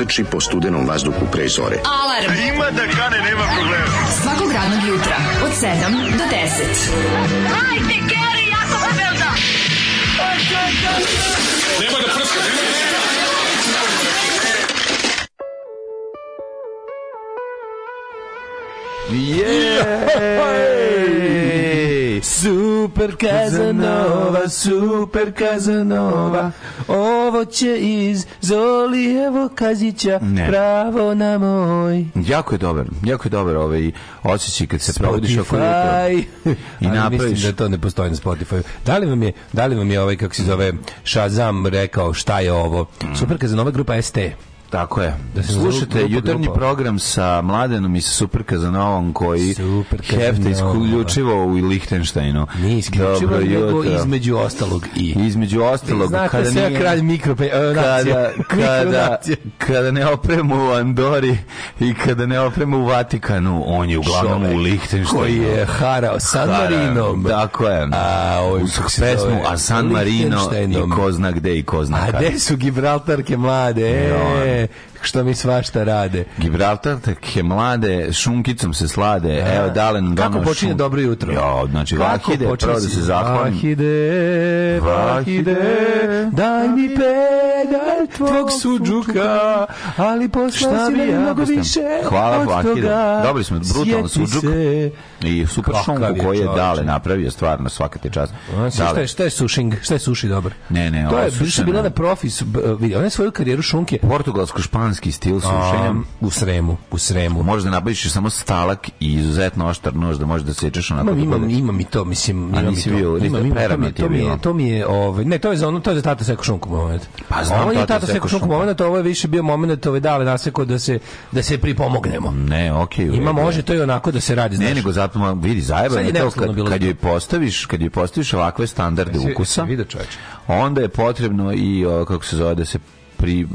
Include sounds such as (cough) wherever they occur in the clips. proteči po studenom vazduhu pre zore. Alarm! A ima da kane, nema problema. Svakog radnog jutra, od 7 do 10. Hajde, Geri, ja sam se velda! Nema da prska, nema da prska! Yeah! Super Kazanova, super Kazanova, ovo će iz Zolijevo Kazića, ne. pravo na moj. Jako je dobar, jako je dobar ovaj osećaj kad se provodiš oko jutra. I napraviš. Mislim da to ne postoji na Spotify. Da li vam je, da li vam je ovaj, kako se zove, Shazam rekao šta je ovo? Mm. Super kad za nova grupa ST. Tako je. Da se Slušate jutarnji grupa. program sa Mladenom i sa Superkazanovom koji hefta isključivo da. u Lihtenštajnu. Nije isključivo, nego između ostalog i. Između ostalog. Znate kada sve nije, kralj mikrope, kada, (laughs) kada, kada ne opremu u Andori i kada ne opremu u Vatikanu, on je uglavnom Čovek u Lihtenštajnu. Koji je harao San Marinom. Tako je. A, ovaj, u pesmu A San Marino i ko zna gde i ko zna kada. A gde su Gibraltarke mlade? E, što mi svašta rade. Gibraltar je mlade, šunkicom se slade. Ja. Evo Dalen Kako počinje šunk... dobro jutro? Jo, znači Kako vahide, prvo da se zahvalim. Vahide, vahide, daj mi pe jedan tvog suđuka, ali posla si meni mnogo više Hvala Vlakida. Dobili smo brutalno suđuk i super šunku koji je Dale napravio, stvarno, svaka ti čast. Šta je, šta je sušing? Šta je suši dobar? Ne, ne, to je više bila da profis, vidi, ona je svoju karijeru šunke. Portugalsko-španski stil sušenja. u Sremu, u Sremu. Možeš da nabaviš samo stalak i izuzetno oštar nož da možeš da sečeš onako. Imam, da imam, imam i to, mislim, imam i to. Imam, imam, to mi je, to mi je, ovaj, ne, to je za ono, to je za tata seko šunku moment. Pa znam. On je tata se šunku moment, ovo je više bio momenat ove ovaj, dale da nasekao da se, da se pripomognemo. Ne, okej. Okay, Ima može to i onako da se radi. znači. Ne, nego zato vidi zajebano je to kad, kad joj postaviš, kad joj postaviš ovakve standarde ukusa. Onda je potrebno i kako se zove da se pri,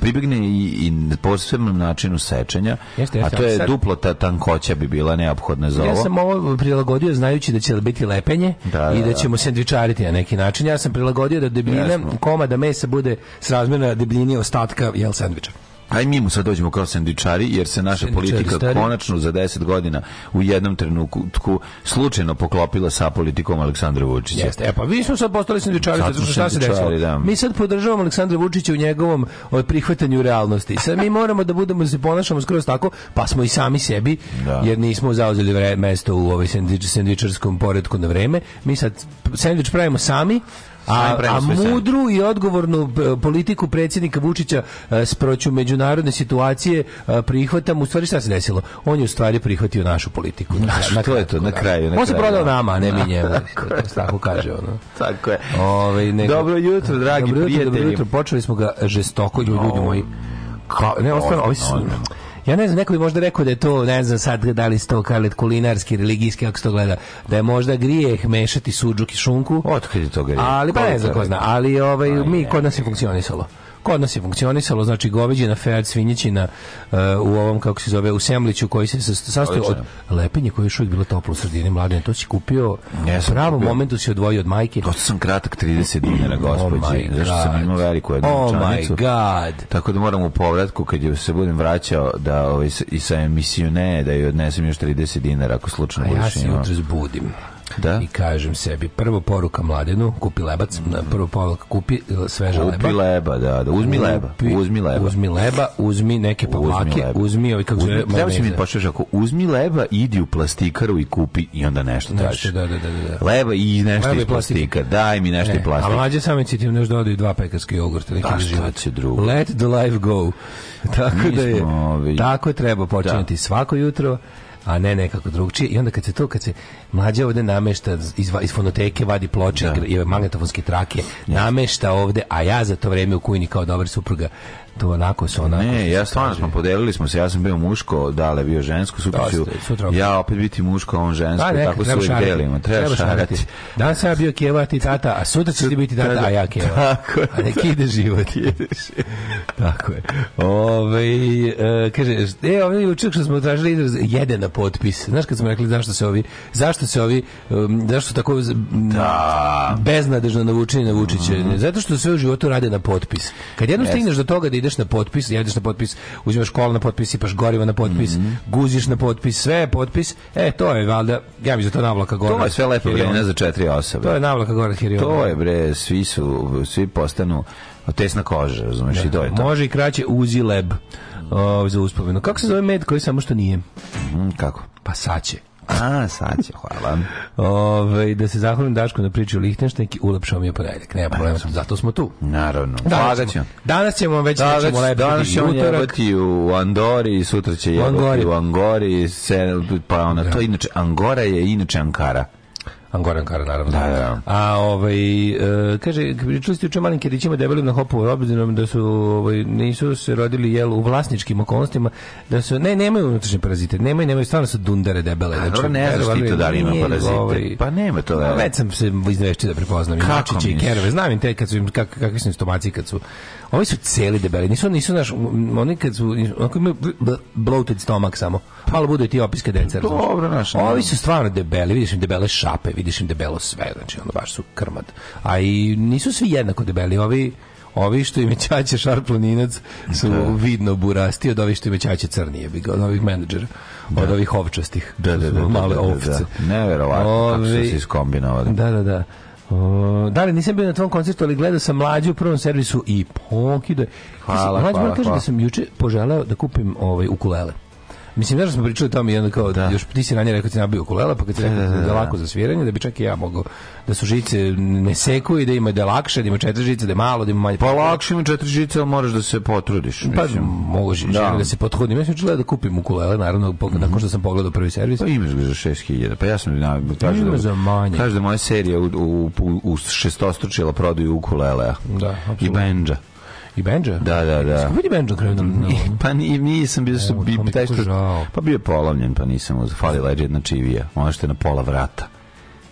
pribegne i, i posebnom načinu sečenja, jeste, jeste, a to je sad... duplo ta tankoća bi bila neophodna za ovo. Ja sam ovo prilagodio znajući da će biti lepenje da, i da, da, da. ćemo sendvičariti na neki način. Ja sam prilagodio da debljina komada mesa bude srazmjerna debljini ostatka jel sendviča. Aj mi mu sad dođemo kroz sendičari, jer se naša sendičari politika stari. konačno za 10 godina u jednom trenutku slučajno poklopila sa politikom Aleksandra Vučića. Jeste, e pa vi smo sad postali sendičari, sad smo šta se desilo? Da. Mi sad podržavamo Aleksandra Vučića u njegovom od prihvatanju realnosti. Sad mi moramo da budemo, da se ponašamo skroz tako, pa smo i sami sebi, da. jer nismo zauzeli vre, mesto u ovaj sendič, sendičarskom poredku na vreme. Mi sad sendič pravimo sami, A, a mudru i odgovornu e, politiku predsjednika Vučića e, sproću međunarodne situacije e, prihvatam u stvari šta se desilo on je u stvari prihvatio našu politiku našu, na, to je to na da. kraju na on se prodao da. nama ne mi njemu (laughs) tako kaže ono tako je Ove, ovaj, nego, dobro jutro dragi dobro jutro, prijatelji dobro jutro počeli smo ga žestoko ljudi moji kao, ne, ostalo, ovi su... Ja ne znam, neko bi možda rekao da je to, ne znam sad da li sto kalet kulinarski, religijski, kako se to gleda, da je možda grijeh mešati suđuk i šunku. Otkad je to grijeh? Ali, pa ne znam ko zna, ali ovaj, pa mi, kod nas je funkcionisalo. Kod nas je funkcionisalo, znači goveđina, fejac, svinjećina uh, u ovom, kako se zove, u Semliću koji se sastoji od lepenje koje je još uvijek bilo toplo u sredini mladine. To si kupio ja u pravom kupio. momentu si odvojio od majke. To sam kratak 30 dinara, gospođi. Oh zašto sam imao veliku jednu oh čanicu. god. Tako da moram u povratku, kad je se budem vraćao, da ovaj, i sa emisiju ne, da joj odnesem još 30 dinara ako slučajno budeš imao. A ja se jutro zbudim. Da. I kažem sebi, prvo poruka mladenu, kupi lebac, mm. prvo poruka kupi e, sveža leba. Kupi leba, da, da, uzmi leba, uzmi leba. Uzmi leba, uzmi neke pavlake, uzmi, leba. uzmi ovi kako zove. Treba si mi počeš ako uzmi leba, idi u plastikaru i kupi i onda nešto tražiš. Da, da, da, da, da. Leba i nešto leba iz plastika, daj mi nešto ne, iz plastika. A mlađe sam inicijativno nešto dodaju dva pekarske jogurta. Da, šta drugo? Let the life go. (laughs) Tako mi da je, ovi... tako je treba da. počinjati da. svako jutro a ne nekako drugčije. I onda kad se to, kad se mlađa ovde namešta iz, iz fonoteke, vadi ploče da. i magnetofonske trake, namešta ovde, a ja za to vreme u kujni kao dobar supruga to onako se onako. Ne, ja stvarno smo podelili smo se, ja sam bio muško, dale bio žensko, sutra ću ja opet biti muško, on žensko, da, tako se uvijek delimo, treba šarati. Danas sam ja bio keva ti tata, a sutra će ti biti tata, a ja keva. Tako je. A neki ide život. (laughs) tako je. Ove, e, kaže, e, ovdje juče što smo tražili izraz, na potpis. Znaš kad smo rekli zašto se ovi, zašto se ovi, um, zašto tako da. beznadežno navučeni na Vučića? Mm Zato što sve u životu rade na potpis. Kad jednom stigneš do toga da ideš na potpis, jedeš na potpis, uzimaš kola na potpis, sipaš gorivo na potpis, mm -hmm. guziš na potpis, sve je potpis. E, to je valjda, ja mislim za da to navlaka gore. To je sve lepo vremena za četiri osobe. To je navlaka gore hiriona. To je bre, svi su, svi postanu tesna koža, razumeš, da. i to je to. Može i kraće uzi leb. O, ovaj, za uspomenu. Kako se zove med koji samo što nije? Mm, kako? Pa saće. A, sad će, hvala. Ove, da se zahvalim Daško na priči u Lihtenštenki, ulepšao mi je ponedeljak. Nema problema, zato smo tu. Naravno. Danas Hvala ćemo, danas ćemo već danas, nećemo lepiti Danas ćemo utorak. jebati u Andori, i sutra će jebati Angori. u Angori, se, pa ona, to da. inače, Angora je inače Ankara. Angoran Kara, naravno. Da, da. da. A, ovaj, e, kaže, čuli ste uče malim kjerićima debelim na hopu obzirom da su, ovaj, nisu se rodili jel, u vlasničkim okolnostima, da su, ne, nemaju unutrašnje parazite, nemaju, nemaju, stvarno su dundare debele. A, znači, ne znaš ti to da, da li ima parazite. Ovaj, pa nema to da. Već sam se izvešći da prepoznam. Kako i Znam im te kad kak, kakvi su im stomaci kad su Ovi su celi debeli, nisu, nisu, naš, oni kad su, onako imaju bloated stomak samo, malo budu i ti opiske dece. Dobro, naš. Ovi su stvarno debeli, vidiš im debele šape, vidiš im debelo sve, znači ono baš su krmad. A i nisu svi jednako debeli, ovi ovi što im je Ćaće šarplaninac su da. vidno burasti od ovih što im je Ćaće crnije, od ovih menadžera, da. od ovih ovčastih, da, da, da, da, male ovce. Da, da. da. Neverovatno kako su se iskombinovali. Da, da, da. Uh, da li nisam bio na tvom koncertu, ali gledao sam mlađu u prvom servisu i pokido. Hvala, Mlađi hvala, da hvala. kaže da sam juče poželeo da kupim ovaj ukulele. Mislim, da smo pričali o tome, jedno kao, da. još ti si ranije rekao ti da nabio ukulele, pa kad ti da, rekao da, da, da, da, lako za sviranje, da bi čak i ja mogao da su žice ne seku i da ima da lakše, da ima četiri žice, da je malo, da ima manje. Pa lakše ima četiri žice, ali moraš da se potrudiš. Pa možeš da. da se potrudim. Ja sam čula da kupim ukulele, naravno, mm -hmm. nakon što sam pogledao prvi servis. Pa imaš ga za 6000, pa ja sam nabio, da, kažu da, za manje. Kaže da moja serija u, u, u, u šestostručila prodaju ukulele da, absolutno. i benđa. I Benja? Da, da, da. Kako vidi Benja krenu? No, no. Pa ni, nisam bio su bi, taj što... Pa bio je polavljen, pa nisam uz... uzfalila jedna čivija. Ona što na pola vrata.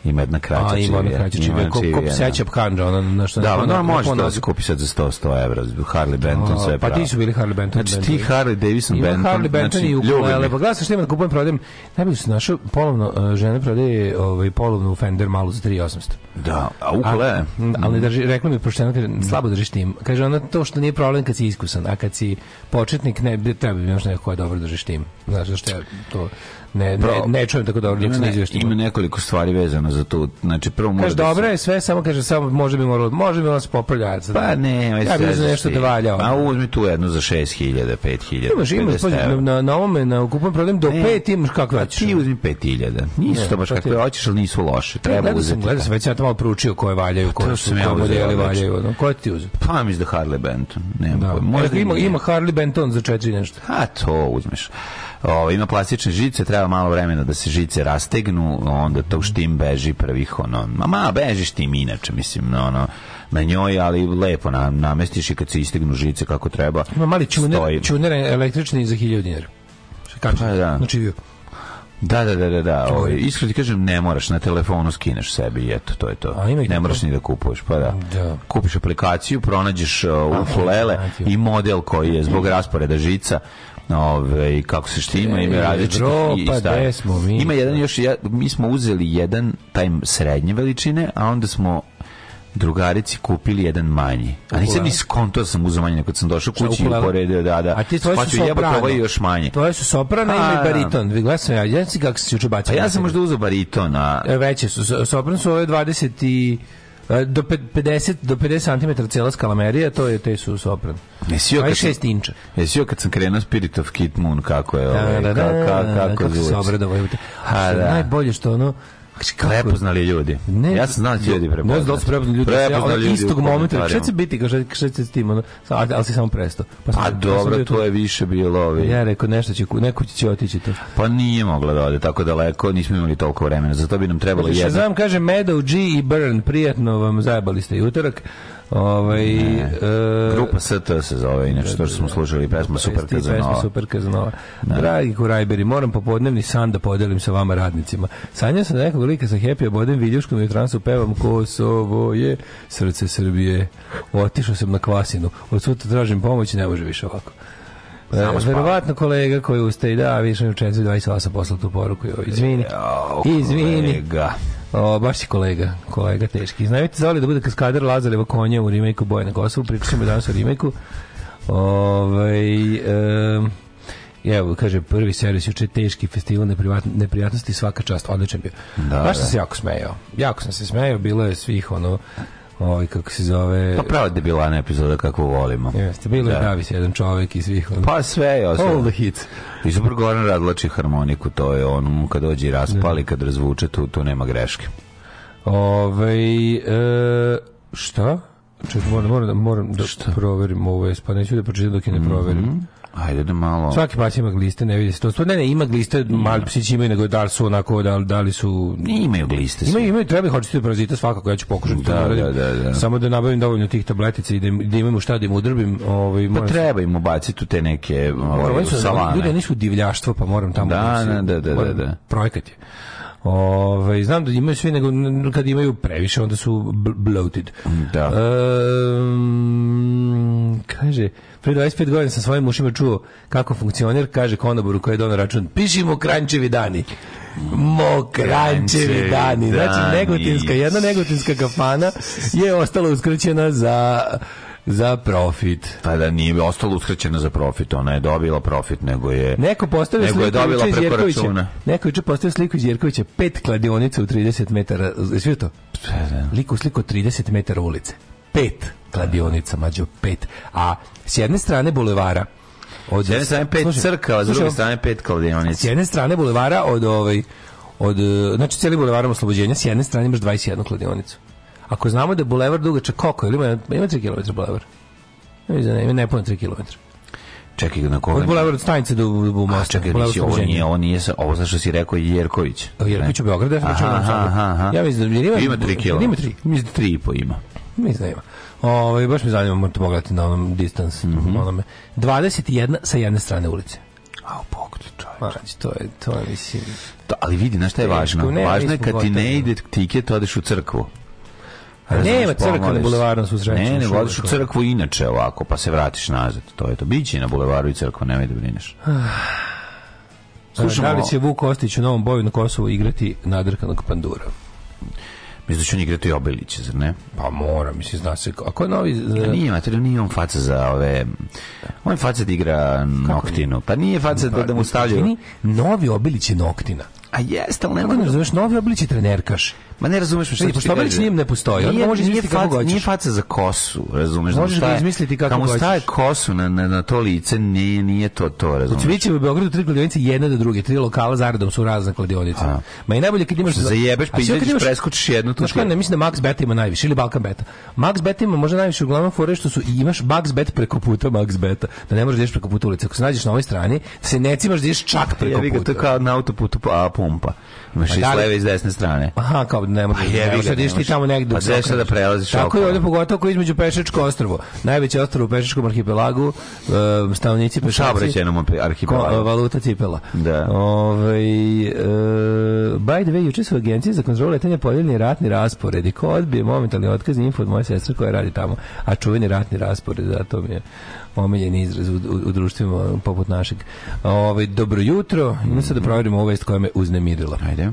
Ima jedna kraća čivija. Ima jedna kraća čivija. Ko, ko da. seća pkanđa, ona na što... Da, ona može da se kupi sad za 100, 100 evra. Harley Benton, sve pravo. Pa ti su bili Harley Benton. Znači ti Harley Davidson Benton. Ima Harley Benton znači, i ukulele. Pa gledaj što ima da kupujem, prodajem. Najbolje se našao polovno, e, žene prodaje ovaj, polovnu Fender malo za 3800. Da, a ukulele? Ali mm. drži, rekla mi pošteno, kaže, slabo držiš tim. Kaže, ona to što nije problem kad si iskusan, a kad si početnik, ne, treba bi da još neko koja dobro držiš tim. Znaš, zašto je to Ne, ne, ne čujem tako dobro, dok se ne Ima nekoliko stvari vezano za to. Znači, prvo može kaže, da dobro je sve, samo kaže, samo može bi moralo, može bi vas popravljati. Pa ne, ne, ovaj ja bi da za nešto da valja. A uzmi tu jednu za 6000, 5000. Imaš, imaš, na, na ovome, na kupom prodajem do 5 imaš kako pa hoćeš. Ti uzmi 5000. Nisu to baš pa kako hoćeš, ali nisu loše. Treba uzeti. Gledaj, sam već ja to malo proučio koje valjaju, pa koje su modeli znači. valjaju. Koje ti uzeti? Pa mi iz da Harley Benton. Nema da. pojma. Možda ima, ima Harley Benton za četiri nešto. A to uzmeš. Ovo, ovaj, ima plastične žice, treba malo vremena da se žice rastegnu, onda to štim beži prvih, ono, ma, ma beži štim inače, mislim, no, ono, na njoj, ali lepo na, namestiš i kad se istegnu žice kako treba. Ima mali čuner, čuner električni za 1000 dinara. Kako? Pa da. Znači, bio. Da, da, da, da, da. Ovaj iskreno kažem ne moraš na telefonu skineš sebi i eto to je to. A, ne moraš ni da kupuješ, pa da. da. Kupiš aplikaciju, pronađeš uh, ukulele pa, da, i model koji je zbog rasporeda žica Ove, kako se štima, e, ima različitih i šta. Smo Ima jedan još, ja, mi smo uzeli jedan taj srednje veličine, a onda smo drugarici kupili jedan manji. A nisam ni skonto da sam uzeo manji, kad sam došao kući i uporedio, da, da. A ti tvoje su soprano. Ovaj još manje. Tvoje su soprano, ima i pa, bariton. Vi da. gledam ja, jedan si kako se juče bacio. A pa ja sam možda uzeo bariton, a... E, veće su, soprano su ove 20 i do 50 do 50 cm cela skalamerija, to je te su sopran. Jesio kad 6 inča. Jesio kad sam krenuo Spirit of Kid Moon kako je, da, ovaj, da, da, kako kako, kako se obradovao. Najbolje što ono prepoznali ljudi. Ne, ja sam znao da će ljudi prepoznali. Možda da su prepoznali ljudi. Prepoznali ljudi. Istog momenta. Šta će biti, kaže, šta će s tim? Ono, ali, ali si samo prestao. Pa, pa sam, A dobro, to je više bilo. Ovi. Ja rekao, nešto će, neko će otići to. Pa nije mogla da ode tako daleko, nismo imali toliko vremena. Zato bi nam trebalo jedno. Znam, kaže, Meadow G i Burn, prijatno vam zajebali ste jutorak. Ovaj ne. E, grupa ST se zove, inače što smo slušali pesmu Super Kazanova. Pesma Super Kazanova. Da. Dragi Kurajberi, moram popodnevni san da podelim sa vama radnicima. Sanja sam da nekog lika sa Happy Bodem Viljuškom i u transu pevam Kosovo je srce Srbije. Otišao sam na kvasinu. Od sutra tražim pomoć, ne može više ovako. E, Samo verovatno kolega koji ustaje da više u 428 poslao tu poruku. Izvini. Izvini. Kolega. O, baš si kolega, kolega teški. Znajte zavali da bude kaskader Lazareva konja u remake-u Boja na Kosovu, pričamo danas o remake-u. Um, evo, kaže, prvi servis juče teški festival neprijatnosti, svaka čast, odličan bio. Da, baš sam da. se jako smejao. Jako sam se smejao, bilo je svih ono ovaj kako se zove pa prava debilana epizoda kako volimo jeste bilo da. je pravi se jedan čovjek iz svih ono. pa sve je sve. all the hits i super Goran Radlači harmoniku to je on kad dođe i raspali da. kad razvuče tu tu nema greške ovaj e, šta Čekaj, moram, moram, moram da Šta? proverim ovo, pa neću da pročitam dok je ne mhm. proverim. Mm -hmm. Ajde da malo. Svaki pas ima gliste, ne vidi se to. Ne, ne, ima gliste, ima. mali psići imaju, nego da li su onako, da, da li su... Ne, imaju gliste. Imaju, imaju, treba ih očistiti parazita svakako, ja ću pokušati da, da, da, da, da, Samo da nabavim dovoljno tih tabletica i da, im, da imamo šta da im udrbim. Ovaj, pa treba im ubaciti te neke ovaj, salane. Ljudi, nisu divljaštvo, pa moram tamo... Da, da, da, da, da, da, da. Projekat je. Ove, ovaj, znam da imaju svi, nego kad imaju previše, onda su bloated. Da. Um, kaže, pre 25 godina sam svojim ušima čuo kako funkcioner, kaže konoboru koji je donao račun, piši mu krančevi dani. Mokrančevi dani. Znači, negotinska, jedna negotinska kafana je ostala uskrćena za Za profit. Pa da nije ostalo uskraćena za profit, ona je dobila profit, nego je... Neko postavio nego sliku je dobila iz Jerkovića. Neko je postavio sliku iz Jerkovića, pet kladionica u 30 metara, jesi to? Liku sliku 30 metara ulice. Pet kladionica, mađo, pet. A s jedne strane bulevara, od s jedne strane pet slušaj, crkava, s druge strane pet kladionica. S jedne strane bulevara od ovaj od e, znači cijeli bulevarom oslobođenja s jedne strane imaš 21 kladionicu. Ako znamo da je bulevar dugačak koliko, ili ima, ima 3 km bulevar? Ne, ima ne puno 3 km. Čekaj, na koga? Od bulevara od stanice do, do mosta. A, čekaj, nisi, ovo nije, ovo nije, ovo za što si rekao Jerković. Jerković u Beogradu, ja sam aha, aha, aha. Ja mislim da ima, ima 3 km. Ima 3. Mislim da 3 i po ima. Mislim da ima. Ovaj baš mi zanima, morate pogledati na onom distance, mm -hmm. onome. 21 sa jedne strane ulice. A u Bogu ti čovječe. Pa, znači, to je, to je, mislim... To, da, ali vidi, na šta je važno? Ne, važno je kad ti ne ide da. tiket, odeš u crkvu. Nema crkve na bulevaru su Ne, ne, vodiš u crkvu inače ovako, pa se vratiš nazad. To je to. Biće na bulevaru i crkva, nemoj da brineš. (sighs) Slušamo. Da li će Vuk Ostić u Novom boju na Kosovu igrati nadrkanog pandura? Mislim da će on igrati Obiliće, zar ne? Pa mora, mislim, zna se. Ako je novi... Za... Nije, mater, nije on faca za ove... On je faca da igra Noktinu. Pa nije faca pa, da, da mu pa, stavljaju... Novi Obilić Noktina. A jeste, ali ne... Kako ne razumeš, da- novi Obilić je trenerkaš. Ma ne razumeš me što ti Pošto njim ne postoji, nije, možeš nije, fac, nije faca za kosu, razumeš? Možeš da, da izmisliti kako hoćeš. Kamo staje kosu na, na, na to lice, nije, nije to to, razumeš? U znači, Cvićevu u Beogradu tri kladionice, jedna do druge, tri lokala zaradom su razne kladionice. A. Ma i najbolje kad imaš... Za... zajebeš, pa ideš, preskočiš jednu tu. Znaš ne, mislim da Max Beta ima najviše, ili Balkan Beta. Max Bet ima možda najviše, uglavnom fore što su, imaš Max Bet preko puta Max Beta, da ne možeš da ješ preko puta ulice. Ako se nađeš na ovoj strani, da se ne cimaš da ješ čak preko puta. Ja vi ga to kao na autoputu, a pa, pumpa. Imaš pa i s da leve i s desne strane. Aha, kao ne može. Pa da jevi sad ti tamo negde. Pa sve da prelaziš. Tako je ovde pogotovo između Pešačko ostrvo. Najveće ostrvo u Pešačkom arhipelagu, um, stanovnici Pešačka arhipelagu. Valuta cipela. Da. Ovaj uh, by the way, juče su agencije za kontrolu letenja podijeljeni ratni raspored i ko odbije momentalni otkaz info od moje sestre koja radi tamo, a čuveni ratni raspored, zato da, mi je omiljen izraz u, u, u društvima poput našeg. Ove, ovaj, dobro jutro, imam sad da provjerimo ovu vest koja me uznemirila. Ajde.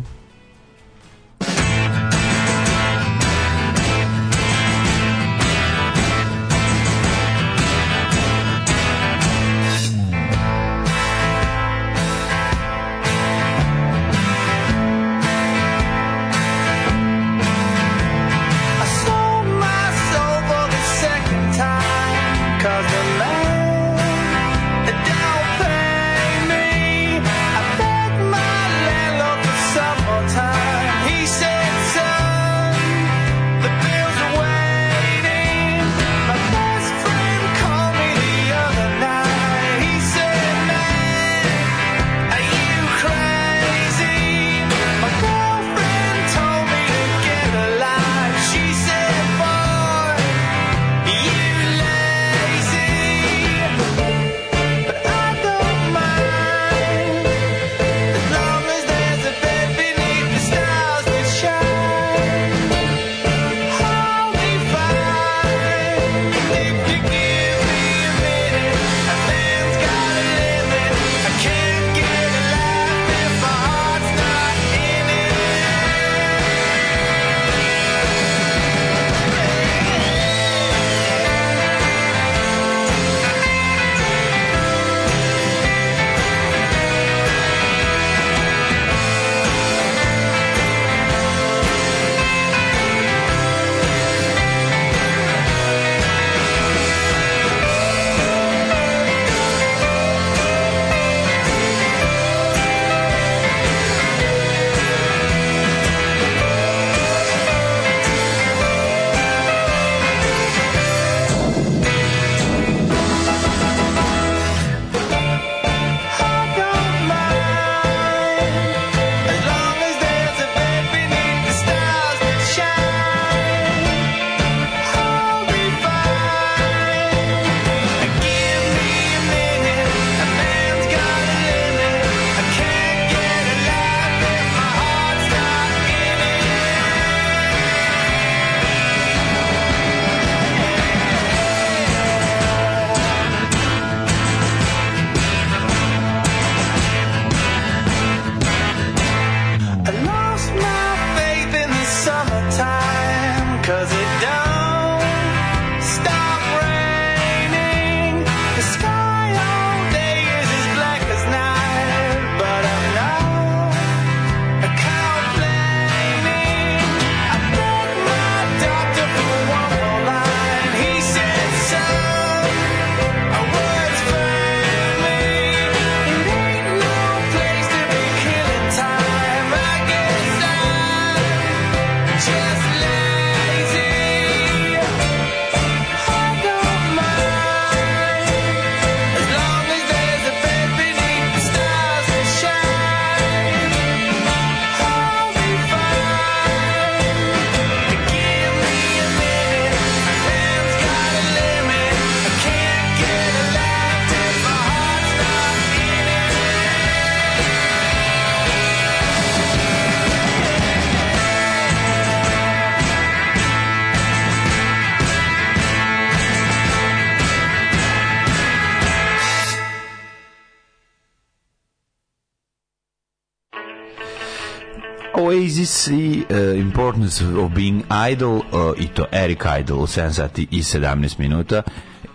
Isis i uh, Importance of Being Idol uh, i to Eric Idle u 7 sati i 17 minuta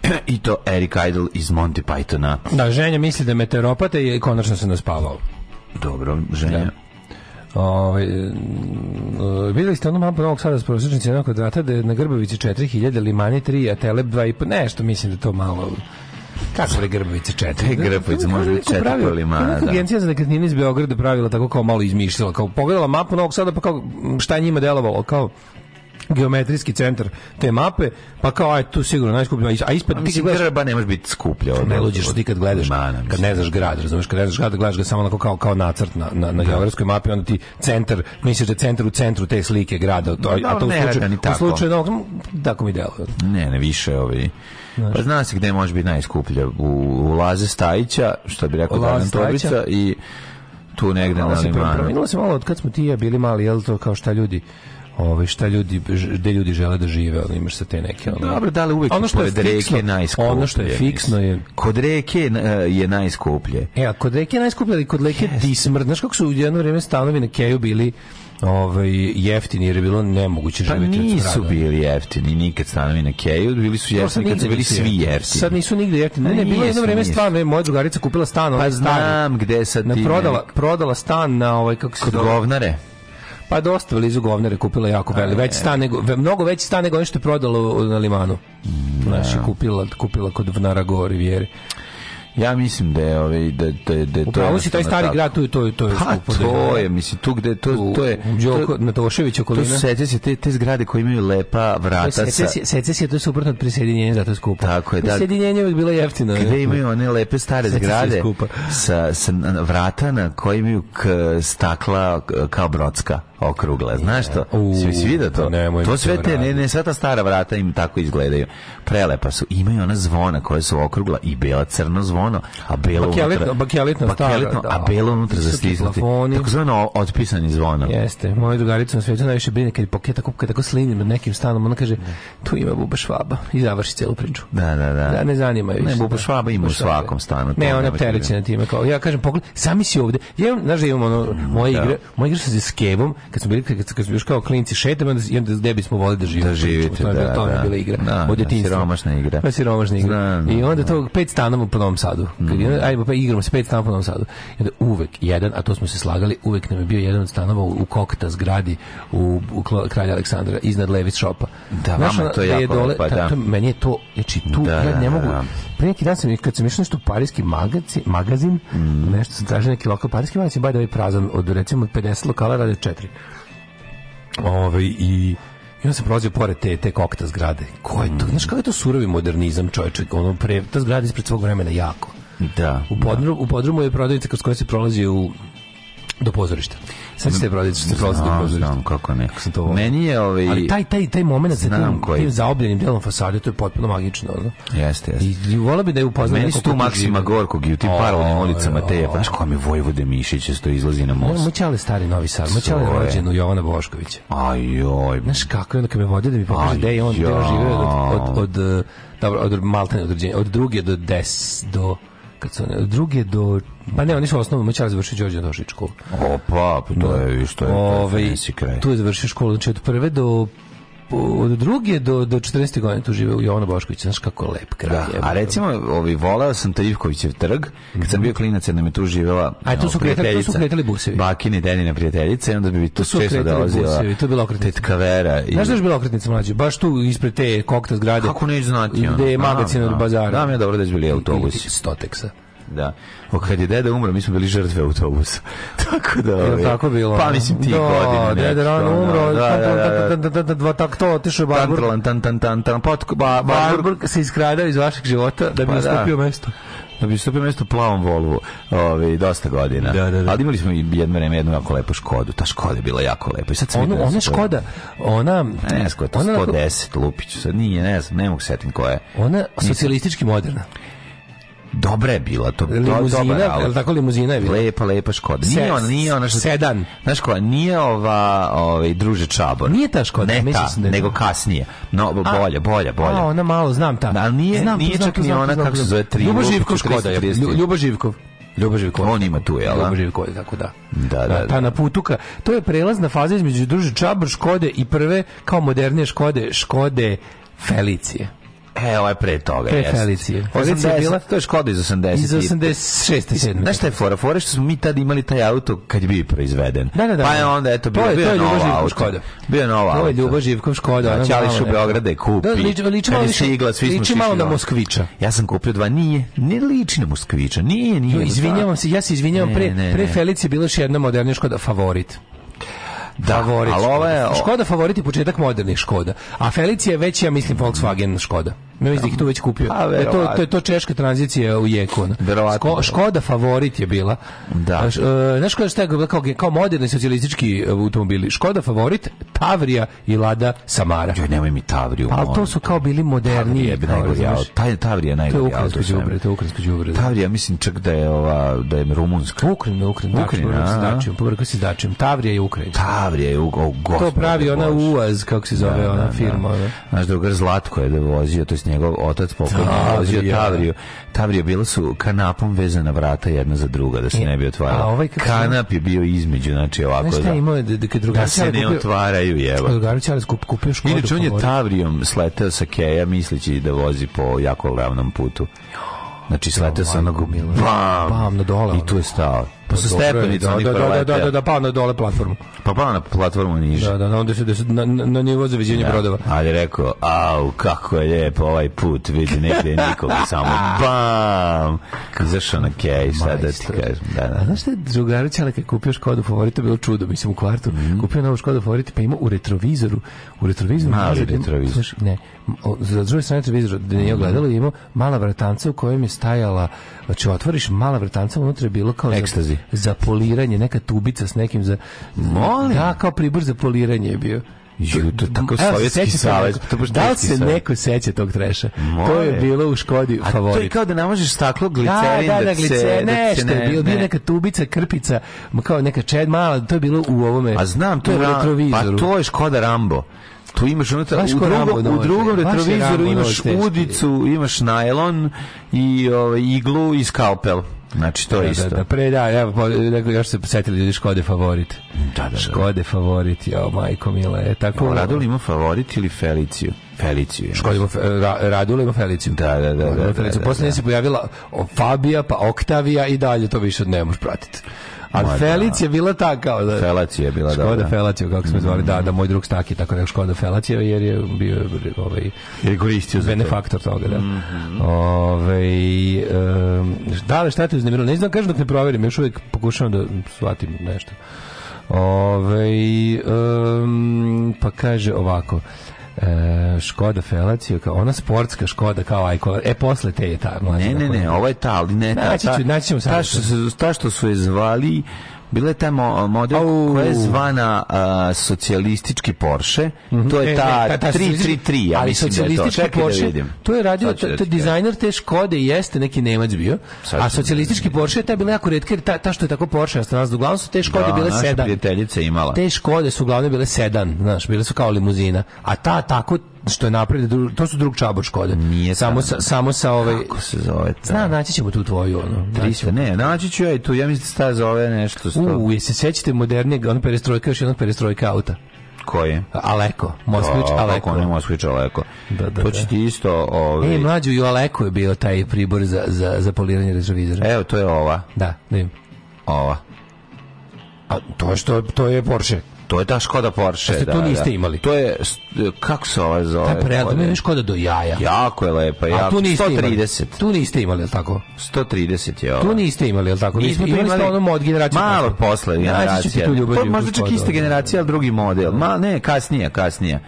(clears throat) i to Eric Idle iz Monty Pythona. Da, ženja misli da je meteoropata i konačno se naspavao. Dobro, ženja. Da. Ovaj eh, videli ste ono mapu Novog Sada s prosječnim cenom kvadrata da je na Grbavici 4000, Limani 3, a Teleb 2 i nešto mislim da to malo Kako bre Grbavice 4? Grbavice može biti 4 kolimana. Kako da, da. agencija za nekretnine iz Beograda pravila tako kao malo izmišljala, kao pogledala mapu Novog Sada pa kao šta je njima delovalo, kao geometrijski centar te mape, pa kao aj tu sigurno najskuplje, a ispod pa ti mislim, gledaš, grba ne može biti skuplje. Ne luđeš ti kad gledaš, mana, kad ne znaš grad, razumeš, kad ne znaš grad, gledaš ga samo onako kao, kao nacrt na, na, na da. geografskoj mapi, onda ti centar, misliš da centar u centru te slike grada, to, da, a to u slučaju, u slučaju, no, tako mi deluje. Ne, ne, više ovi. Pa zna se gde može biti najskuplje, u, u Laze Stajića, što bi rekao Danan Tobica, i tu negde na limanu. Promenilo se malo od kad smo ti ja bili mali, jel to kao šta ljudi ovaj šta ljudi gde ljudi žele da žive, ali imaš sa te neke ono. Dobro, da li uvek ono što je fiksno, reke najskuplje. Ono što je fiksno je kod reke eh, je najskuplje. E, a kod reke je najskuplje, ali kod reke yes. Dismrd, znaš kako su u jedno vrijeme stanovi na Keju bili ovaj jeftini jer je bilo nemoguće pa živeti pa nisu bili jeftini nikad stanovi na Keju bili su jeftini kad su bili svi jeftini sad nisu nigde jeftini pa ne, ne, bilo jedno vrijeme stvarno je moja drugarica kupila stan pa znam gde sad ne, prodala, prodala stan na ovaj kako se kod govnare Pa dosta blizu govnere kupila jako veli. Već e. stan nego, mnogo veći stan nego što je prodalo na limanu. Znači, kupila, kupila kod Vnara Gori vjeri. Ja mislim da je ovaj da da da Upravo to. si taj stari tako. grad tu to pa, da je to je skupo. To je, mislim tu gde to tu, to je Đoko na Tošević okolina. Tu sećate se te te zgrade koje imaju lepa vrata sa. Sećate se to je suprotno od prisjedinjenja zato je skupo. Tako je, da. Prisjedinjenje je bilo jeftino. Gde je. imaju one lepe stare Sete zgrade sa sa vrata na kojima imaju stakla kao brodska okrugla, znaš to? Svi svi da to. Pa to sve te ne ne sva ta stara vrata im tako izgledaju. Prelepa su. Imaju ona zvona koja su okrugla i bela crno zvono, a belo unutra. Bakelitno, da, bakelitno, da, a belo da. unutra zastisnuti. Tako zvano otpisani zvona. Jeste. Moja drugarica na svetu najviše brine kad poket tako kad tako slinim nad nekim stanom, ona kaže tu ima buba švaba i završi celu priču. Da, da, da. Da ne zanima više. Ne, buba švaba ima u svakom stanu. Ne, ona opterećena time kao. Ja kažem, pogled, sami si ovde. Ja, znaš da imam ono moje igre, moje igre sa skevom, kad smo bili kad, kad smo još kao klinci šetamo onda, i onda gde bismo voleli da živimo. Da živite, da, da. To je da, da. bila igra. Da, od djetinjstva. Da, siromašna igra. Pa siromašna igra. Znam, I onda to pet stanova po Novom Sadu. Kad mm. ajmo pa igramo se pet stanova po Novom Sadu. I onda uvek jedan, a to smo se slagali, uvek nam je bio jedan od stanova u, u Kokta zgradi u, u Kralja Aleksandra iznad Levis shopa. Da, Znaš, vama to je dole, lepa, da. To, meni je to, znači tu da, ja ne mogu, pre neki dan sam, kad sam išao nešto u parijski magazin, magazin mm. nešto sam tražio neki lokal parijski magazin, baj da je prazan od recimo 50 lokala rade 4. Ove, ovaj, i i onda sam prolazio pored te, te kokta zgrade. Ko je to? Mm. Znaš kako je to surovi modernizam, čovječe? Ono pre, ta zgrada ispred svog vremena jako. Da. U podrumu, da. u podrumu je prodavnica kroz koja se prolazi u, do pozorišta. Sve ste brodice, ste prolazili Znam kako ne. Kako to Meni je ovaj Ali taj taj taj momenat sa tim, koji... tim zaobljenim delom fasade to je potpuno magično, ono. Jeste, jeste. I voleo bi da je upoznao Meni su tu Maksima Gorkog i u tim paralelnim ulicama te, znaš kako mi Vojvode Mišić to izlazi na most. Moćale stari Novi Sad, moćale rođen Jovana Boškovića. Ajoj. Znaš kako je onda kad me vodi da mi pokaže gde je on, gde je živeo od od, od, eh, dobro, od malte od druge do 10 do kad su, druge do Pa ne, oni su osnovno Maćar završio Đorđe Došić školu. Opa, pa to je, što je, Ove, ovaj, to je kraj. Tu je završio školu, znači od prve do od druge do, do 40. godine tu živeo Jovan Jovana Boškovića, znaš kako lep kraj. Da, a recimo, ovi, voleo sam Trivkovićev trg, kad sam mhm. bio klinac, jedna me tu živela a, tu su Kretali, tu su kretali busevi. Bakine, Denina prijateljica, i onda bi tu, tu često dolazila. Busevi, tu je bila okretnica. Tetka Vera. I... Znaš da je bila okretnica mlađa? Baš tu ispred te kokta zgrade. Kako ne znati? Gde je magacin od bazara. Da, mi je dobro da je bili autobusi. Stoteksa. Da. O, kad je deda umro, mi smo bili žrtve autobusa. (laughs) tako da... Ovaj, tako bilo. Pa mislim ti do, da, godine. Deda on umro, da, da, da tako to otišao Barbur. Tan, tan, tan, tan, tan, potko, ba, Barbur se iskradao iz vašeg života da bi nastupio pa mesto da bi stupio mesto plavom Volvo ove, ovaj, dosta godina. Da, da, da. Ali imali smo i jedno vreme jednu jako lepu Škodu. Ta Škoda je bila jako lepa. I sad sam ono, ona Škoda, ona... Ne, Skoda, ona, 110, Lupiću, sad nije, ne znam, ne mogu setim koja je. Ona socijalistički moderna dobra je bila to limuzina, dobar, ali, tako limuzina je bila. Lepa, lepa Škoda. Nije ona, nije ona što sedan. Znaš koja, nije ova, ovaj druže Čabor. Nije ta Škoda, ne ta, da nego kasnije. No, bolje bolje bolje A, ona malo znam ta. Da, nije, znam, nije čak ni ona kako se zove tri. Ljubo Živkov Škoda je. Ljubo Živkov. Ljubav Živković. On ima tu, jel? Ljubav Živković, tako da. Da, da, da. Ta da. na putuka. To je prelazna faza između druže Čabor, Škode i prve, kao modernije Škode, Škode Felicije. E, ovo je pre toga. Pre Felicije. 80, bila, to je Škoda iz 80. Iz 86. 7. Znaš šta je fora? Fora što smo mi tad imali taj auto kad je bio proizveden. Da, da, da. Pa je onda, eto, bio, to je, bio je nova auto. Škoda. Bio nova auto. To je Ljubo Živkov Škoda. Da, Ćališ u Beograda je kupi. Da, liči, liči malo, više, igla, svi liči malo na Moskvića. Ja sam kupio dva, nije. Ne liči na Moskvića. Nije, nije. No, izvinjavam se, ja se izvinjavam. Pre, pre Felicije bila još jedna modernija Škoda favorit. Da, favorit, ali ovo je... Škoda favorit i početak modernih Škoda. A Felicija je već, ja mislim, Volkswagen Škoda. Ne mislim da ih tu već kupio. A, pa, e, to, to, je to češka tranzicija u jeku. Ško, da. škoda favorit je bila. Da. E, znaš koja šta je bila kao, kao moderni socijalistički e, automobili? Škoda favorit, Tavrija i Lada Samara. Joj, nemoj mi Tavriju. Pa, ali to su kao bili moderniji. Tavrija bi najgori Taj, Tavrija najgori To je ukrajinsko džubre. To da. je ukrajinsko džubre. Tavrija mislim čak da je, ova, da je rumunska. Ukrajina, Ukrajina. Ukrajina, a? Povrkao si dačem. Tavrija je Ukrajina. Avlija je ugao To pravi ona uaz, kako se zove da, ona da, da. firma. Da. Naš drugar Zlatko je vozio, to je njegov otac pokojni, vozio Tavriju. Tavriju bila su kanapom vezana vrata jedna za druga, da se ne bi otvarala. Ovaj Kanap je bio između, znači ovako da. da, da, da se ne otvaraju, jevo. Drugarić je kupio škodu. Inače, on je Tavrijom sleteo sa Keja, misleći da vozi po jako ravnom putu. Znači, sleteo sa onog bam, bam, na dole. I tu je stao. Pa sa stepenicom da, da, da da, da, da, da, pa na dole platformu. Pa pa na platformu niže. Da, da, onda se na, na nivo za viđenje da. brodova. Ali rekao, au, kako je lijepo ovaj put, vidi negdje nikoga, samo (laughs) bam! Zašao na kej, sad da ti kažem. Da, da. A znaš što je drugara Čalek je kupio Škodu favorita, bilo čudo, mislim, u kvartu. Mhm. Kupio novu Škodu favorita, pa ima u retrovizoru, u retrovizoru, mali retrovizor. ne, za druge strane televizora da nije mhm. gledalo imao mala vratanca u kojoj je stajala znači otvoriš mala vratanca unutra je bilo kao Ekstazi. Za, za poliranje neka tubica s nekim za Molim. da kao pribor za poliranje je bio Juto, tako sovjetski savez. Da li se neko seća tog treša? To je bilo u Škodi favorit. A to je kao da namažeš staklo glicerin da, da, da, glicerin, da, da, da nešto ne, je bilo, ne. neka tubica, krpica, kao neka čed mala, to je bilo u ovome. A znam, to, je, je retrovizoru. Pa to je Škoda Rambo tu imaš ono ta, u, drugom, u drugom retrovizoru imaš udicu, imaš najlon i ovaj, iglu i skalpel. Znači to da, da, isto. Da, da, pre da, ja, još se setili ljudi Škode favorit. Da, da, da. Škode favorit, jo, majko mila, je tako. Ja, Radul ima favorit ili Feliciju? Feliciju. Ja. Škode ima ra, Radul ima Feliciju. Da, da, da. da, da, da, da Posle da. nje se pojavila Fabija, pa Oktavija i dalje to više od ne možeš pratiti. Ali Ma, Felic da. bila ta kao da... Felac je bila, da, Škoda da. Škoda Felacio, kako smo zvali, mm. da, da moj drug stak Staki, tako da Škoda Felacio, jer je bio ovaj, jer koristio za benefaktor to. toga, da. Mm -hmm. Ove, ovaj, um, da li šta te uznemirilo? Ne znam, kažem dok da ne proverim, još uvijek pokušavam da shvatim nešto. Ove, ovaj, um, pa kaže ovako e, Škoda Felacio, kao ona sportska Škoda kao Icon. E posle te je ta mlađa. Ne, ne, ne, ovo je ta, ali ne. Naći ću, naći ćemo ta, što, ta što su je zvali Bila je ta model Au. koja je zvana uh, socijalistički Porsche. Mm -hmm. To je e, ta, ne, ne, 333, ja ali mislim socijalistički da je to. Da Porsche, da To je radio ta, dizajner te Škode jeste neki nemač bio. Sad a socijalistički ne, Porsche je ta bila jako retka, ta, ta što je tako Porsche, a stranas uglavnom su te Škode da, bile sedan. prijateljica imala. Te Škode su uglavnom bile sedan, znaš, bile su kao limuzina. A ta tako što je napravio, da to su drug čabor škode. Nije samo sa, samo sa ovaj Kako se zove? Ta? Znam, naći ćemo tu tvoju ono. 300, ne, naći ću ja tu, ja mislim da se ta zove nešto. što U, jesi sećate modernijeg, on perestrojka, još jedan perestrojka auta. Ko Aleko, Moskvić o, Aleko. ne Moskvić Aleko. Da, da, to da. će ti isto... Ovi... E, mlađu i Aleko je bio taj pribor za, za, za poliranje retrovizora. Evo, to je ova. Da, da im. Ova. A to, što, to je Porsche to je ta Škoda Porsche. Jeste da, to niste da. imali? To je, kako se ova zove? Ta prejadna, meni Škoda do jaja. Jako je lepa, jako. A tu niste 130. Imali. Tu niste imali, je tako? 130 je ova. Tu niste imali, je tako? Nismo imali, imali onom od generacije. Malo posle, posle generacije. Ja, pa možda čak ista generacija, ali drugi model. Ma, ne, kasnije, kasnije.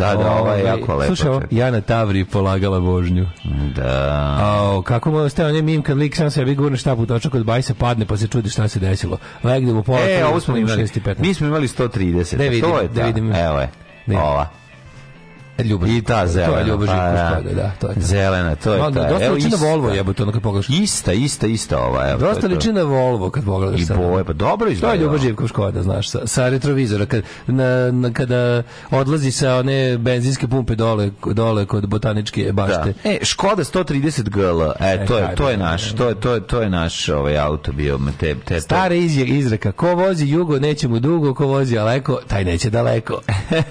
Da, da, ovo ovaj, ovaj je jako lepo. Slušaj, ovo, Jana Tavri polagala vožnju. Da. A, kako mu ostaje onaj mim kad lik sam sebi gurne štap u točak od bajsa padne pa se čudi šta se desilo. Legde mu pola. E, ovo smo imali. Mi smo imali 130. Da vidim, to je da vidim. Evo je. Ova. Ljubav. I ta zelena. To je Ljubav pa, da. Da, da, da, to je Zelena, to je ta. Dosta liči na Volvo, jebote, ono kad pogledaš. Ista, ista, ista ova. Evo, dosta liči na Volvo kad pogledaš. I boje, pa dobro izgleda. To je Ljubav Živkov Škoda, znaš, sa, sa retrovizora. Kad, na, na, kada odlazi sa one benzinske pumpe dole, dole kod botaničke bašte. Da. E, Škoda 130 GL, e, e, to je, to je naš, to je, to je, to je naš ovaj auto bio. Te, te, Stara izreka, ko vozi jugo, neće mu dugo, ko vozi daleko, taj neće daleko.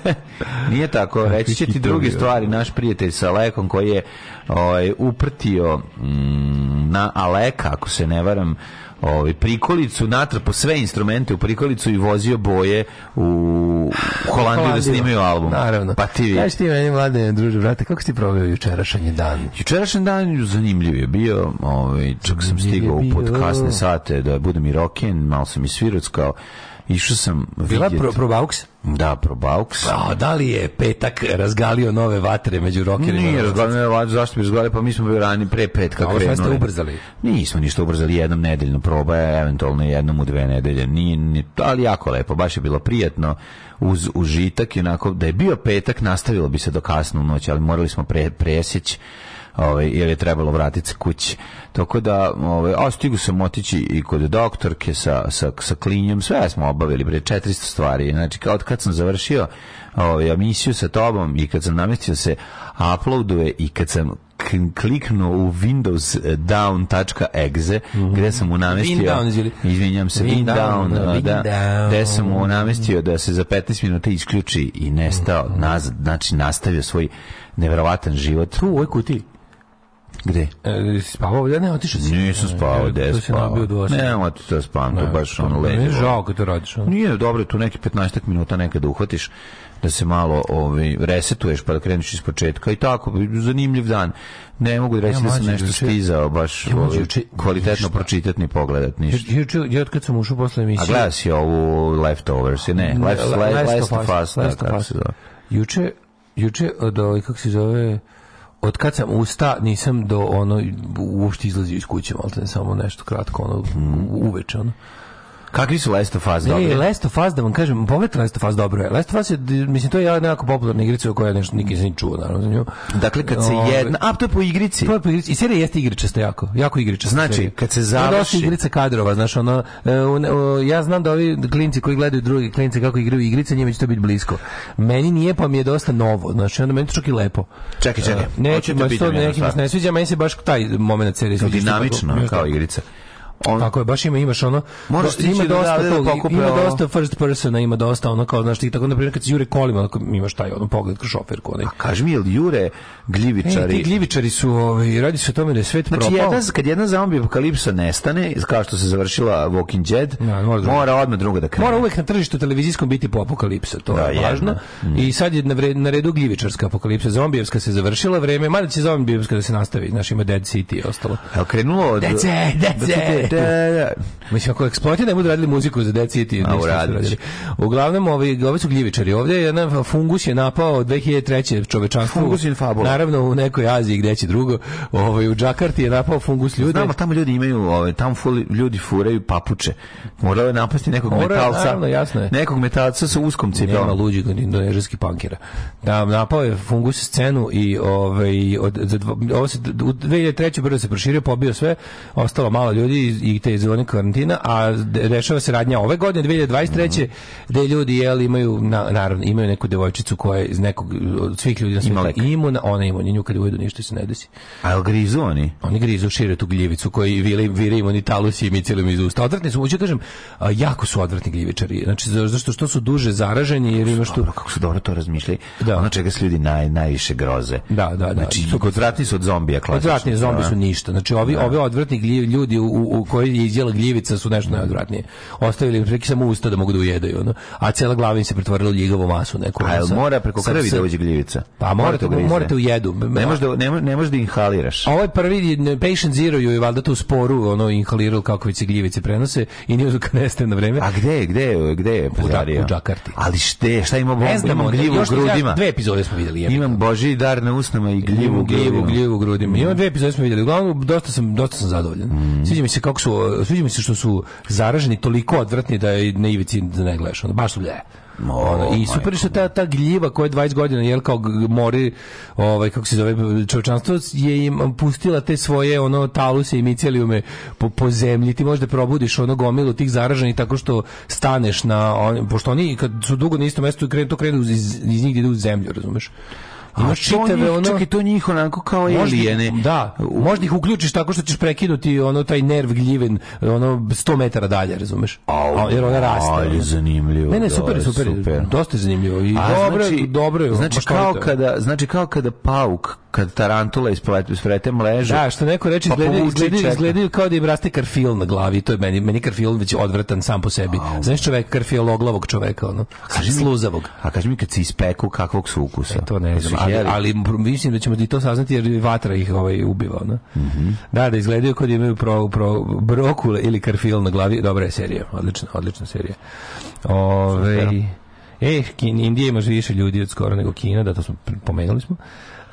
(laughs) Nije tako, reći će ti niti druge stvari naš prijatelj sa Alekom koji je ovaj uprtio mm, na Aleka ako se ne varam ovaj prikolicu natrpo sve instrumente u prikolicu i vozio boje u, u Holandiju da snimaju album. Naravno. Pa ti Kaži ti meni mlade druže, brate, kako si proveo jučerašnji dan? Jučerašnji dan zanimljiv je bio, ovaj čak sam stigao u pod sate da budem i roken, malo sam i svirockao. Išao sam Bila vidjet. pro, probauks? Da, probauks. A, da li je petak razgalio nove vatre među rokerima? Nije razgalio nove vatre, zašto bi razgalio? Pa mi smo bili rani pre petka. A ovo sve ste ubrzali? Nismo ništa ubrzali, jednom nedeljnu proba je, eventualno jednom u dve nedelje. Nije, nije, ali jako lepo, baš je bilo prijatno uz užitak i onako, da je bio petak nastavilo bi se do kasno u noć, ali morali smo pre, presjeći ovaj, jer je trebalo vratiti kući. Tako da, ovaj, a stigu sam otići i kod doktorke sa, sa, sa klinjom, sve smo obavili, pre 400 stvari. Znači, od kad sam završio ovaj, emisiju sa tobom i kad sam namestio se uploaduje i kad sam kliknuo u Windows eh, down.exe mm -hmm. gde sam mu namestio izvinjam se Windown, Windown, da, da Windown. Da. gde sam mu namestio da se za 15 minuta isključi i nestao mm -hmm. nazad, znači nastavio svoj neverovatan život u ovoj kutiji Gde? E, spavao, ja ne, otišao da si. Nisam e, spavao, gde je spavao? Ne, otišao sam da spavam, to baš ono lepo. Nije žao kad to radiš. Ono. Nije, dobro, tu neki 15 minuta nekada da uhvatiš da se malo ovaj resetuješ pa da kreneš iz početka i tako zanimljiv dan ne mogu reći ja, da sam nešto juče, stizao baš ja, ovaj, juče, kvalitetno ništa. pročitat ni pogledat ništa juče ja kad sam ušao posle emisije a gledao si ovu leftovers ne, ne last, last, last, last of us, last of us. juče juče od ovaj kako se zove od kad sam usta nisam do ono uopšte izlazio iz kuće, malo samo nešto kratko ono uveče ono. Kakvi su Last of Us dobri? Ne, Last of Us, da vam kažem, pogledajte Last of Us dobro je. Last of Us je, mislim, to je nekako popularna igrica o kojoj ja nešto nikad nisam čuo, naravno, za nju. Dakle, kad se jedna... A, to je po igrici? To je po igrici. I serija jeste igričasta jako, jako igričasta. Znači, serija. kad se završi... Dosta igrica kadrova, znaš, ono, e, ja znam da ovi klinci koji gledaju drugi klinci kako igraju igrice, njima će to biti blisko. Meni nije, pa mi je dosta novo, znači, onda meni to čak i lepo. Čekaj, čekaj. E, neću, to ne sviđa, meni se baš taj moment serije sviđa. Dinamično, kao igrica. On... Tako je, baš ima, imaš ono... Možeš do, ima da dosta da, tog, ima ono... dosta first persona, ima dosta ono kao, znaš, ti tako, na primjer, kad si Jure Kolima, onako, imaš taj ono pogled kao šoferku. Onaj. A kaži mi, jel Jure gljivičari... E, ti gljivičari su, ovaj, radi se o tome da je svet znači, propao. Znači, jedan, kad jedna zombi apokalipsa nestane, kao što se završila Walking Dead, ja, da, mora, druga. mora odmah druga da krene. Mora uvek na tržištu televizijskom biti po apokalipsa, to da, je važno. Mm. I sad je na, vre, na redu gljivičarska apokalipsa, zombijevska se završila vreme, mada će zombijevska da se nastavi, znaš, ima Dead City i ostalo. Jel krenulo od... Dece, dece! Da, da, da. Mislim, ako eksploati ne budu radili muziku za deci, City. A, uradili. Uglavnom, ovi, ovi su gljivičari. Ovdje je jedan fungus je napao 2003. čovečanstvo. Fungus in fabula. Naravno, u nekoj Aziji, gdje će drugo. Ovaj, u Džakarti je napao fungus ljude. Znamo, tamo ljudi imaju, ovaj, tamo fuli, ljudi furaju papuče. Morao je napasti nekog Mora, metalca. Naravno, jasno je. Nekog metalca sa uskom cipelom. Nema luđi kod indonežanski pankera. Da, napao je fungus scenu i ovaj, od, za, ovo se, u 2003. brzo se proširio, pobio sve, ostalo malo ljudi i te zone karantina, a rešava se radnja ove godine 2023. Mm gde ljudi jel imaju na, naravno imaju neku devojčicu koja iz nekog od svih ljudi na svijetu imuna, ona imuna, nju kad ujedu ništa se ne desi. A jel grizu oni? Oni grizu šire tu gljivicu koji vire, vire oni talusi i micilom iz usta. Odvratni su, hoću da kažem, jako su odvratni gljivičari. Znači zašto što su duže zaraženi jer ima što kako su dobro to razmišljali. Da. Ona čega se ljudi naj najviše groze. Da, da, da. Znači, su odvratni su od zombija klasično. Odvratni zombi da. su ništa. Znači ovi da. ovi odvratni ljudi u, u, koji je izjela gljivica su nešto najodvratnije. Ostavili preki samo usta da mogu da ujedaju. Ono. A cela glava im se pretvorila u ljigavu masu. Neku, A jel mora preko krvi da uđe gljivica? Pa morate, morate da da da u jedu. Ne možeš da, ne, ne možeš da inhaliraš. A ovaj prvi, Patient Zero ju je valjda tu sporu ono, inhalirao kako već se gljivice prenose i nije uzak neste na vreme. A gde je, gde je, gde je u, Ali šte, šta ima bomba? Ne znam, gljivu u grudima. Dve epizode smo videli. Jebito. Imam Boži dar na usnama i gljivu, gljivu, gljivu, gljivu grudima. Imam dve epizode smo videli. Uglavnom, dosta sam, dosta sam zadovoljan. Mm. Sviđa mi se kako kako su, sviđa mi se što su zaraženi toliko odvratni da je na ivici da ne gledaš, ono, baš su blje. Oh, I super što ta, ta gljiva koja je 20 godina jel kao mori ovaj, kako se zove čovečanstvo je im pustila te svoje ono taluse i micelijume po, po zemlji ti možda probudiš ono gomilu tih zaraženih tako što staneš na on, pošto oni kad su dugo na istom mestu krenu, to krenu iz, iz njih da ide u zemlju razumeš A čitave ono... Čekaj, to njih onako kao alijene. Da, možda ih uključiš tako što ćeš prekinuti ono taj nerv gljiven ono 100 metara dalje, razumeš? A, jer ona raste. Ali je zanimljivo. Ne, ne, super, super, super. Dosta je zanimljivo. I A, dobro, znači, dobro je. Znači kao, kada, znači kao kada pauk kad tarantula isprete mleže. Da, što neko reče, pa izgledaju, kao da im raste karfil na glavi. To je meni, meni karfil već odvratan sam po sebi. Wow. Znaš čovek, karfiologlavog čoveka, ono, sluzavog. A kaži mi kad se ispeku, kakvog su ukusa? E, to ne znam, ali, ali mislim da ćemo i to saznati jer vatra ih ovaj ubiva, no? mm -hmm. Da, da izgledaju kod imaju pro, pro brokule ili karfil na glavi. Dobra je serija, odlična, odlična serija. Ove, Super. E, Kin, Indija ima više ljudi od skoro nego Kina, da to smo pomenuli smo.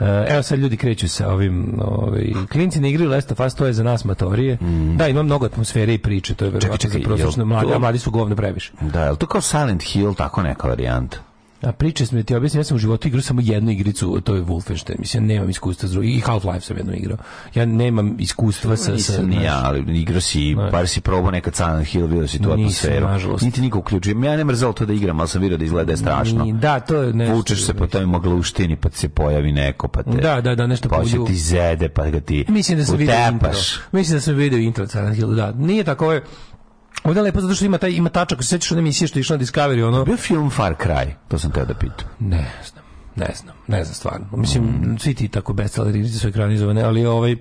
Eh, evo sad ljudi kreću sa ovim ovaj, klinci ne igraju Last of Us, to je za nas matorije. Mm. Da, ima mnogo atmosfere i priče, to je verovatno za prosječno mladi, a mladi su govno previše. Da, je li to kao Silent Hill, tako neka varijanta? A priče smo da ti objasnili, ja sam u životu igrao samo jednu igricu, to je Wolfenstein. Mislim, ja nemam iskustva s I Half-Life sam jednom igrao. Ja nemam iskustva sa... sa ni ja, ali igrao si, no. par si probao neka Silent Hill, vidio si tu atmosferu. Nažalost. Niti niko uključio. Ja ne mrzalo da igram, ali sam vidio da izgleda strašno. Ni, da, to je nešto. Vučeš se po toj mogluštini, pa se pojavi neko, pa te... Da, da, da, nešto pa polju. ti zede, pa ga ti Mislim da sam utepaš. Video intro. Mislim da sam video intro Silent Hill, da. Nije tako je Ovdje lepo zato što ima taj ima tačak, se sećaš one emisije što je išla na Discovery, ono. Bio film Far Cry, to sam teo da pitam. Ne znam, ne znam, ne znam stvarno. Mislim, mm. svi ti tako bestseleri su ekranizovane, ali ovaj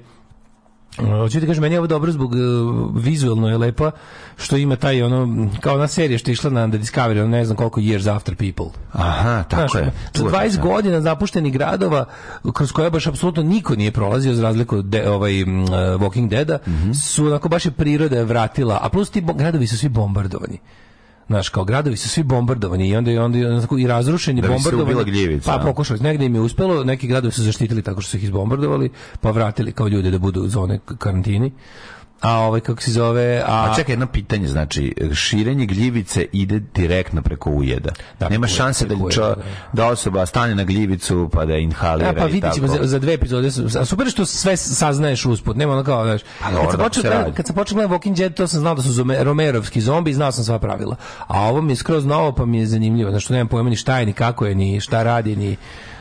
Hoću ti kažem, meni je ovo dobro zbog e, vizualno je lepa, što ima taj ono, kao na serija što je išla na The Discovery, ono ne znam koliko Years After People. Aha, tako Znaš, je. Za 20 godina zapušteni gradova, kroz koje baš apsolutno niko nije prolazio, za razliku od de, ovaj, e, Walking Deada, mm -hmm. su onako baš je priroda vratila, a plus ti gradovi su svi bombardovani. Znaš, kao gradovi su svi bombardovani i onda i onda, i razrušeni da bombardovani. Gljivica, pa pokušali, negde im je uspelo, neki gradovi su zaštitili tako što su ih izbombardovali, pa vratili kao ljude da budu u zone karantini a ovaj kako se zove a pa čekaj jedno pitanje znači širenje gljivice ide direktno preko ujeda da, nema šanse da čo, da. da. osoba stane na gljivicu pa da inhalira da, pa videćemo za, za dve epizode a super što sve saznaješ usput nema ono kao znaš pa kad, sam počeo, se kad sam počeo Walking Dead to sam znao da su zome, romerovski zombi znao sam sva pravila a ovo mi je skroz novo pa mi je zanimljivo znači nemam pojma ni šta je ni kako je ni šta radi ni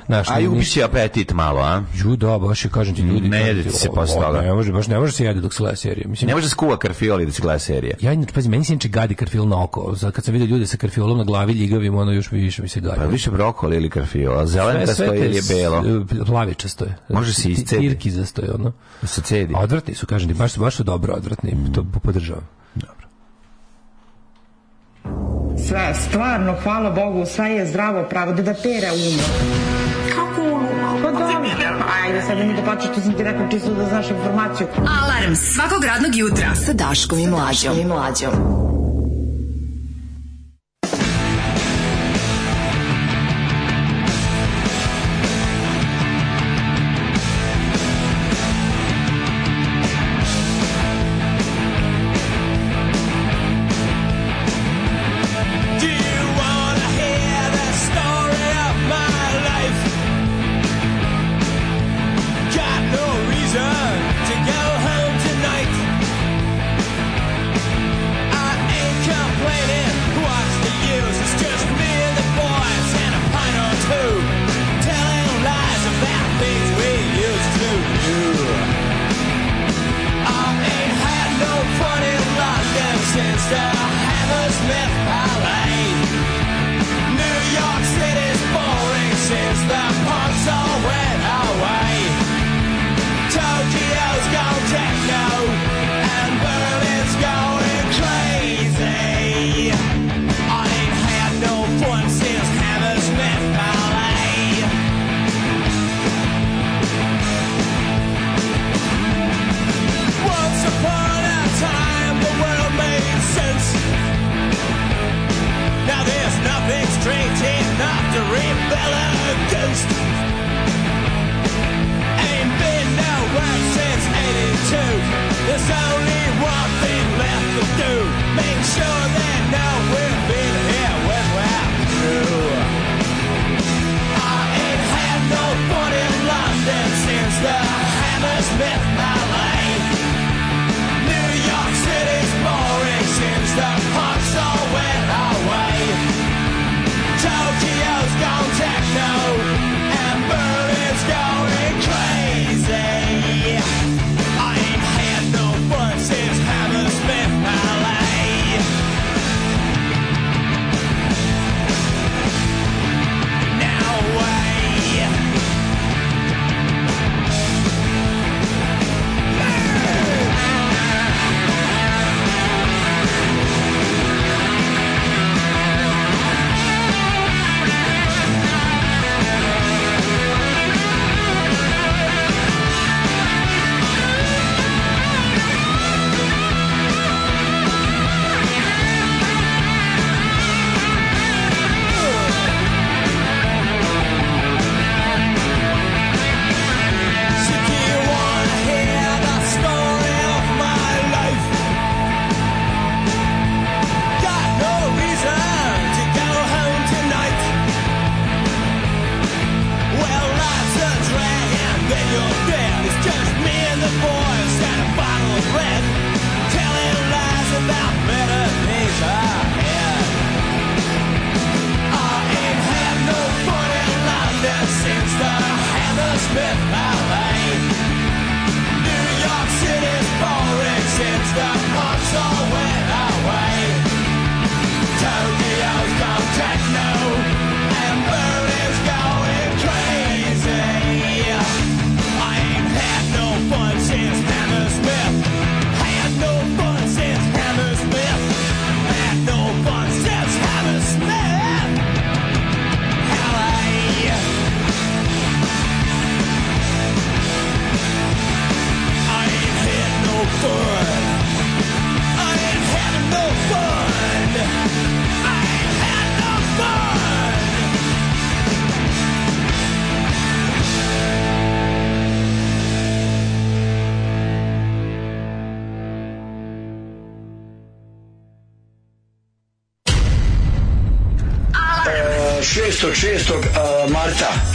Naš, a jubi si apetit malo, a? Ju, da, baš je, kažem ti, ljudi... Ne jede se posle toga. Ne može, baš ne može se jede dok se gleda serija. Mislim, ne može da se kuva karfiol i da se gleda serija. Ja, inače, pazi, meni se inače gadi karfiol na oko. Za, kad sam vidio ljude sa karfiolom na glavi, ljigavim, ono još više mi se gadi. Pa više brokoli ili karfiol, a zelenkasto da ili je belo? E, plavi često je. Može se iscedi. Irkizasto zastoje ono. Da se cedi. Odvratni su, kažem ti, baš, baš su dobro odvratni, to podržavam. Dobro. Sva, stvarno, hvala Bogu, sve je zdravo pravo, da da pera umo. Kako umo? Pa dobro, da. ajde sad da mi da plaćaš, to sam ti rekao čisto da znaš informaciju. Alarm svakog radnog jutra sa Daškom i Mlađom. Daškom i Mlađom.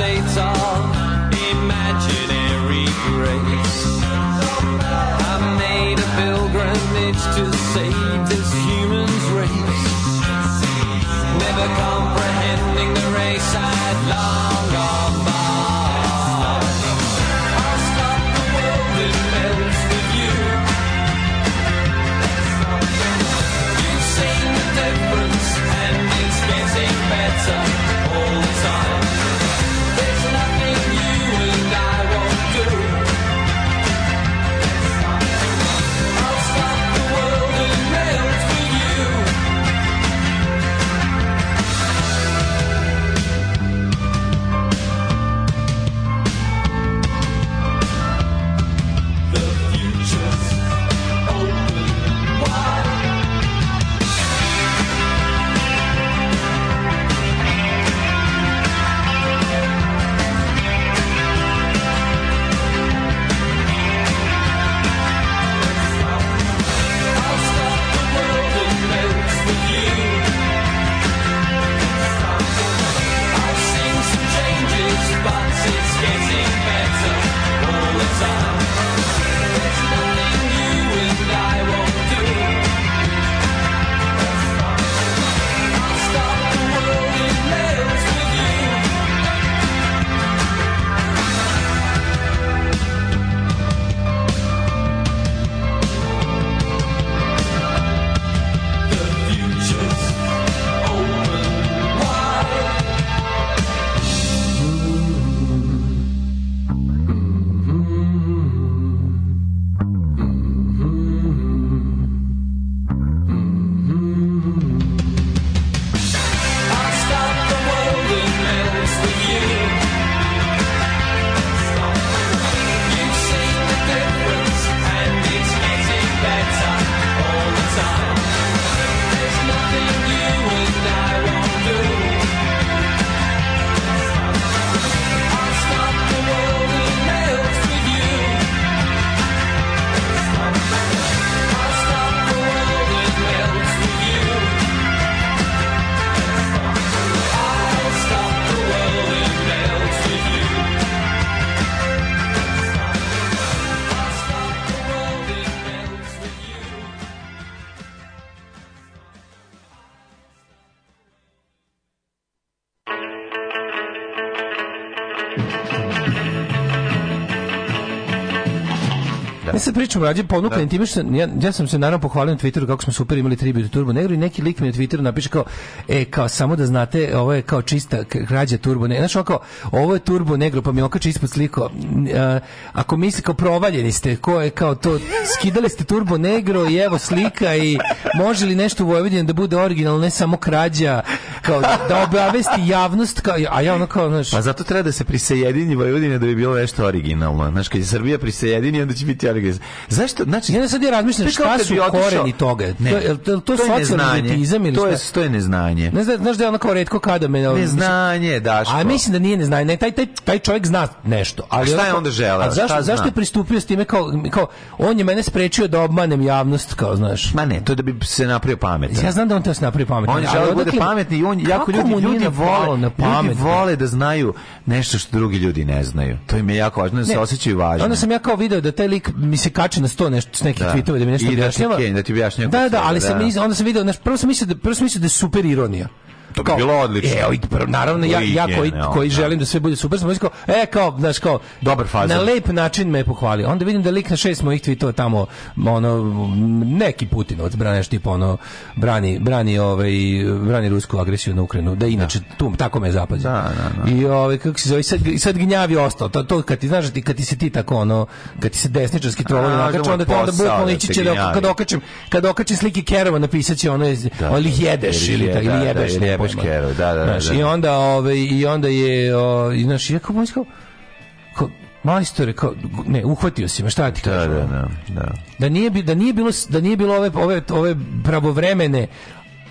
States are pričam rađe ponukan da. time što ja, ja, sam se naravno pohvalio na Twitteru kako smo super imali tribut Turbo Negro i neki lik mi na Twitteru napiše kao e kao samo da znate ovo je kao čista krađa Turbo Negro. Znaš kao ovo je Turbo Negro pa mi okači ispod sliko. Uh, ako misli kao provaljeni ste, ko je kao to skidali ste Turbo Negro i evo slika i može li nešto u Vojvodini da bude originalno ne samo krađa kao da, da obavesti javnost kao a ja ono kao znaš pa zato treba da se prisjedini Vojvodina da bi bilo nešto originalno znaš kad je Srbija prisejedini onda će biti originalno zašto znači ja sad ja razmišljam šta su koreni toga ne, to je to, to, to socijalni ili to je to je neznanje ne znaš znaš da je ono kao retko kada me neznanje da a mislim da nije neznanje ne, taj taj taj čovjek zna nešto ali šta je onda želeo a zašto zašto je pristupio s time kao kao on je mene sprečio da obmanem javnost kao znaš ma ne to da bi se napravio pamet ja znam da on te da se napravio pamet on je želeo da bude pametni i on on jako ljudi ljudi vole na pamet. Ljudi vole da znaju nešto što drugi ljudi ne znaju. To im je jako važno, da se osećaju važno. Onda sam ja kao video da taj lik mi se kači na sto nešto s nekih da. tvitova da mi nešto da da objašnjava. Da, da, da, ali sam onda sam video, prvo sam mislio da prvo sam mislio da je super ironija to bi bilo odlično. E, pa, naravno, ja, ja koji, koji da. želim da sve bude super, sam kao, e, kao, znaš, kao, Dobar faza. na lep način me je pohvalio. Onda vidim da lik na šest mojih tweetova tamo, ono, neki Putinovac, braneš tipa, ono, brani, brani, ovaj, brani rusku agresiju na Ukrajinu, da inače, da. tu, tako me je zapazio. Da, da, da. I, ovaj, kako se zove, sad, sad gnjavi ostao, to, to kad ti, znaš, da kad ti se ti tako, ono, kad ti se desničarski trolovi nakače, onda te onda bukvalno ići će, kad okačem, kad okačem slike Kerova, napisat će ono, ili jedeš, ili, ili jebeš, Bush Carroll, da, da, da, znaš, da, da. I onda, ove, ovaj, i onda je, o, ovaj, i, znaš, i ja kao, Majstore, kao, ne, uhvatio si me, šta ti da, da, kažem? Da, da, da, da. Da nije, da nije bilo, da nije bilo ove, ove, ove pravovremene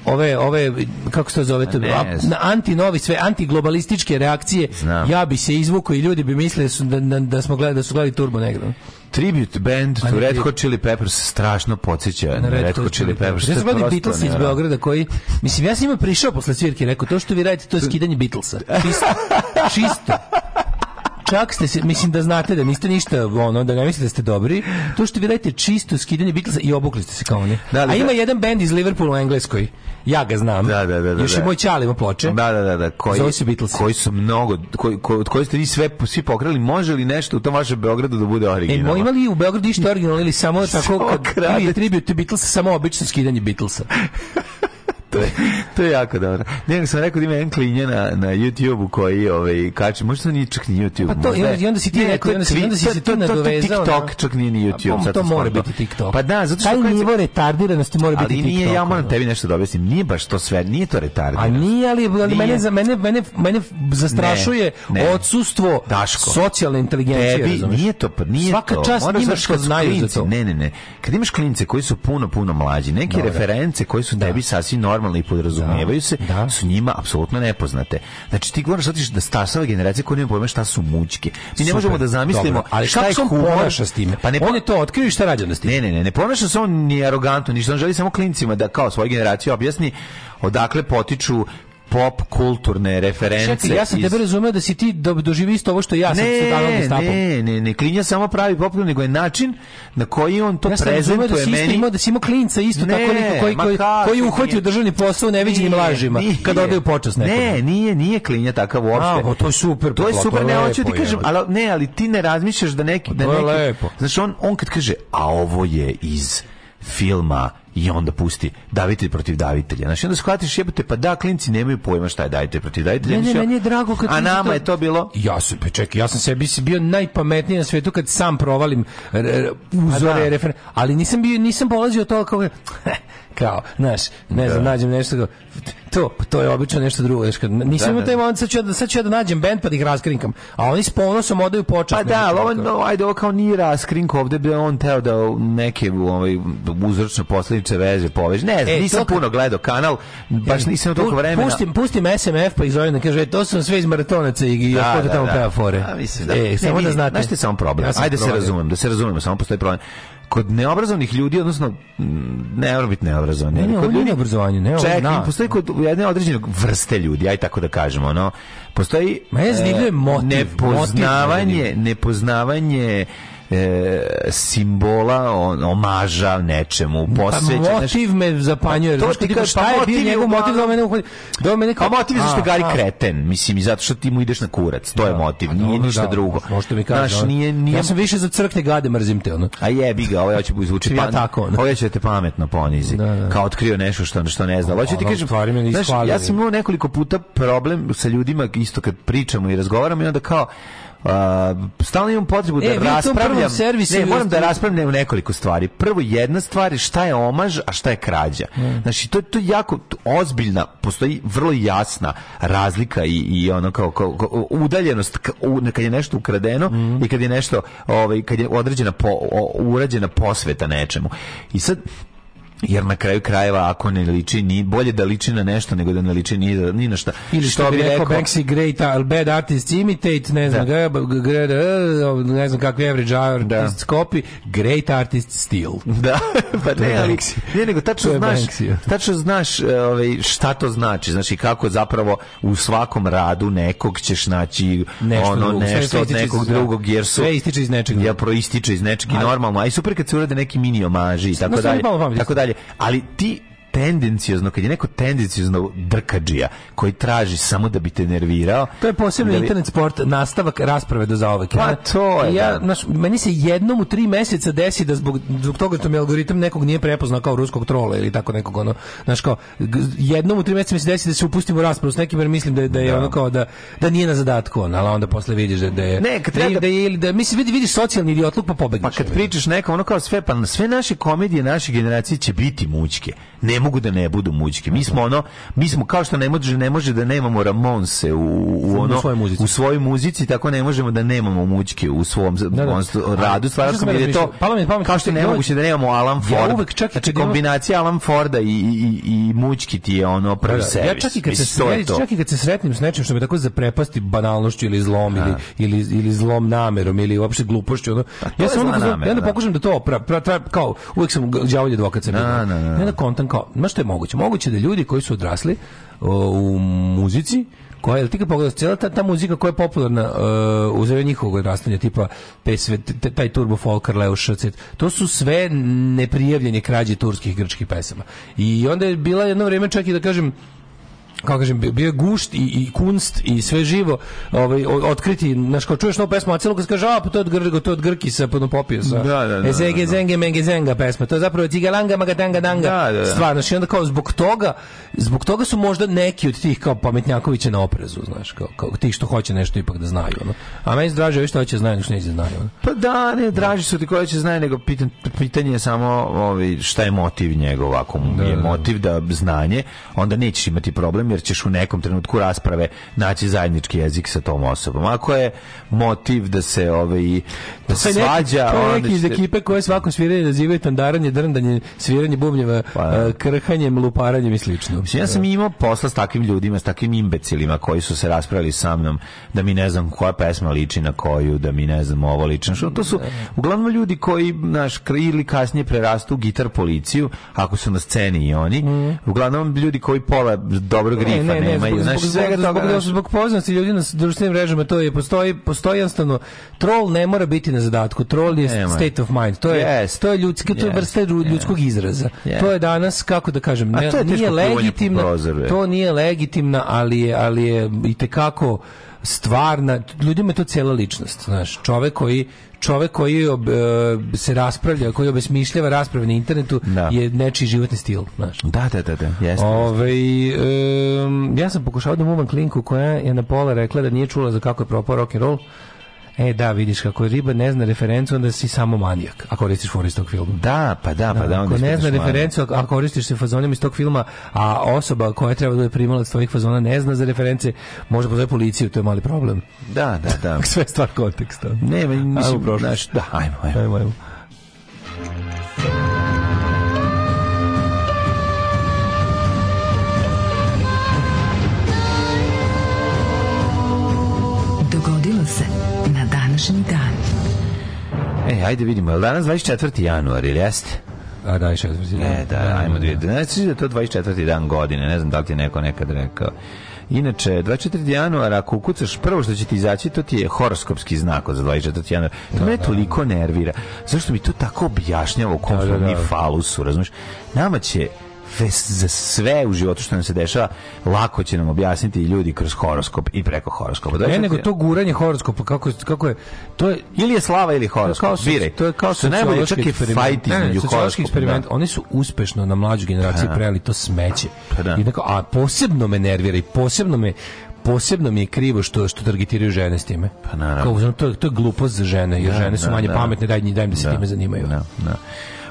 ove ove kako se to zove to na anti novi sve antiglobalističke reakcije Znam. ja bi se izvukao i ljudi bi mislili da su da, da, da smo gledali da su gledali Turbo negde tribute band to Red Hot Chili Peppers strašno podsjeća na Red Hot Chili Peppers. Ja sam gledao Beatles iz Beograda koji, mislim, ja sam njima prišao posle svirke i rekao, to što vi radite, to je skidanje Beatlesa. Čisto. (laughs) Čisto čak ste se, mislim da znate da niste ništa, ono, da ne mislite da ste dobri, to što vi radite čisto skidanje Beatlesa i obukli ste se kao oni. Da, da, A ima jedan bend iz Liverpoola u Engleskoj, ja ga znam, da, da, da, da još je da. moj čal ima ploče, da, da, da, da, koji, zove se Beatles. Koji su mnogo, koji, ko, koji ste vi sve, svi pokrali, može li nešto u tom vašem Beogradu da bude e, originalno? E, ima li u Beogradu ništa originalno ili samo tako, kad, ili tribute Beatlesa, samo obično skidanje Beatlesa? (laughs) to, je, to je jako dobro. Ne, sam rekao da ima jedan klinje na, na YouTube-u koji ovaj, kače, možda to nije čak ni YouTube. Pa to, možda, i onda si ti rekao, onda si, onda si se tu nadovezao. To, to, TikTok čak nije ni YouTube. Pa, to mora biti TikTok. Pa da, zato što... Taj nivo retardiranosti mora biti TikTok. Ali nije, ja moram tebi nešto da objasnim, nije baš to sve, nije to retardiranost. A nije, ali, ali mene, za, mene, mene, mene zastrašuje ne, ne. odsustvo Daško, socijalne inteligencije. Tebi nije to, pa nije Svaka to. Svaka čast imaš kad znaju za to. Ne, ne, ne. Kad imaš klince koji su puno, puno mlađi, neke reference koji su da. tebi sasvim normalne normalne i podrazumevaju da, se, da. su njima apsolutno nepoznate. Znači ti moraš shvatiti da, da stasava generacija koja nema pojma šta su mućke. Mi Super, ne možemo da zamislimo dobro, ali šta se ponaša s time. Pa ne, on je to otkrio i šta radi onda s time. Ne, ne, ne, ne ponaša se on ni arogantno, ništa, on želi samo klincima da kao svoju generaciju objasni odakle potiču pop kulturne reference. Čekaj, ja sam iz... tebe razumeo da si ti do, doživi isto ovo što ja sam ne, sa Danom Ne, ne, ne, Klinja samo pravi pop nego je način na koji on to ja da prezentuje da si meni. Isto imao, da si imao Klinca isto ne, tako neko koji, koji, koji uhvatio državni posao neviđenim lažima nije, kada ode u počas nekom. Ne, nije, nije Klinja takav uopšte. A, to je super. To je pa, super, ne, hoću ti kažem, ali, ne, ali ti ne razmišljaš da neki... Pa, da neki, Znaš, on, on kad kaže, a ovo je iz filma i onda pusti davitelj protiv davitelja. Znači onda shvatiš jebote pa da klinci nemaju pojma šta je davitelj protiv davitelja. Ne, ne, meni je drago kad A nama to... je to bilo. Ja se pa čekaj, ja sam sebi bio najpametniji na svetu kad sam provalim pa uzore, pa da. referen, ali nisam bio nisam polazio to kao (laughs) kao, znaš, ne znam, da. nađem nešto kao, to, to je obično nešto drugo, znači kad nisam da, imao da, taj da. moment, sad ću, ja, sad ću da nađem bend pa da ih raskrinkam, a oni s ponosom odaju počast. Pa da, ali ovo, no, ajde, ovo kao nije raskrink, ovde bi on teo da neke ovaj, uzročno posljednice veze poveže, ne znam, e, nisam to, puno gledao kanal, baš e, nisam toliko vremena. Pustim, pustim SMF pa izovim da kaže, to sam sve iz maratonaca i, i da, da, tamo da, peva fore. Da, mislim, da. E, samo ne, da znate. Znaš ti samo problem, ja ajde problem. se razumem, da se razumemo, samo postoji problem kod neobrazovanih ljudi, odnosno ne mora biti neobrazovani. Ne, kod ljudi obrazovanje, ne, ček, na, postoji kod jedne određene vrste ljudi, aj tako da kažemo, ono, postoji Ma e, je zanimljiv motiv, nepoznavanje, motiv, nepoznavanje, nepoznavanje e, simbola on, omaža nečemu posvećen pa motiv me zapanjuje pa, to ti kao, šta pa je bio njegov motiv da mene uhvati da mene kao pa motiv je zašto gari kreten mislim i zato što ti mu ideš na kurac to je da. motiv nije ništa da, drugo možete mi kažeš nije nije ja sam više za crkne gade mrzim te ono a jebi ga ovo ja ću izvući (laughs) pa tako ovo ja ću da te pametno ponizi kao otkrio nešto što što ne zna hoćete ti kažem ja sam imao nekoliko puta problem sa ljudima isto kad pričamo i razgovaramo i onda kao Uh, stalno imam potrebu da e, raspravljam. Ne, moram ste... da raspravljam nekoliko stvari. Prvo jedna stvar je šta je omaž, a šta je krađa. Mm. Znači to je to jako ozbiljna, postoji vrlo jasna razlika i, i ono kao, kao, kao udaljenost ka, u, kad je nešto ukradeno mm. i kad je nešto ovaj kad je određena po, o, urađena posveta nečemu. I sad jer na kraju krajeva ako ne liči ni bolje da liči na nešto nego da ne liči ni, ni na šta ili što, što bi rekao, rekao Banksy great al bad artists imitate ne znam da. ne znam kakvi average artists da. copy great artists steal (laughs) da pa ne, ali, ne nego tačno znaš tačno znaš e, ovaj, šta to znači znači kako zapravo u svakom radu nekog ćeš naći nešto ono drugo. nešto od nekog iz, da. drugog jer su sve ističe iz nečega ja proističe iz nečega normalno aj super kad se urade neki mini omaži i tako dalje tako dalje dalje, ali ti tendencijozno, kad je neko tendencijozno drkađija koji traži samo da bi te nervirao. To je posebno da bi... internet sport, nastavak rasprave do zaovek. Pa to je. Ja, da. naš, meni se jednom u tri meseca desi da zbog, zbog toga što mi algoritam nekog nije prepoznao kao ruskog trola ili tako nekog ono, znaš kao, jednom u tri meseca mi se desi da se upustim u raspravu s nekim jer mislim da, da je da. ono kao da, da nije na zadatku, on, ali onda posle vidiš da, da je... Ne, kad treba... Da, je, da, mislim, vidi, vidiš socijalni idiotluk pa pobegneš. Pa kad pričaš nekom, ono kao sve, pa sve naše komedije naše generacije će biti mučke. Ne mogu da ne budu muđke. Mi smo ono, mi smo kao što ne može, ne može da nemamo Ramonse u, u ono, u svojoj, muzici. u svojoj muzici, tako ne možemo da nemamo muđke u svom da, da. radu stvararskom, jer da je to pamet, pamet, kao što ne moguće da nemamo Alan Ford. Ja uvek čak znači, kombinacija Alan Forda i, i, i muđki ti je ono prvi da, da. servis. Ja čak i kad se sredi, čak i kad se sretnim s nečim što me tako zaprepasti banalnošću ili zlom ili, ili, ili zlom namerom ili uopšte glupošću, ono, pa ja sam onda, pokušam da to, pra, pra, kao, uvek sam đavolji advokat sebi. Ja na kontam kao, ma što je moguće? Moguće da ljudi koji su odrasli u muzici, koja je, ti kad pogledaš, cijela ta, ta muzika koja je popularna uh, u zemlju njihovog odrastanja, tipa PSV, taj Turbo Folker, Leo Šrcet, to su sve neprijavljene krađe turskih grčkih pesama. I onda je bila jedno vrijeme čak i da kažem, kao kažem, bio je gušt i, i kunst i sve živo ovaj, otkriti, znaš, kao čuješ novu pesmu, a celo kaže, a, pa to je od, Grg, to od Grki sa podnopopio sa. Da, da, da. Ezege, da, da. zenge, menge, zenga pesma. To je zapravo tigalanga, magatanga, danga. Da, da, da. Stvar, znaš, i onda kao zbog toga, zbog toga su možda neki od tih kao pametnjakovića na oprezu, znaš, kao, kao tih što hoće nešto ipak da znaju. Ono. A meni se draže ovi što hoće da znaju, što neće znaju. Ono. Pa da, ne, draži su ti koji će znaju, nego pitan, pitanje je samo ovi, ovaj, šta je motiv njegov, ako mu da, je motiv da znanje, onda nećeš imati problem problem jer ćeš u nekom trenutku rasprave naći zajednički jezik sa tom osobom. Ako je motiv da se ovaj da se svađa, to je neki iz ekipe koje svako sviranje nazivaju tandaranje, drndanje, sviranje bubnjeva, pa, eh, da. krhanjem, luparanjem i slično. Ja sam eh. imao posla s takvim ljudima, s takvim imbecilima koji su se raspravili sa mnom da mi ne znam koja pesma liči na koju, da mi ne znam ovo liči. Što to su da. uglavnom ljudi koji naš ili kasnije prerastu u gitar policiju, ako su na sceni i oni. Mhm. Uglavnom ljudi koji pola dobro grifa ne, ne, nemaju. Zbog, znaš, zbog, svega toga, zbog, zbog poznanosti ljudi na društvenim mrežama, to je, postoji, postoji jednostavno, troll ne mora biti na zadatku, troll je Nema. state of mind, to je, yes. to je ljudski, to je yes. vrsta ljudskog yes. izraza. To je danas, kako da kažem, ne, nije legitimno. to nije legitimno, ali je, ali je i te kako stvarna, ljudima je to cela ličnost, znaš, čovjek koji čovjek koji ob, e, se raspravlja, koji obesmišljava rasprave na internetu da. je nečiji životni stil, znaš. Da, da, da, da. Jeste, Ove, ovaj, um, ja sam pokušao da mumam klinku koja je na pola rekla da nije čula za kako je propao rock and roll E, da, vidiš, kako riba ne zna referencu, onda si samo manijak, ako koristiš for iz tog filma. Da, pa da, pa da. da ako ne zna referencu, ako koristiš se fazonima iz tog filma, a osoba koja treba da je primala tvojih fazona ne zna za reference, može pozove policiju, to je mali problem. Da, da, da. (laughs) Sve je stvar konteksta. Ne, mislim, ajmo, da, ajmo, ajmo. ajmo, ajmo. ajde vidimo, je li danas 24. januar ili jeste? A da, 24. Ne, da, da, ajmo dvije. Znači da je da. to 24. dan godine, ne znam da li ti neko nekad rekao. Inače, 24. januara, ako ukucaš prvo što će ti izaći, to ti je horoskopski znak za 24. januara. To da, me da, toliko nervira. Zašto mi to tako objašnjava u kom da, da, da. falusu, razumiješ? Nama će za sve u životu što nam se dešava, lako će nam objasniti ljudi kroz horoskop i preko horoskopa. Da, ne, nego to guranje horoskopa, kako, kako je, to je... Ili je slava ili horoskop, biraj. to je kao što najbolje čak i fight između horoskopa. eksperiment, da. oni su uspešno na mlađu generaciju prejeli to smeće. Pa da. I tako, a posebno me nervira i posebno me posebno mi je krivo što što targetiraju žene s time. Pa naravno. Kao, to, to je glupost za žene, jer da, žene su da, manje da. pametne, daj, daj im da se da, time zanimaju. Da, da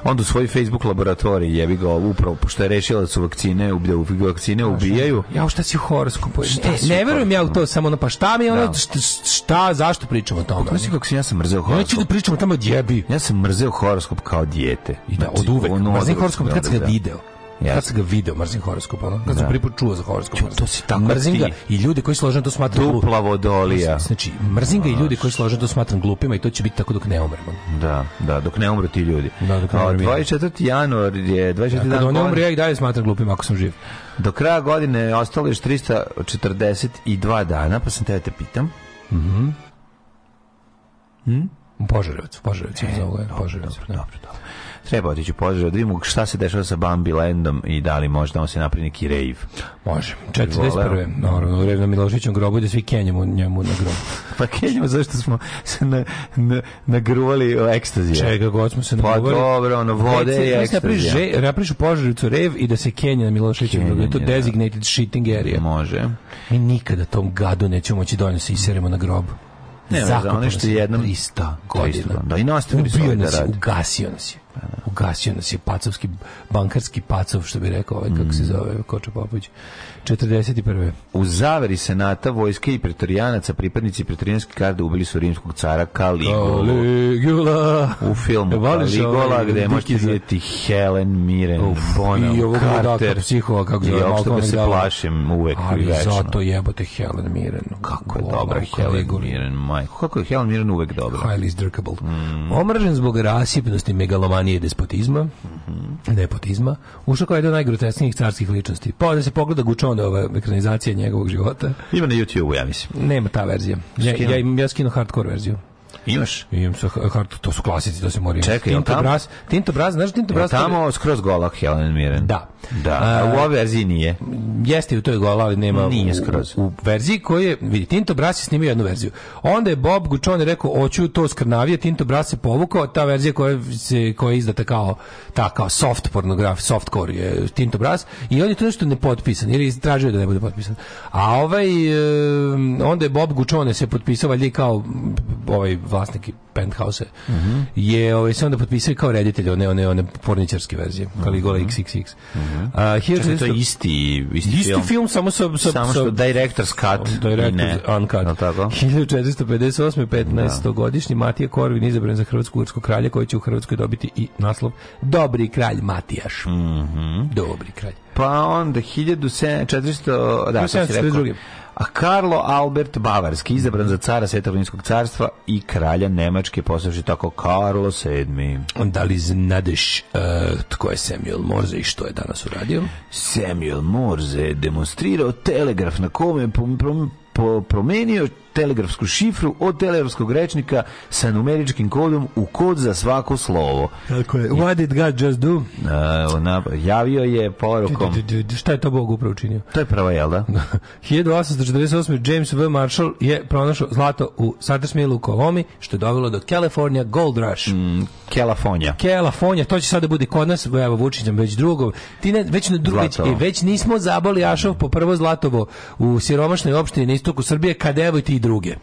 onda u svoj Facebook laboratoriji jebi ga upravo pošto je rešila da su vakcine da u vakcine ubijaju. Ja šta si horoskop ne, ne verujem ja u to samo na pa šta mi ono da. šta, šta zašto pričamo o tome? Pa kako si ja sam mrzeo horoskop. Ja da pričamo tamo djebi. Ja sam mrzeo horoskop kao dijete. I da, znači, od uvek. Ono, horoskop da kad sam ga da. video. Ja Kad sam ga video, mrzim horoskop, ono. Kad sam da. prvi za horoskop. Mrzim. To si tako mrzim ga i ljudi koji složeno to smatram Dupla vodolija. Znači, mrzim ga i ljudi koji složeno to smatram glupima i to će biti tako dok ne umrem. Da, da, dok ne umru ti ljudi. Da, dok ne umru. 24. januar je 24. januar. Da, kad ne umru, ja ih dalje smatram glupima ako sam živ. Do kraja godine ostalo još 342 dana, pa sam tebe da te pitam. Mhm. Mm hm? Požarevac, Požarevac, e, dobro, dobro, dobro treba otići u Požaru, da vidimo šta se dešava sa Bambi Landom i da li možda on se napravi neki rave. Može. 41. Naravno, u Revno Milošićom grobu da svi kenjamo njemu na grobu. (laughs) pa kenjamo zašto smo se na, na, nagruvali ekstazije. Čega god smo se pa nagruvali. Pa dobro, ono, vode da i ekstazije. Da Napriš u Požaricu rev i da se kenja na Milošićom grobu. Da je to designated da. shitting area. Može. Mi nikada tom gadu nećemo moći donijeti se iseremo na grobu. Ne, za nešto jednom 300 godina. Da, i nastavili su da radi. Ugasio nas je. Ugasio nas je pacovski, bankarski pacov, što bi rekao ovaj, kako se mm. zove, Koča Popović. 41. U zaveri senata vojske i pretorijanaca pripadnici pretorijanske karde ubili su rimskog cara Kaligulu. Kaligula. U filmu e, Kaligola ovaj gde možete vidjeti Helen Mirren, Uf, Bonham, i ovog Carter. I psihova, kako zove, da Malcolm McDowell. se plašim uvek Ali i večno. zato jebote Helen Mirren. Kako je dobra Helen Mirren, majko. Kako je Helen Mirren uvek dobra. Highly izdrkable. Mm. Omražen zbog rasipnosti, megalomanije i despotizma, mm -hmm. nepotizma, ušao kao jedan od najgrotesknijih carskih ličnosti. Pa da se pogleda gučom Konova ekranizacija njegovog života. Ima na YouTubeu, ja mislim. Nema ta verzija. Ja, ja, ja skinu hardcore verziju. Imaš? Imam sa kartu, to su klasici, to se mora imati. Čekaj, Tinto Brass, Tinto Brass, znaš Tinto Brass? Tamo skroz golak Helen Mirren. Da. Da, a, u ovoj verziji nije. Jeste u toj gola, ali nema nije skroz. U, u verziji koji je, vidi, Tinto Brass je snimio jednu verziju. Onda je Bob Gučon rekao, hoću to skrnavije, Tinto Brass se povukao, ta verzija koja, se, koja je izdata kao, ta kao soft pornograf, softcore je Tinto Brass, i on je to nešto nepotpisan, ili je tražio da ne bude potpisan. A ovaj, onda je Bob Gučone se potpisao, valjda kao ovaj vlasnik penthouse mm -hmm. je ovaj, se onda potpisao kao reditelj one, one, one porničarske verzije, mm -hmm. XXX. Mm -hmm. A, Čekaj, 14... to isti, isti, isti film. film samo sa, sa, samo što director's cut director's ne. Uncut. No, 1458. 15-godišnji Matija Korvin izabran za Hrvatsku ursku kralja koji će u Hrvatskoj dobiti i naslov Dobri kralj Matijaš. Mm Dobri kralj. Pa onda 1400... Da, 1742 a Karlo Albert Bavarski, izabran za cara Svetovinskog carstva i kralja Nemačke, posebno tako Karlo VII. Da li znadeš uh, tko je Samuel Morze i što je danas uradio? Samuel Morze je demonstrirao telegraf na kome je promenio telegrafsku šifru od telegrafskog rečnika sa numeričkim kodom u kod za svako slovo. Tako je. What did God just do? Uh, javio je porukom. Šta je to Bog upravo učinio? To je prava, jel da? 1848. (laughs) James V. Marshall je pronašao zlato u Sattersmillu u Kolomi, što je dovelo do California Gold Rush. Mm, Kelafonja. Kelafonja, to će sada biti kod nas, evo Vučić već drugo. Ti ne, već, na drugo, već, već nismo zaboli Ašov po prvo zlatovo u siromašnoj opštini na istoku Srbije, kad evo ti druge.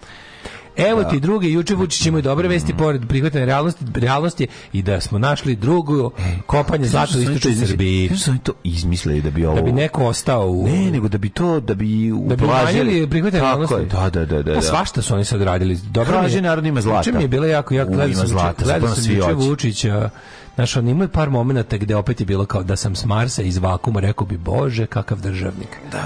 Evo da. ti drugi, juče Vučić i dobre vesti mm. pored prihvatene realnosti, realnosti i da smo našli drugu e, kopanje zlata u istočnoj Srbiji. Kako su oni to izmislili da bi ovo... Da bi neko ostao u... Ne, nego da bi to, da bi Da bi umanjili prihvatene realnosti. da, da, da, da. Pa da. svašta su oni sad radili. Dobro Kaže, naravno ima zlata. Juče mi je bilo jako, jako... U, sam, zlata, gledao sam juče Vučića. Znaš, on imao par momenta gde opet je bilo kao da sam s Marsa iz vakuma, rekao bi, Bože, kakav državnik. Da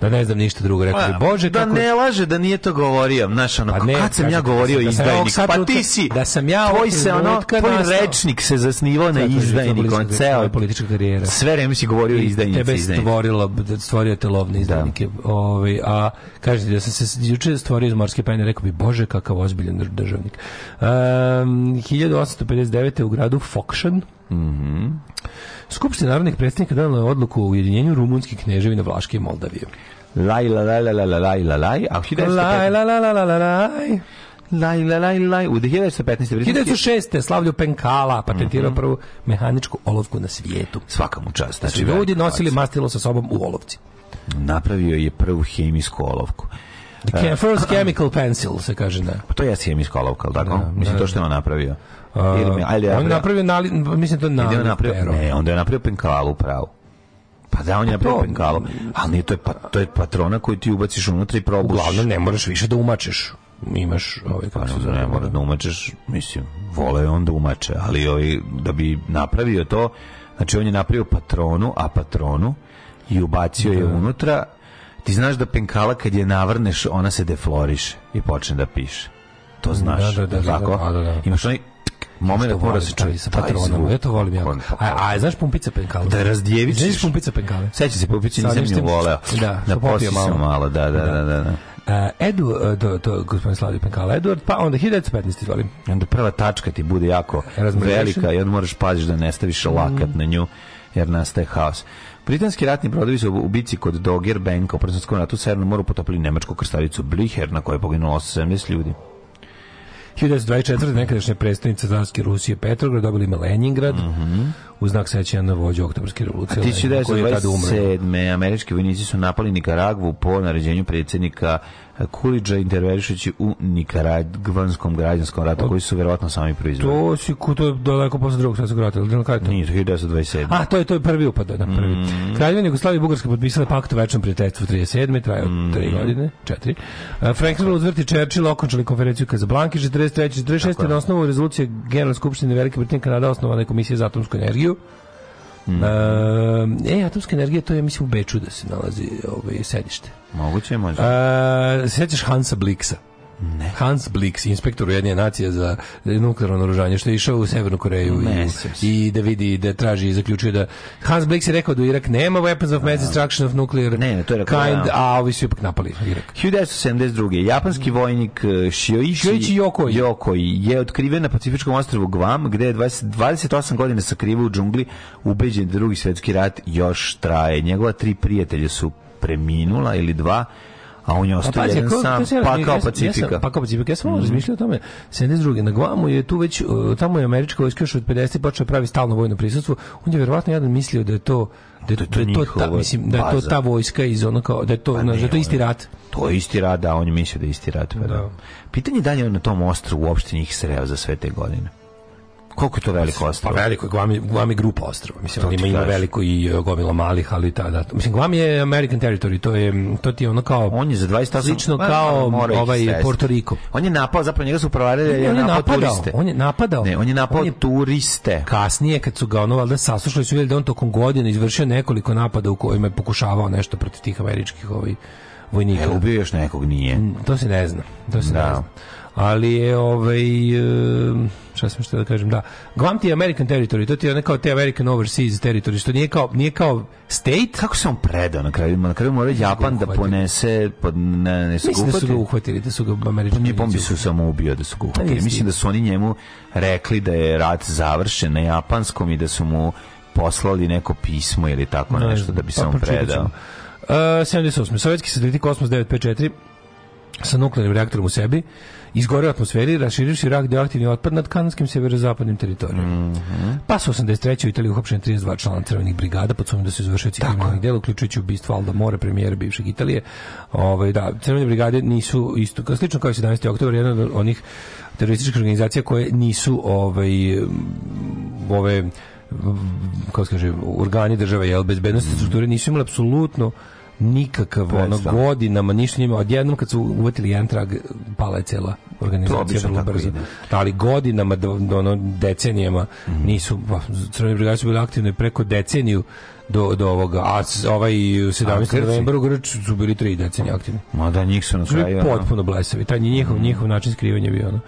da ne znam ništa drugo. Rekao bi, pa, Bože, da kako... ne laže da nije to govorio. Znaš, ono, pa ne, kad sam ja da govorio da izdajnik, pa ti si, da sam ja tvoj, se, ono, tvoj rečnik se zasnivao na izdajnik, on ceo politička karijera. Sve vreme si govorio izdajnik Tebe stvorilo, da, stvorio te lovne izdajnike. Ovaj, a kaže da sam se juče stvorio iz morske pene, rekao bi, Bože, kakav ozbiljan državnik. Um, 1859. u gradu Fokšan, Mhm. Mm Skupština narodnih predstavnika donela odluku o ujedinjenju rumunskih kneževina Vlaške i Moldavije. Laj, la, la, la, la, la, laj, la, laj, a 1915... Laj, la, la, la, la, la, laj. Laj, laj, laj, laj. U 1915. Britanski... 1906. Slavlju Penkala patentirao mm -hmm. prvu mehaničku olovku na svijetu. Svaka mu čast. Znači, ljudi nosili mastilo sa sobom u olovci. Napravio je prvu hemijsku olovku. The e. first chemical pencil, se kaže, da. Pa to je hemijska olovka, ali tako? Da, Mislim, da, to što je da. on napravio. Ili, ali, on je napravio, nali, mislim da to na, napravio, ne, onda je napravio penkalu pravo. Pa da, on je pa napravio penkalu. Ali nije, to, je, pa, to je patrona koji ti ubaciš unutra i probuš. Uglavnom, ne moraš više da umačeš imaš ovaj pa ne, ne moraš da umačeš mislim vole on da umače ali ovi, ovaj, da bi napravio to znači on je napravio patronu a patronu i ubacio da. je unutra ti znaš da penkala kad je navrneš ona se defloriše i počne da piše to znaš da, da, da, da tako da, da, da. imaš onaj Moment mora se čuje sa patronom. Ja volim ja. A, a znaš pumpice penkale? Da razdjević. Znaš pumpice penkale? Seća se pumpice nisam nju voleo. Da, da popio malo. malo. Da, da, da, da. da. Uh, Edu, uh, do, to gospodin Slavio Penkala, Eduard, pa onda 1915, izvolim. Onda prva tačka ti bude jako velika i onda moraš paziš da ne staviš mm. lakat mm. na nju, jer nastaje haos. Britanski ratni brodovi su u bici kod Doger Bank u Prsanskom ratu Severnom moru potopili nemačku krstavicu Blicher, na kojoj je poginulo 80 ljudi. 1924. nekadašnja predstavnica Danske Rusije Petrograd dobili ima Leningrad mm -hmm. u znak sećanja na vođu oktobarske revolucije. A 1927. američki vojnici su napali Nikaragvu po naređenju predsednika Kulidža intervenišući u Nikaragvanskom građanskom ratu, koji su verovatno sami proizveli. To si kuto daleko posle drugog svjetskog rata, ili kada je to? Nije, 1927. A, to je, to je prvi upad, da, da prvi. Mm. Kraljevina Jugoslavija i Bugarska potpisala pakt o večnom prijateljstvu 37. trajao mm. 3 godine, 4. Uh, uzvrti Roosevelt i Churchill okončali konferenciju Casablanca 43. 46. Tako na osnovu rezolucije Generalne skupštine Velike Britanije Kanada osnovana je komisija za atomsku energiju. Mm. E, atomska energija, to je, mislim, u Beču da se nalazi ovaj, sedište. Moguće, može. E, sećaš Hansa Bliksa? Ne. Hans Blix, inspektor Ujedinje nacije za nuklearno naružanje, što je išao u Severnu Koreju i, i, da vidi, da traži i zaključuje da Hans Blix je rekao da Irak nema weapons of mass destruction of nuclear ne, ne, to je kind, ja. a ovi su ipak napali Irak. 1972. Japanski vojnik e, Shioichi, Shioichi Yokoi. Yokoi je otkriven na Pacifičkom ostrovu Guam, gde je 20, 28 godina sakrivao u džungli, ubeđen da drugi svetski rat još traje. Njegova tri prijatelja su preminula ili dva a on je ostao jedan ko, pa sam, ja, pakao pa ja, Pacifika. Ja sam, pakao Pacifika, ja sam mhm. mm -hmm. razmišljao o tome, 72. Na Guamu je tu već, uh, tamo je američka vojska još od 50. počeo pravi stalno vojno prisutstvo, on je verovatno jedan mislio da je to da je to, da je to, ta, mislim, da je to ta vojska iz ono kao, da je to, pa na, da je to isti rat. To je isti rat, da, on je mislio da je isti rat. Pa da. da. Pitanje je da li je na tom ostru uopšte njih sreo za sve te godine koliko je to veliko pa ostrvo? Pa veliko je Guam, Guam je grupa ostrva. Mislim, on ima, ima veliko i e, gomila malih, ali tada. Mislim, Guam je American Territory, to, je, to ti je ono kao... On je za 28... Slično pa, kao pa, ovaj, Porto Rico. On je napao, zapravo njega su provarili, on, da on je napao, napadao, turiste. On je napadao. Ne, on je napao on je, turiste. Kasnije, kad su ga ono, valjda, saslušali su vidjeli da on tokom godina izvršio nekoliko napada u kojima je pokušavao nešto protiv tih američkih ovih ovaj, vojnika. E, je ubio još nekog, nije. To se ne zna. To se da. ne zna ali je ovaj e, šta sam što da kažem, da. Guam ti je American territory, to ti je kao te American overseas territory, što nije kao, nije kao state. Kako se on predao na kraju? Na kraju mora Japan da ponese, pod, ne, ne su Mislim da su ga uhvatili, da su ga Američani... Pa nije pombi su samo ubio da su ga pa uhvatili. Mislim da su oni njemu rekli da je rat završen na japanskom i da su mu poslali neko pismo ili tako nešto da bi se on pa predao. Uh, 78. E, sovjetski satelit Kosmos 954 sa nuklearnim reaktorom u sebi, izgore u atmosferi, raširivši radioaktivni otpad nad kanadskim severozapadnim teritorijom. Mm -hmm. Pa su 83. u Italiji uhopšene 32 člana crvenih brigada, pod sumnjom da su izvršioci kriminalnih dela, uključujući ubistvo Alda More, premijera bivšeg Italije. Ove, ovaj, da, crvene brigade nisu isto, slično kao i 17. oktober, jedna od onih terorističkih organizacija koje nisu ovaj, ove, kako se kaže, organi države, jel, bezbednosti mhm. strukture nisu imali apsolutno nikakav ono godinama ništa nije odjednom kad su uvatili jedan trag pala je cela organizacija vrlo brzo ide. ali godinama do, do ono decenijama mm. nisu pa, brigade brigadi su bili aktivni preko deceniju do, do ovoga. A ovaj 17. novembra u Grču su bili tri decenije aktivni. Ma da, njih su na kraju. Potpuno da. blesavi. Taj njihov, mm. njihov način skrivanja je bio ono.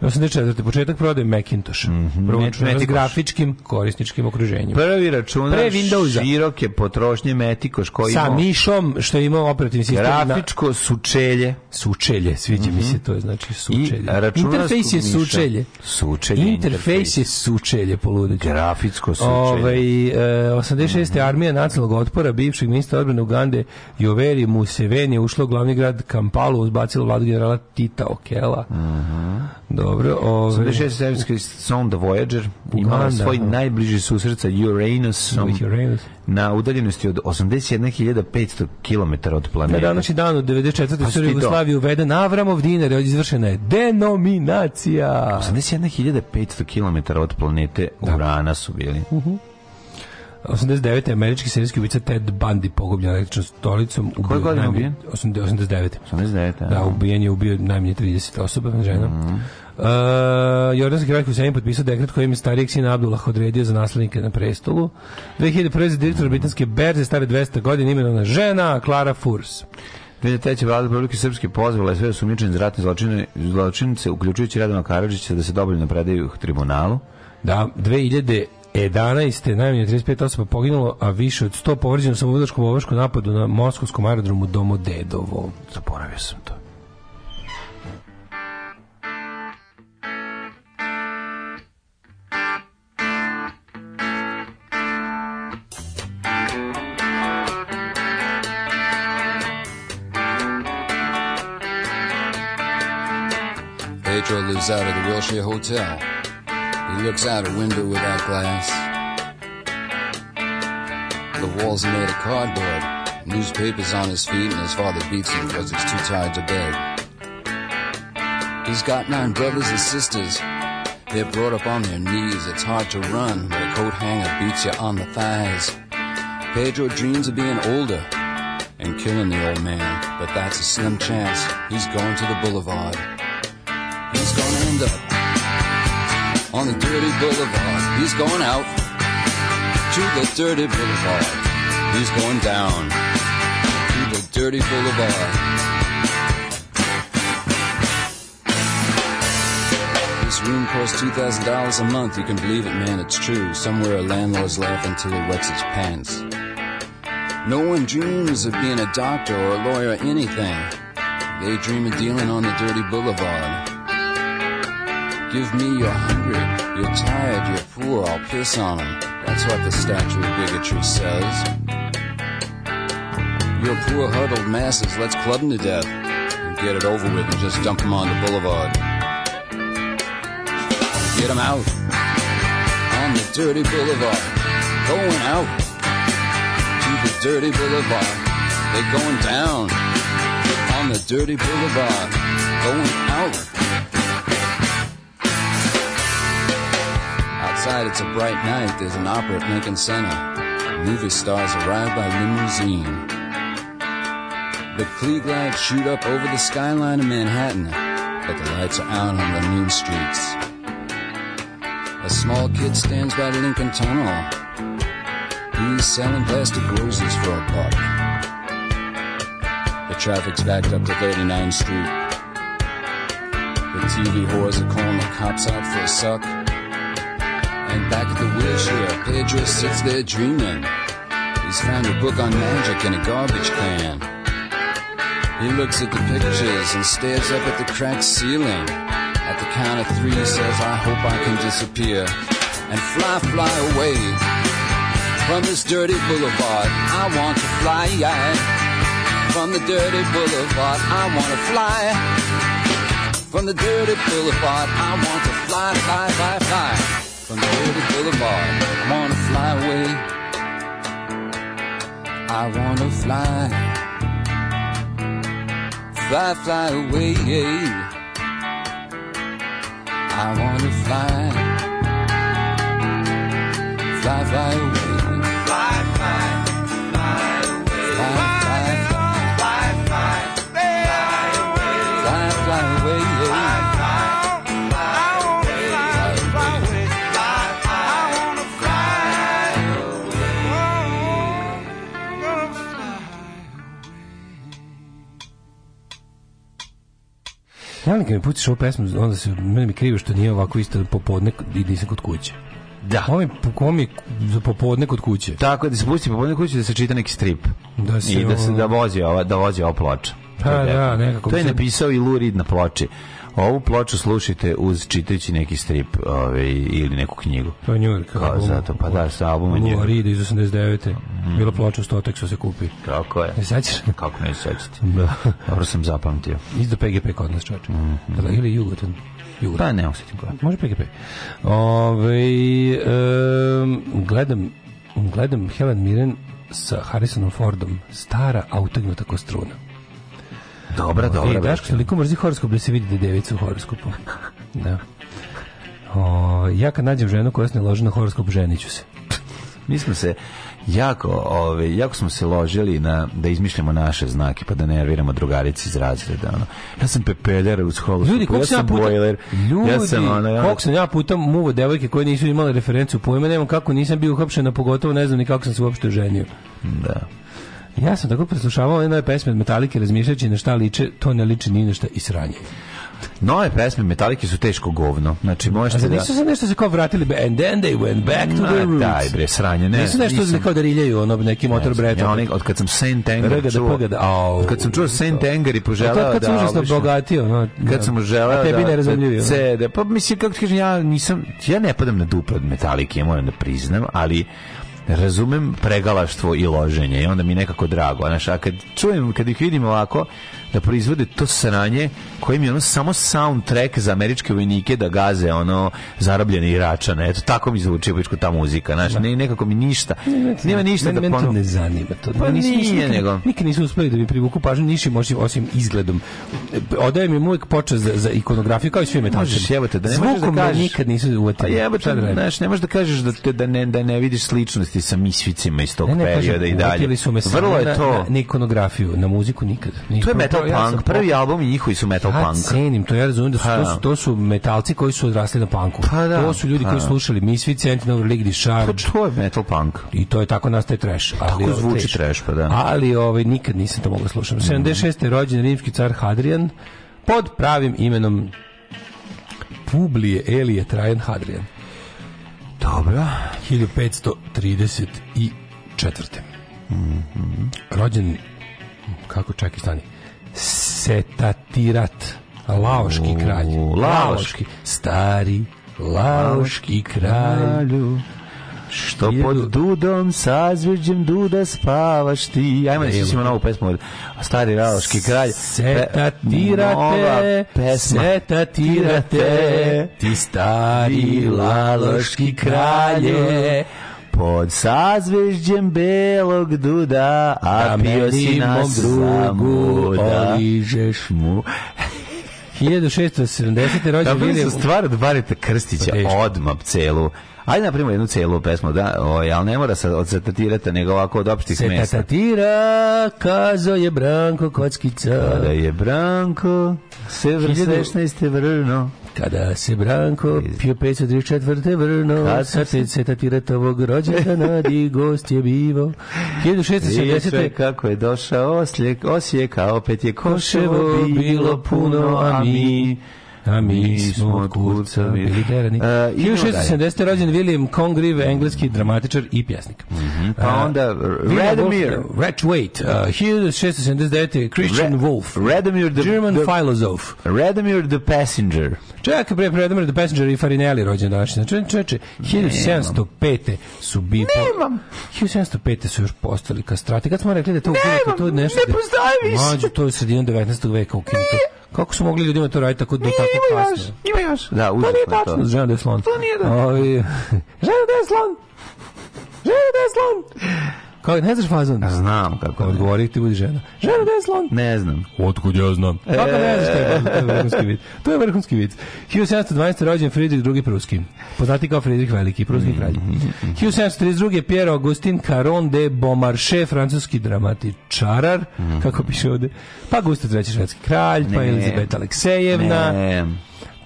84. početak prodaje Macintosh. Mm -hmm. Prvo računar s grafičkim korisničkim okruženjem. Prvi računar Pre Windowsa. široke potrošnje Metikoš koji Sa mišom što je imao operativni sistem. Grafičko na... sučelje. Sučelje, sviđa mm -hmm. mi se mhm. to je znači sučelje. I Interfejs je sučelje. Sučelje. Interfejs je sučelje, poludeće. Grafičko sučelje. Ovaj, e, 86 armija nacionalnog otpora bivšeg ministra odbrane Ugande Joveri Museveni je ušla u glavni grad Kampalu, uzbacila vladu generala Tita Okela. Mhm. -huh. Dobro. Ove... 76. sonda Voyager Uganda, svoj uh najbliži susret sa Uranus. na udaljenosti od 81.500 km od planete. Na današnji dan od 94. u Jugoslaviji uveden Avramov dinar, izvršena je denominacija. 81.500 km od planete da. Urana su bili. Uh -huh. 89. američki serijski ubica Ted Bundy pogubljen električnom stolicom. Koje godine je ubijen? 89. 89. Da, ubijen je ubio najmanje 30 osoba, žena. Mm -hmm. Uh, Jordanski kralj Husein potpisao dekret kojim je starijeg sina Abdullah odredio za naslednike na prestolu. 2001. za direktor mhm. britanske berze stare 200 godina imenovana žena Klara Furs. 2003. vlada Republike Srpske pozvala sve osumnjičene da za ratne zločine, zločinice, uključujući Radana Karadžića, da se na predaju tribunalu. Da, 2000 11. najmanje 35 osoba poginulo, a više od 100 povrđeno sa uvodačkom bovačkom napadu na Moskovskom aerodromu Domodedovo. Zaboravio sam to. Pedro lives out of the Wilshire Hotel. He looks out a window without glass. The walls are made of cardboard. Newspapers on his feet, and his father beats him because he's too tired to beg. He's got nine brothers and sisters. They're brought up on their knees. It's hard to run when a coat hanger beats you on the thighs. Pedro dreams of being older and killing the old man, but that's a slim chance. He's going to the boulevard. He's gonna end up on the dirty boulevard. He's going out to the dirty boulevard. He's going down to the dirty boulevard. This room costs $2,000 a month. You can believe it, man, it's true. Somewhere a landlord's laughing till he wets his pants. No one dreams of being a doctor or a lawyer or anything. They dream of dealing on the dirty boulevard. Give me you're hungry, you're tired, you're poor, I'll piss on them. That's what the statue of bigotry says. Your poor huddled masses, let's club them to death and get it over with and just dump them on the boulevard. Get them out on the dirty boulevard. Going out to the dirty boulevard. They're going down on the dirty boulevard. Going out outside, it's a bright night. There's an opera at Lincoln Center. Movie stars arrive by limousine. The Klieg lights shoot up over the skyline of Manhattan, but the lights are out on the mean streets. A small kid stands by Lincoln Tunnel. He's selling plastic roses for a buck. The traffic's backed up to 39th Street. The TV whores are calling the cops out for a suck. And back at the wheelchair, Pedro sits there dreaming. He's found a book on magic in a garbage can. He looks at the pictures and stares up at the cracked ceiling. At the count of three, he says, I hope I can disappear and fly, fly away from this dirty boulevard. I want to fly from the dirty boulevard. I want to fly from the dirty boulevard. I want to fly, fly, fly, fly from the Boulevard. I wanna fly away. I wanna fly. Fly, fly away. I wanna fly. Fly, fly away. stani kad mi pustiš ovu pesmu, onda se meni mi krivo što nije ovako isto popodne i nisam kod kuće. Da. Ovo mi, ovo mi za popodne kod kuće. Tako, da se pusti popodne kod kuće da se čita neki strip. Da se, I da se da vozi ova, da vozi ova ploča. Pa, da, nekako. To je napisao i Lurid na ploči. Ovu ploču slušajte uz čitajući neki strip ovaj, ili neku knjigu. To je New York. Kao, pa, album, zato, pa da, sa albuma New York. Rida iz 89. Mm. Bila ploča u stotek se kupi. Tako je. Ne sećaš? Kako ne sećati? da. Dobro sam zapamtio. Izda PGP kod nas čoveče. Mm -hmm. Da, ili Jugotan. Jugotan. Pa ne, osjetim koja. Može PGP. Ove, ovaj, um, gledam, gledam Helen Mirren sa Harrisonom Fordom. Stara, autagnuta kostruna. Dobra, e, dobra. Ej, Daško, toliko mrzi horoskop da se vidi da devicu u horoskopu. (laughs) Da. O, ja kad nađem ženu koja se ne loži na horoskop, ženiću se. Mi smo se jako, ove, jako smo se ložili na da izmišljamo naše znake pa da nerviramo drugarici iz razreda. Ono. Ja sam pepeljer u holoskopu, ljudi, ja sam puta, bojler. Ljudi, ja sam, ono, ja... koliko sam ja puta muvo devojke koje nisu imale referencu pojma, nemam kako nisam bio uhapšen, a pogotovo ne znam ni kako sam se uopšte ženio. Da. Ja sam tako preslušavao ove pesme od Metalike razmišljajući na šta liče, to ne liči ni na šta i sranje. Nove pesme Metalike su teško govno. Znači, možete znači, da... Nisu se nešto se kao vratili, and then they went back to their roots. Daj bre, sranje, ne. Nisu nešto nisam... Da kao da riljaju, ono, neki motor breta. Ja, od kad sam Saint Anger čuo... Od kad sam čuo Saint Anger i poželao da... Kad sam užasno bogatio. No, kad da. sam želeo da... A tebi da, CD, pa mislim, kako ti kažem, ja nisam... Ja ne padam na dupe od Metalike, moram da priznam, ali razumem pregalaštvo i loženje i onda mi nekako drago. Znaš, a kad čujem, kad ih vidim ovako, da proizvode to sranje, kojim je ono samo soundtrack za američke vojnike da gaze ono zarobljene ne, Eto tako mi zvuči običko ta muzika, znači ne nekako mi ništa. Nema ništa da ponu. Ne zanima to. Pa nije nego. Nikad nisu uspeli da mi privuku pažnju ničim osim izgledom. Odaje mi moj počast za, za ikonografiju kao i svim metalcima. jebote da ne možeš da kažeš. nikad nisu uvatili. Pa jebote, da znaš, ne možeš da kažeš da da ne da ne vidiš sličnosti sa misvicima iz tog ne, ne, perioda i dalje. Su me Vrlo je to na, na, na ikonografiju, na muziku nikad. nikad. To je metal punk, prvi album i njihovi su metal slušao ja punk. cenim to, ja razumijem da su, pa to, da. su, to su metalci koji su odrasli na punku. Pa da. To su ljudi koji pa da. slušali Misfits, Sentinel, League Discharge. Pa to je metal punk. I to je tako nastaje trash. Ali, tako zvuči trash. pa da. Ali ovaj, nikad nisam to mogao slušati. Mhm. 76. rođen rimski car Hadrian pod pravim imenom Publije Elije Trajan Hadrian. Dobro. 1534. Mm -hmm. Rođen, kako čekaj, stani, Setatirat, laoški kralj. Laoški, stari laoški kralju. Što pod dudom sa zvižđem duda spavaš ti. Ajmo da ćemo novu pesmu. Stari Raloški kralj. Seta tirate, seta tirate, ti stari Laloški kralje pod sazvežđem belog duda, a da pio si nas drugu, da. oližeš mu. 1670. rođen Dobro William... stvar od Bareta Krstića, pa odmah celu. Ajde napravimo jednu celu pesmu, da, oj, ovaj, ali ne mora se od setatirata, nego ovako od opštih se mesta. Setatira, kazo je Branko Kockica. Kada je Branko, se vrsešna 16. vrno. Kada se Branko pio 534. vrno, srce tatiretovog rođendana (laughs) i gost je bivo. 1670. kako je došao Osijek, Osijek, a opet je Koševo bilo puno, a mi... A da, mi, mi smo od kurca bili terani. Uh, 1670. rođen William Congreve, engleski dramatičar i pjesnik. Mm -hmm. Pa uh, onda Radomir. Ratchwaite. Uh, 1679. Christian Re, Wolff. Radomir the... German the, philosoph. Radomir the Passenger. Čekaj, pre, pre Radomir the Passenger i Farinelli rođen danas. Znači, čeče, 1705. su bili... Nemam. 1705. su još postali kastrati. Kad smo rekli da to ukinuto, to nešto... Ne postoji da- više. Mađu, to je sredinom 19. veka ukinuto. Nije Kako su mogli ljudima to raditi tako do tako ima Još, ima još. Da, to nije tačno. To. Žena da je slon. To nije da. Ovi... Žena da je slon. Žena da je slon. Kao, ne znaš fazon? Znam kako. Odgovori ti budi žena. Žena da je slon? Ne znam. Otkud ja znam? E, kako ne znaš to je vrhunski vid. To je vrhunski vid. 1712. rođen Friedrich II. Pruski. Poznati kao Friedrich Veliki, Pruski kralj. 1732. Mm, mm, mm, Piero Augustin Caron de Beaumarchais, francuski dramatičarar, kako piše ovde. Pa Gustav III. švedski kralj, pa Elizabeta Aleksejevna. Ne.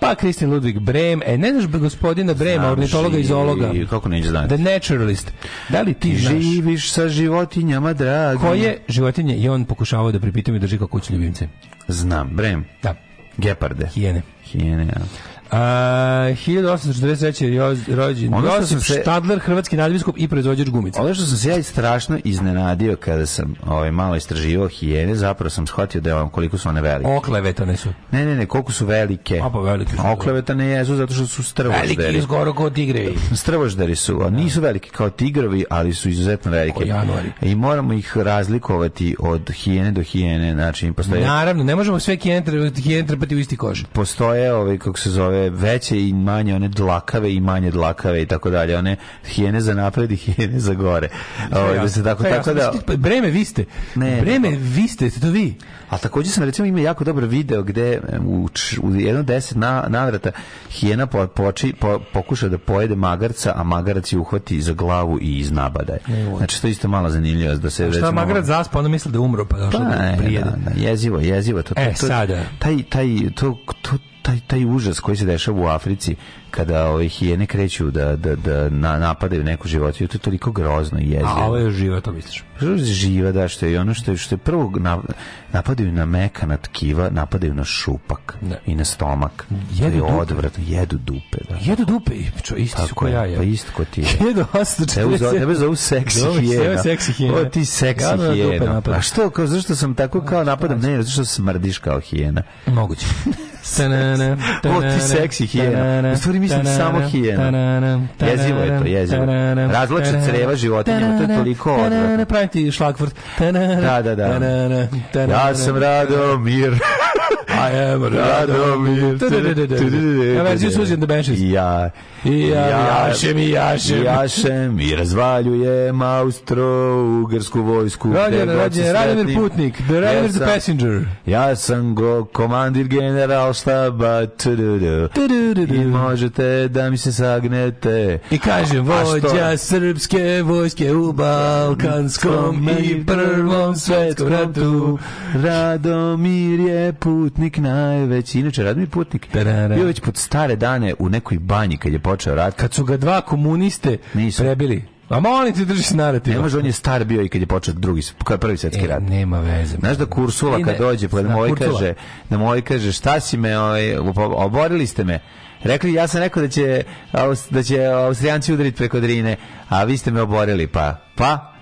Pa Kristin Ludwig Brem, e ne znaš gospodina Brema, ornitologa i zoologa. Kako neće znati? The Naturalist. Da li ti, ti znaš? Živiš sa životinjama, dragi. Koje životinje je on pokušavao da pripituje i da drži kao kućne ljubimce? Znam, Brem. Da. Geparde. Hijene. Hijene, ja. Uh, 1843. rođen ono Josip se... Štadler, hrvatski nadbiskup i proizvođač gumica. Ono što sam se ja strašno iznenadio kada sam ovaj, malo istraživao hijene, zapravo sam shvatio da je koliko su one velike. Oklevetane su. Ne, ne, ne, koliko su velike. A pa velike su. Da. Oklevetane jesu zato što su strvožderi. Veliki izgoro kao tigrevi. strvožderi su, a nisu da. velike kao tigrovi, ali su izuzetno velike. I moramo ih razlikovati od hijene do hijene, znači postoje... Naravno, ne možemo sve hijene, hijene trpati u isti koš. Postoje, ovaj, kako se zove, ove veće i manje, one dlakave i manje dlakave i tako dalje, one hijene za napred i hijene za gore. Ove, ovaj, da se tako, tako da... Breme vi ste. Ne, breme ne, vi ste, ste to vi. A takođe sam recimo imao jako dobar video gde u, u jedno deset na, navrata hijena po, poči, po, pokuša da pojede magarca, a magarac je uhvati za glavu i iz nabadaje. E, znači, to isto malo zanimljivo. Da se, a šta recimo, magarac zaspa, onda misli da umro, pa došao da, da, da, jezivo, jezivo. To, to, e, to, sada. Taj, taj, to, to, taj, taj užas koji se dešava u Africi kada ove hijene kreću da, da, da na, napadaju neku životinju, to je toliko grozno i jezivo. A ovo je živa, to misliš? Pa živa, da, što je ono što je, što je prvo na, napadaju na meka, na tkiva, napadaju na šupak ne. i na stomak. Jedu to je odvratno, jedu dupe. Da. Jedu dupe, čo, isti Tako su ko ja pa je. Pa isto ko ti je. (laughs) Jedu 840. Tebe zovu seksi hijena. seksi hijena. O, ti seksi ja da hijena. Pa što, kao, zašto sam tako kao napadam? Ne, zato što smrdiš kao hijena. Moguće. (laughs) o, ti seksi hijena. U stvari mislim samo hijena. Jezivo je to, jezivo. Razloče creva životinja, to je toliko odvratno. Pravim ti šlagvrt. Da, da, da. Ja sam rado mir. I am Radomir. Ja verziju Susan the Benches. Ja, ja, jašem i jašem. Jašem i razvaljujem Austro-Ugarsku vojsku. Rađen, rađen, Radomir Putnik, the Radomir the Passenger. Ja sam go komandir general štaba. I možete da mi se sagnete. I kažem, vođa srpske vojske u Balkanskom i prvom svetu ratu. Radomir je putnik putnik najveći, inače radni Putnik Tarara. bio već pod stare dane u nekoj banji kad je počeo rat. Kad su ga dva komuniste Nisu. prebili. A molim te držiš narativ. Ne može, on je star bio i kad je počeo drugi, kad prvi svetski e, rat. Nema veze. Znaš da Kursula kad dođe, pa da moj kaže, da moj kaže, šta si me, ovaj, oborili ste me. Rekli, ja sam rekao da će, da će Austrijanci udariti preko Drine, a vi ste me oborili, pa, pa,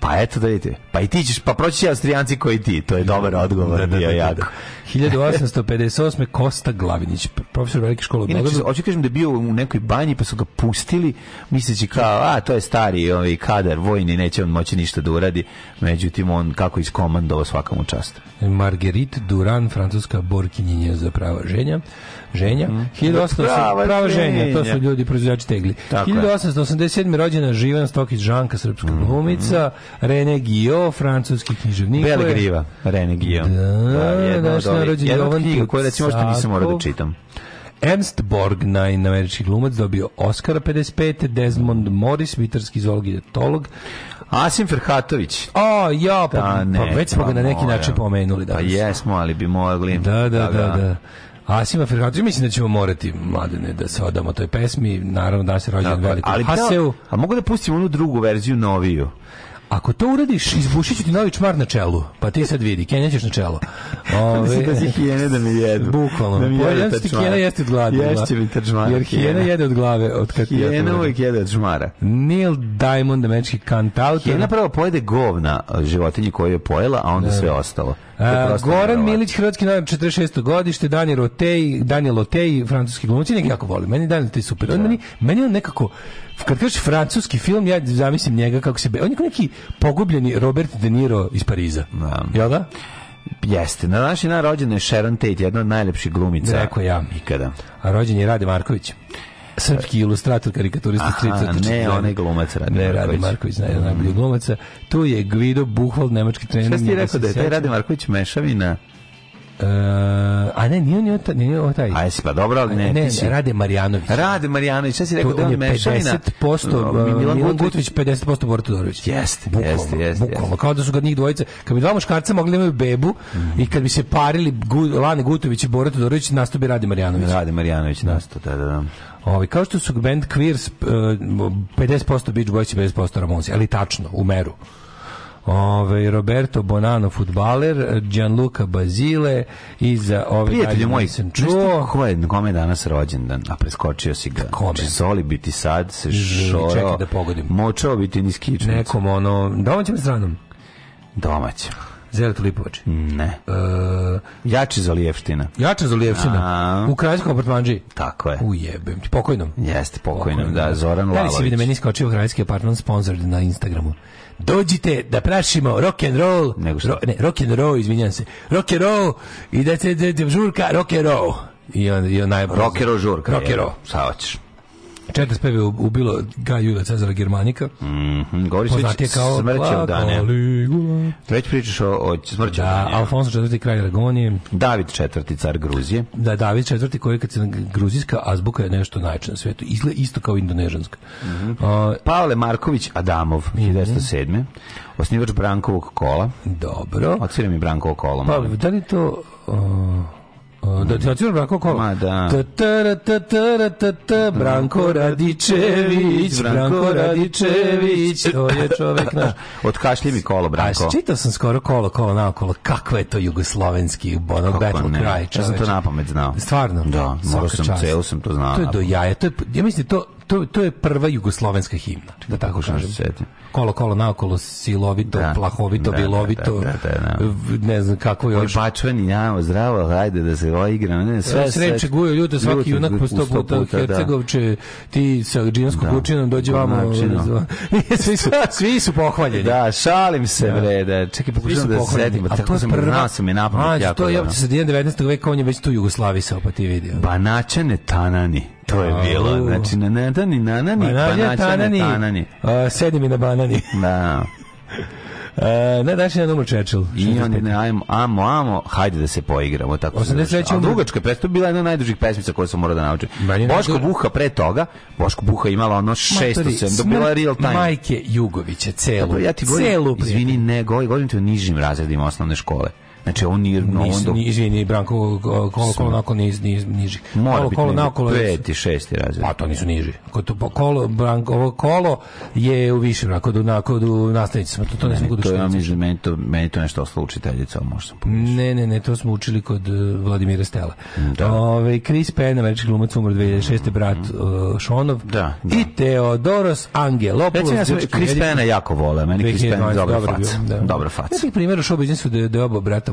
Pa eto da vidite. Pa i ti ćeš, pa proći će Austrijanci koji ti. To je dobar da, da, odgovor. Da, da, bio da, da jako. (laughs) 1858. Kosta Glavinić, profesor velike škole u Beogradu. Inače, hoću kažem da je bio u nekoj banji, pa su ga pustili, misleći kao, a, to je stari ovaj, kadar, vojni, neće on moći ništa da uradi. Međutim, on kako iskomandovao svakom čast. Marguerite Duran, francuska borkinjenja za prava ženja ženja. Mm. 1800, prava, prava ženja, to su ljudi proizvođači tegli. Tako 1887. Je. rođena Živan Stokić Žanka, srpska mm. glumica, René Gio, francuski književnik. Bele griva, René Gio. Da, da jedna od ovih. Jedna od knjiga koju recimo što nisam morao da čitam. Ernst Borgnine, najnamerički glumac, dobio Oscara 55. Desmond Morris, vitarski zoolog i etolog. Asim Ferhatović. O, ja, pa, da, pa ne, pa već smo ga pa na neki način pomenuli. Da, Pa jesmo, ali bi mogli. Da, da, da. da. da. da. Asima Ferhatović, mislim da ćemo morati, mladene, da se odamo toj pesmi, naravno da se rođen dakle, veliki. Ali, da, Haseu, a mogu da pustim onu drugu verziju, noviju? Ako to uradiš, izbušit ću ti novi čmar na čelu. Pa ti sad vidi, Kenja ćeš na čelo. (laughs) Da Ove, da si hijene da mi jedu. Bukvalno. Da mi pa jedu ta da čmara. Hijena jeste od glade. Ješće mi ta čmara. Jer hijena jede od glave. Od kad hijena uvijek jede od čmara. Neil Diamond, američki kantautor. Hijena prvo pojede govna životinje koje je pojela, a onda ne. sve ostalo. E, Goran Milić, hrvatski novinar 46. godište, Daniel Otej, Daniel Otej, francuski glumac, neki jako volim. Meni Daniel Otej super. On da. meni, meni on nekako kad kažeš francuski film, ja zamislim njega kako se be... on je neki pogubljeni Robert De Niro iz Pariza. Da. Jel da? Jeste, na naši dan je Sharon Tate, jedna od najlepših glumica. Rekao ja. Ikada. A rođen je Rade Marković srpski ilustrator, karikaturista, strica. Ne, onaj glumac Radi ne, Marković. Radi Marković, ne, mm. najbolji glumaca. Tu je Gvido Buhval, nemački trener. Šta si ti rekao da je taj Radi Marković mešavina? Uh, a ne, nije on, nije, nije on taj. A jesi pa dobro, ali ne. Ne, ne si... Rade Marjanović. Rade Marjanović, šta si rekao da on mešavina? 50%, uh, Milan Gutović, 50% Borto Dorović. Jeste, jeste, jeste. Bukvalno, kao da su kad njih dvojice, kad bi dva muškarca mogli da imaju bebu mm -hmm. i kad bi se parili Gu, Lane Gutović i Borto Dorović, nasto bi Rade Marjanović. Rade Marjanović nastao, da, da, da. Ovi, kao što su band Queers 50% eh, Beach Boys i 50% Ramonsi, ali tačno, u meru. Ove, Roberto Bonano futbaler, Gianluca Bazile i ove Prijatelji moji, sam čuo. Ko je, kome je danas rođendan, a preskočio si ga. Kome? Znači, Zoli biti sad, se šoro. Čekaj da pogodim. Močao biti niskičnic. Nekom ono, domaćem stranom. Domaćem. Zerat Lipovač. Ne. Uh, Jači Zalijevština. Jači za Zalijevština. U kraljskom apartmanđi. Tako je. Ujebem ti, pokojnom. Jeste, pokojnom, da, pokojnom da. Zoran Lalović. Da li si vidi meni skočio kraljski apartman sponsored na Instagramu? Dođite da prašimo rock and roll. Nego što? Ro, ne, rock and roll, izvinjam se. Rock and roll i da se žurka rock and roll. I on, i on najbolji. Rock and roll žurka. Rock and roll. Šta hoćeš? 45 je ubilo Gaj Juda Cezara Germanika. Mhm. Mm Govoriš već kao smrćev dane. Već pričaš o, o smrćev da, dane. Alfonso IV. kralj Aragonije. David IV. car Gruzije. Da, David IV. koji kad se gruzijska azbuka je nešto najčešće na svetu. Izgleda isto kao indonežanska. Mm -hmm. uh, Pavle Marković Adamov, 1907. Mm -hmm. Osnivač Brankovog kola. Dobro. Odsvira mi Brankovo kolo. Pa, da li to... Uh, Uh, da ti nacionalno Branko Kolo? Ma da. Branko Radičević, Branko Radičević, to je čovek naš. (laughs) Otkašlji mi kolo, Branko. A čitao sam skoro kolo, kolo naokolo, kako je to jugoslovenski onog battle kraj. Ja sam to napamet znao. Stvarno? Da, morao sam, celo sam to znao. To je do jaja, to je, ja mislim to, to, to je prva jugoslovenska himna, da tako da, kažem. Kolo, kolo, naokolo, silovito, da, plahovito, da, bilovito, da, da, da, da ne znam kako još. Oj, bačvani, ja, zdravo, hajde da se igra. Ne, sve, Sreće, gujo, ljude, svaki junak po sto puta, Hercegovče, ti sa džinskom kućinom dođe vamo. (laughs) svi, su, (laughs) svi su pohvaljeni. Da, šalim se, bre, da, čekaj, pokušam pa da se setim, tako sam prva, sam je A, To je opće sa 19. veka, on je već tu Jugoslavisao, pa ti vidio. Banačane tanani. To je bilo, znači na nanani, nanani, banani, pa tanani, tanani. Uh, sedi mi na banani. na (laughs) da. Uh, ne, daš je na umru Čečil. I on je, ajmo, amo, amo, hajde da se poigramo. Tako 83. A dugačka predstav bila jedna od najdužih pesmica koje sam morao da naučim. Boško Buha pre toga, Boško Buha imala ono 607, bila real time. Majke Jugovića, celu, Dobro, ja ti govorim, celu. Izvini, ne, govorim ti o nižim razredima osnovne škole. Znači on nije no, on ni izvini Branko kolo kolo nakon ni ni niži. Kolo kolo nakolo peti, šesti razred. Pa to nisu niži. Ko to kolo Branko ovo kolo je u više ako do nakon do nastavnici smo pa to to ne smo kod. To ja mislim meni to meni to nešto ostalo učiteljica, možda sam pogrešio. Ne, ne, ne, to smo učili kod uh, Vladimira Stela. Da. Ove Chris Penn, američki glumac umro 2006. brat uh, Šonov. Da, da. I Teodoros Angelopoulos. Recimo ja Chris Penna jako vole, meni Chris Penn dobra faca. Dobra faca. Neki primjer u showbiznisu da je oba brata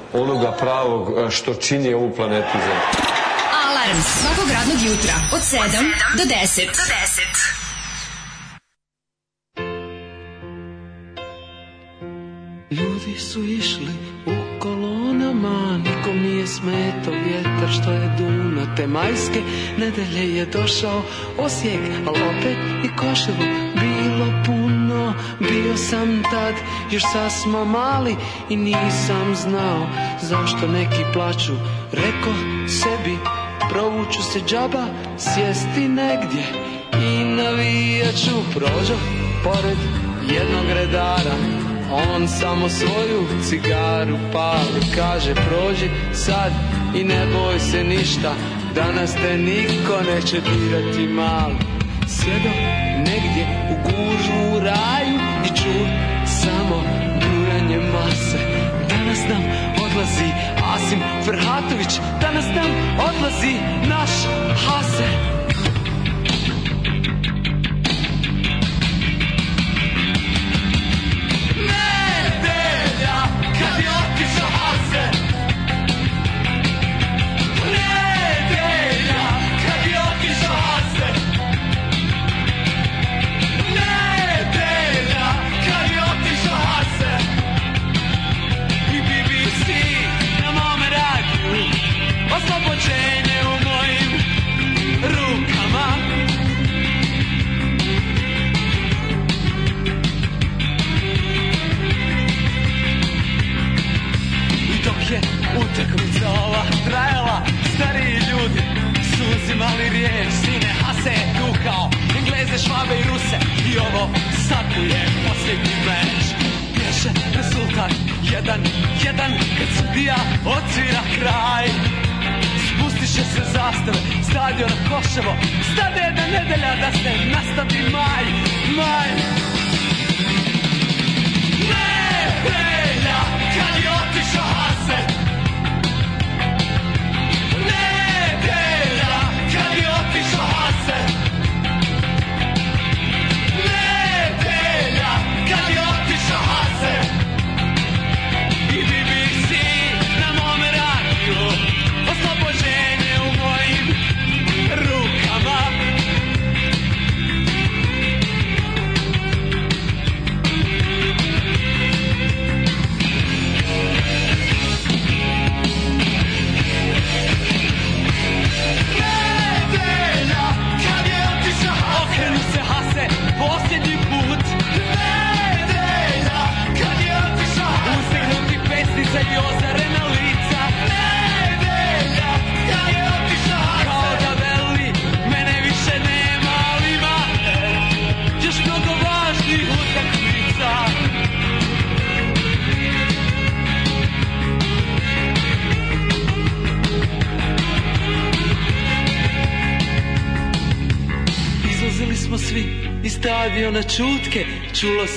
onoga pravog e, što čini ovu planetu zemlju. Alarm svakog radnog jutra od 7 do 10. Do 10. Ljudi su išli u kolonama, nikom nije smeto vjetar što je duno te majske. Nedelje je došao Osijek, ali opet i Koševo bilo puno. Bio sam tad, još sad mali I nisam znao zašto neki plaču Reko sebi, provuću se džaba Sjesti negdje i navijaću Prođo pored jednog redara On samo svoju cigaru pali Kaže prođi sad i ne boj se ništa Danas te niko neće dirati mali Sjedo mužu u raju I čuj samo bujanje mase Danas nam odlazi Asim Ferhatović Danas nam odlazi naš Hase je sine hase tu kao Engleze, švabe i Ruse I ovo sad mi je posljednji meč Pješen rezultat Jedan, jedan Kad sudija otvira kraj Spustiše se zastave Stadion Koševo Stade jedna nedelja da se nastavi maj Maj Ne, Belja Kad je otišao Hase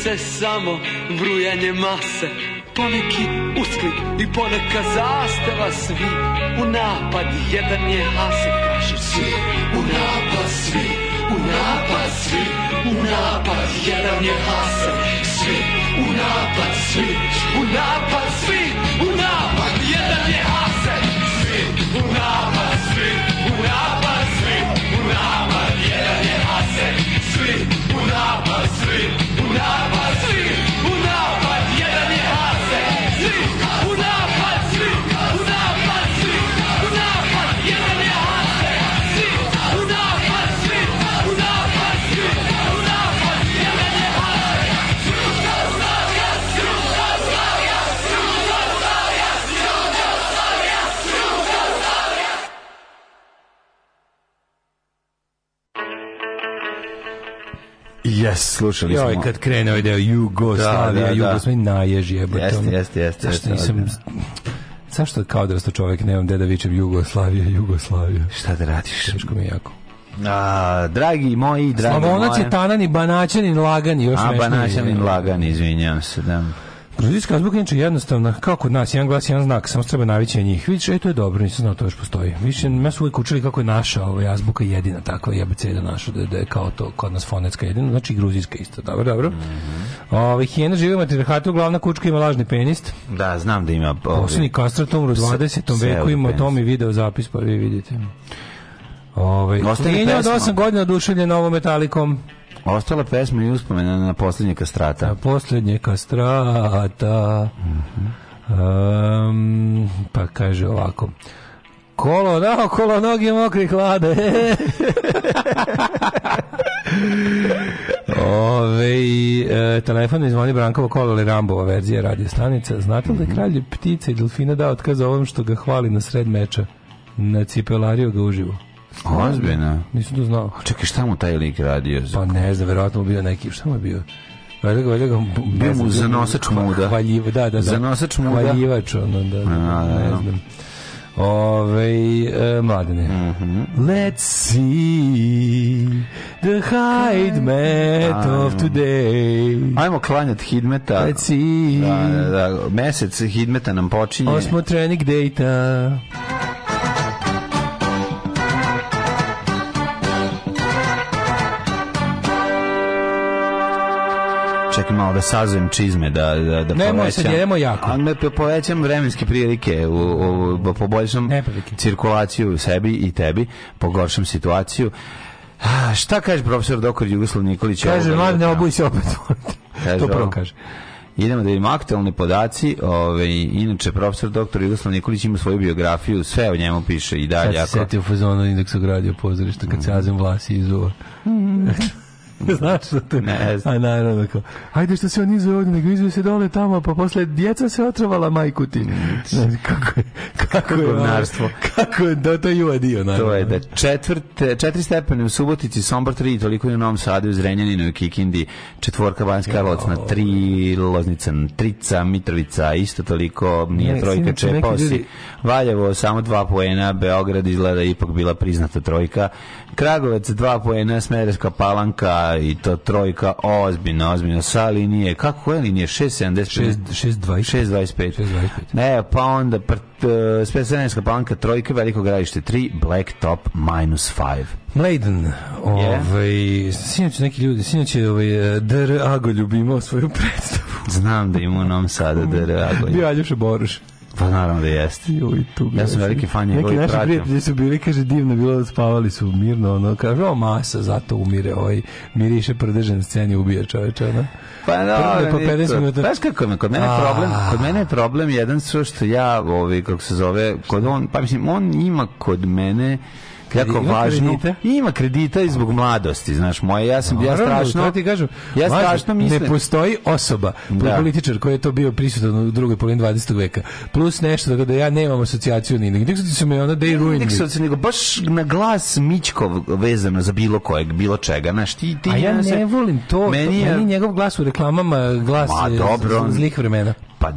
se samo vrujanje mase Poneki usklik i poneka zastava Svi u napad, jedan je hase Kažu svi u napad, svi u napad, svi u napad Jedan je hase, svi u napad, svi u napad, svi u napad Jedan je hase, svi u napad, svi u napad, svi u napad Jedan je hase, slušali Joj, smo. kad krene ovaj deo Jugoslavija, da, da, da, da. Jugoslavija, naježi jebote. Jeste, jeste, jeste. Zašto nisam... Da. Zašto kao da čovjek, nemam deda vičem Jugoslavija, Jugoslavija. Šta da radiš? Teško mi je jako. A, dragi moji, dragi Slavonac moji. Slavonac je tanan i banaćanin lagan još A, banaćanin lagan, izvinjam se, da. Gruzijska azbuka je jednostavna, kao kod nas, jedan glas, jedan znak, samo treba navići njih. Vidiš, e, to je dobro, nisam znao da to još postoji. Više, me su uvijek učili kako je naša ova azbuka jedina, takva je abeceda naša, da, da je kao to, kod nas fonetska jedina, znači i gruzijska isto, dobro, dobro. Mm -hmm. Ove, ovaj, hijena živi u matriarhatu, glavna kučka ima lažni penist. Da, znam da ima... Ovaj... Posljednji kastrat umro u 20. veku ima Tomi video zapis, pa vi vidite. Ove, ovaj, Klinja od 8 godina oduševljena ovom metalikom. Ostala pesma i uspomena na poslednje kastrata. Na posljednje kastrata. Um, pa kaže ovako. Kolo naokolo, da, noge mokri hlade. (laughs) Ove, e, telefon je izvani Brankovo kolo ili Rambova verzija radio stanica. Znate li da je mhm. kralje ptice i delfina dao otkaz ovom što ga hvali na sred meča? Na cipelariju ga uživo. Ozbiljno? Nisam to znao. A čekaj, šta mu taj lik radio? Pa ne znam, verovatno bio neki, šta mu je bio? Valjda ga, valjda ga, bio mu zanosač pa muda. Hvaljiv, da, da, da. Zanosač muda. Hvaljivač, ono, da, da, da A, da, ne da. znam. Ove, e, mladene. Mm -hmm. Let's see the hide met of today. Ajmo klanjati hidmeta. Let's see. Da, da, da. Mesec hidmeta nam počinje. Osmo trening data. Osmo trening data. Čekaj malo da sazujem čizme, da, da, da nemoj povećam. Nemoj jako. a ne povećam vremenske prilike, u, u, u da poboljšam cirkulaciju u sebi i tebi, pogoršam situaciju. Ah, šta kaže profesor doktor Jugoslav Nikolić? Kaže, mlad ne obuj se opet. (laughs) to prvo kaže. Idemo da vidimo aktualni podaci. Ove, inače, profesor doktor Jugoslav Nikolić ima svoju biografiju, sve o njemu piše i dalje. Sad se ako... u fazonu indeksa gradio pozorišta kad se azem vlasi iz mm. uva. (laughs) (laughs) Znaš što to? Ne znam. A naravno kao, ajde što se on izve ovdje, nego izve se dole tamo, pa posle djeca se otrovala majku ti. Znači, kako je, kako je, narstvo. Kako je, da, to je uadio, naravno. To je da četvrte, četiri stepene u Subotici, Sombor 3, toliko je u Novom Sadu, u Zrenjaninu i Kikindi, četvorka Banjska Karlovcna 3, Loznica Trica, Mitrovica, isto toliko, nije ne, trojka Čeposi, Valjevo samo dva poena, Beograd izgleda ipak bila priznata trojka, Kragovec, dva poena, Smederska Palanka, da, i to trojka ozbiljno, ozbiljno, sa linije, kako koja linije? 6,75? 6,25. Ne, pa onda Spesarjanska banka, trojka, veliko gradište 3, Blacktop, minus 5. Mladen, yeah. ovaj, sinoć neki ljudi, sinoć je ovaj, eh, DR Ago ljubimo svoju predstavu. Znam da ima u Novom Sadu DR Agolj. Bio Aljoša Boruš. Pa naravno da jeste. Joj, tu ja sam veliki fan njega Neki naši prijatelji su bili, kaže, divno bilo, da spavali su mirno, ono, kaže, o, masa, zato umire, oj, ovaj miriše prdežen sceni, ubija čoveča, ono. Pa no, da Prde, po 50 minuta. Znaš kako kod mene je problem, kod mene je problem jedan što, što ja, ovi, ovaj, kako se zove, kod on, pa mislim, on ima kod mene, jako ima Ima kredita i zbog mladosti, znaš, moje, ja sam, no, ja strašno, ti kažem, ja strašno mislim. Ne postoji osoba, da. političar koji je to bio prisutan u drugoj polini 20. veka, plus nešto, tako da ja nemam asociaciju ni nego su me ona, they ruined me. nego baš na glas Mićkov vezano za bilo kojeg, bilo čega, znaš, ti, ti... A ja ne volim to, meni, to, meni njegov glas u reklamama, glas Ma, dobro. zlih vremena. Pa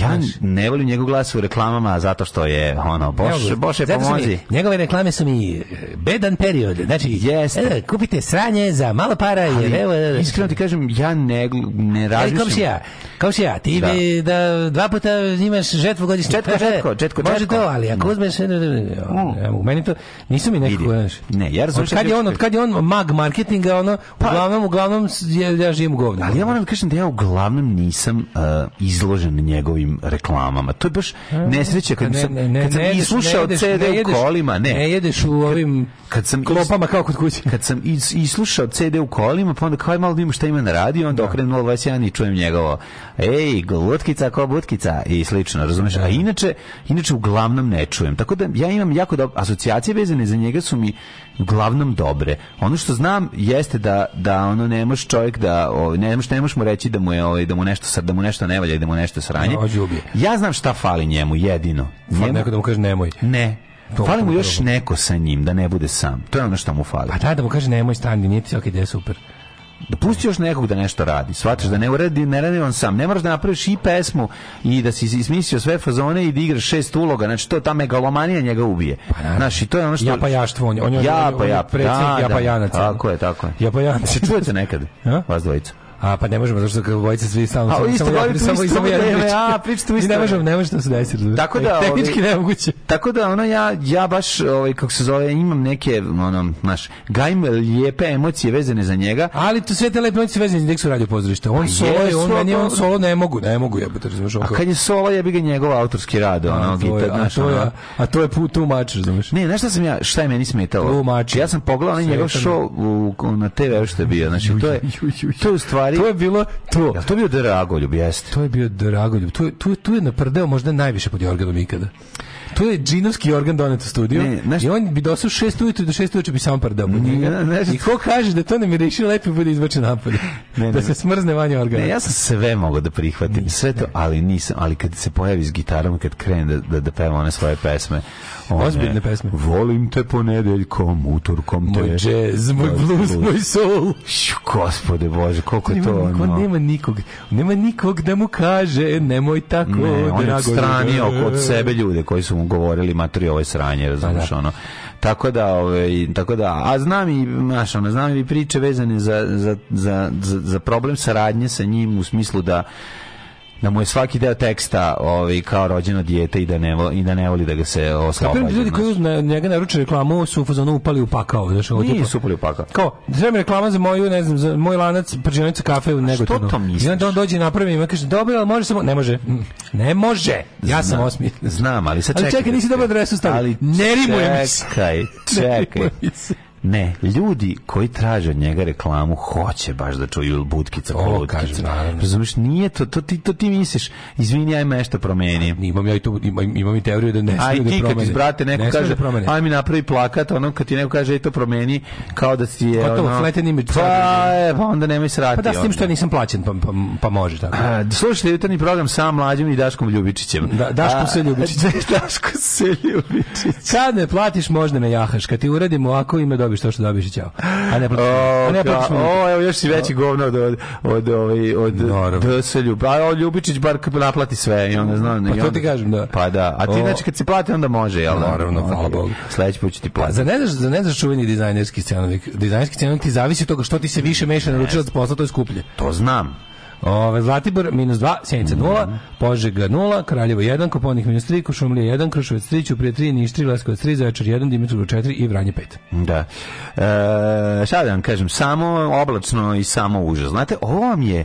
ja ne volim njegov glas u reklamama zato što je ono Boš Boše pomozi. Mi, njegove reklame su mi e, bedan period. Znači, jeste. E, kupite sranje za malo para Ali, evo e, iskreno ti kažem ja ne ne razmišljam. Kao si ja. Kao si ja, ti da. bi da dva puta imaš žetvu godišnje. Četko, četko, četko, Može to, ali ako da. uzmeš mm. u meni to nisu mi nekako, Ne, ja razumem. Kad je on, kad je on mag marketinga, ono pa- uglavnom uglavnom ja, ja živim govno. Ali ja moram da kažem da ja uglavnom nisam uh, izložen izložen njegovim reklamama. To je baš nesreća kad ne, sam, kad sam slušao CD u kolima. Ne, ne jedeš u ovim kad sam klopama kao kod kuće. Kad sam is, slušao CD u kolima, pa onda kao malo da vidim šta ima na radiju, onda da. okrenem 021 i čujem njegovo ej, glutkica kao butkica i slično, razumeš? A da. inače, inače uglavnom ne čujem. Tako da ja imam jako da asocijacije vezane za njega su mi uglavnom dobre. Ono što znam jeste da, da ono ne može čovjek da, ne može, ne može mu reći da mu je, ovaj, da mu nešto, sad da mu nešto ne valja i da mu nešto nešto sranje. Ja znam šta fali njemu, jedino. Njemu... Neko da mu kaže nemoj. Ne, to fali mu još neko sa njim, da ne bude sam. To je ono što mu fali. Pa da, da mu kaže nemoj stani, nije ti ok, da je super. Da pusti još nekog da nešto radi. Shvataš da ne uredi, ne radi on sam. Ne moraš da napraviš i pesmu i da si izmislio sve fazone i da igraš šest uloga. Znači to ta megalomanija njega ubije. Pa Znaš, to je ono što Ja pa jaštvo, on, on, je, ja pa ja, da, ja pa janac. Da, tako je, tako je. Ja pa janac. Čujete nekad? Vas dvojica. A pa ne možemo zato što bojice svi stalno samo samo ja samo i samo ja a pričate mi ne možemo ne možemo se desiti. Tako da e, tehnički nemoguće. Tako da ono ja ja baš ovaj kako se zove imam neke ono naš Gajmel lijepe emocije vezane za njega. Ali to sve te lepe emocije vezane za indeksu radio pozorište. On pa solo, on meni on solo ne mogu, ne mogu ja to razumeš. A kad je solo ja bi ga njegov autorski rad ono gitar naš. A to je put tu mač, razumeš. Ne, znaš sam ja šta je meni smetalo? Ja sam pogledao njegov show na TV u što je bio. Znači to je to je stvar stvari. To je bilo to. Ja, to je bio Dragoljub, jeste. To je bio Dragoljub. Tu, tu, tu je naprdeo možda najviše pod Jorganom ikada tu je džinovski organ donet u studiju ne, naš... i on bi dosao šest ujutru do šest ujutru bi samo par dao I ko kaže da to ne mi reši lepo bude izbačen napad. Ne, ne, da se smrzne vanje organa. Ne, ja sam sve mogao da prihvatim, Nis, sve to, da. ali nisam, ali kad se pojavi s gitarom, kad krene da, da, da peva one svoje pesme, Ozbiljne pesme. Volim te ponedeljkom, utorkom te. Moj jazz, moj blues, moj soul. Gospode Bože, koliko je to ono. Niko, nema nikog, nema nikog da mu kaže, nemoj tako, on, drago. On je odstranio od sebe ljude koji su mu govorili materi ove sranje, razumiješ, pa da. ono. Tako da, ovaj, tako da, a znam i, znaš, ono, znam i priče vezane za, za, za, za problem saradnje sa njim u smislu da da mu je svaki deo teksta ovaj kao rođeno dijete i da ne voli, i da ne voli da ga se oslobađa. Kako ljudi koji uz njega naruče reklamu su u fazonu upali u pakao, znači ovo tipa. Nisu upali u pakao. Kao, treba mi reklama za moju, ne znam, za moj lanac pržionica kafe u Negotinu. Što to misliš? I onda on dođe i napravi i kaže: "Dobro, ali može samo ne može." Ne može. Ja sam osmi. Znam, ali sad čekaj. Ali čekaj, nisi dobro adresu stavio. Ali ne rimujem. Čekaj, (laughs) čekaj. Ne, ljudi koji traže njega reklamu hoće baš da čuju budkica kolutkica. Razumeš, nije to, to ti, to ti misliš, izvini, aj nešto promeni. Imam ja i tu, imam, imam i teoriju da ne smije da promeni. Aj ti kad izbrate, neko ne kaže, da aj mi napravi plakat, ono kad ti neko kaže, aj to promeni, kao da si je... Gotovo, ono, fleten imidž. Pa, e, pa onda nemoj srati. Pa da, s tim što ja nisam plaćen, pa, pa, pa može tako. Da. A, da slušajte jutarnji program sa mlađim i Daškom Ljubičićem. Da, Daško se Ljubičić. (laughs) Daško se Ljubičić. Kad ne platiš, možda me jahaš. Kad ti uradimo ovako ima do dobiš to što dobiš i ćao. A ne platiš. O, a ne platiš o, evo još si veći govno od od od ovaj, od, od Dselju. Pa o Ljubičić bar naplati sve i onda znam. Pa to ti kažem da. Pa da. A ti znači kad se plati onda može, je jel? Da? Naravno, znači, hvala Bogu. Sledeći put će ti pa platiti. Za ne znaš, za ne znaš čuveni dizajnerski scenovnik. Dizajnerski scenovnik ti zavisi od toga što ti se više meša naručila da posla, to je skuplje. To znam. Ove, Zlatibor minus 2, Sjenica 0, mm -hmm. Požega 0, Kraljevo 1, Koponik minus 3, Košumlija 1, Krušovac 3, Ćuprije 3, Niš 3, Leskovac 3, Zaječar 1, Dimitrov 4 i Vranje 5. Da. E, šta da vam kažem, samo oblačno i samo užas. Znate, ovo vam je, e,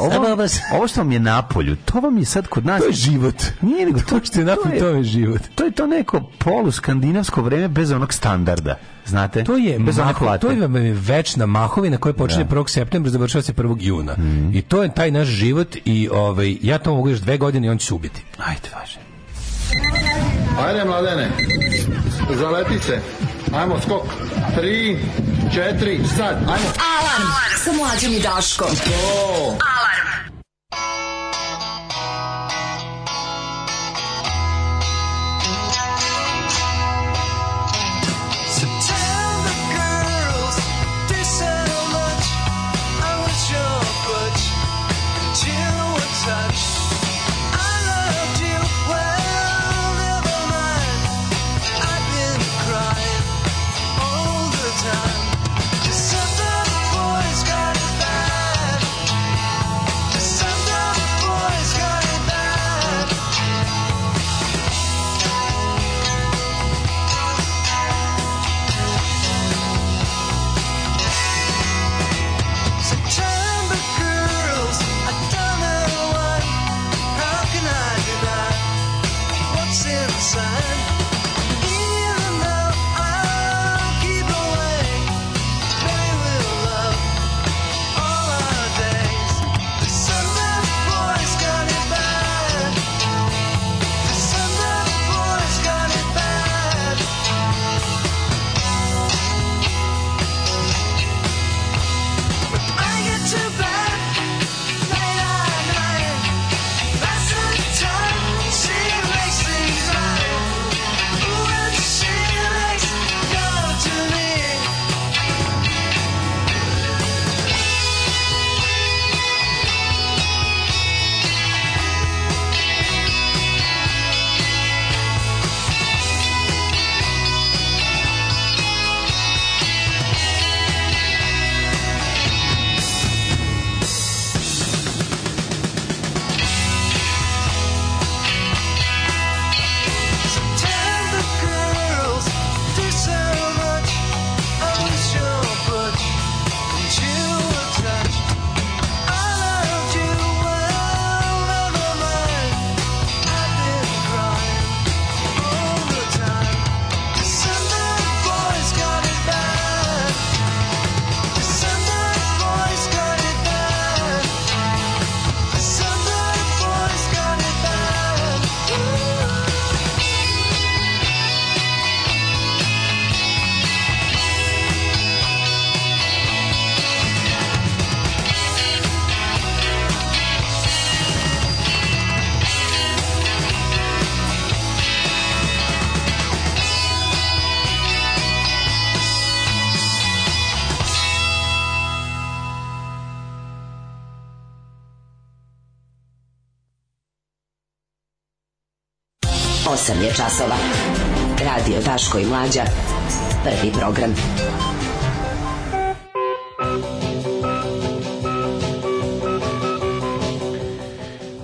ovo, ovo što vam je na polju, to vam je sad kod nas... To je život. Nije nego to, to što je napolju, to je život. To je to neko poluskandinavsko vreme bez onog standarda. Znate? To je bez maho, to je večna mahovina koja počinje da. 1. septembra završava se 1. juna. Mm -hmm. I to je taj naš život i ovaj ja to mogu još dve godine i on će se ubiti. Ajde, važe. Ajde, mladene. Zaleti se. Ajmo, skok. Tri, četiri, sad. Ajmo. Alarm, Alarm. sa mlađom i Daškom. To. Alarm. Daško i Mlađa. Prvi program.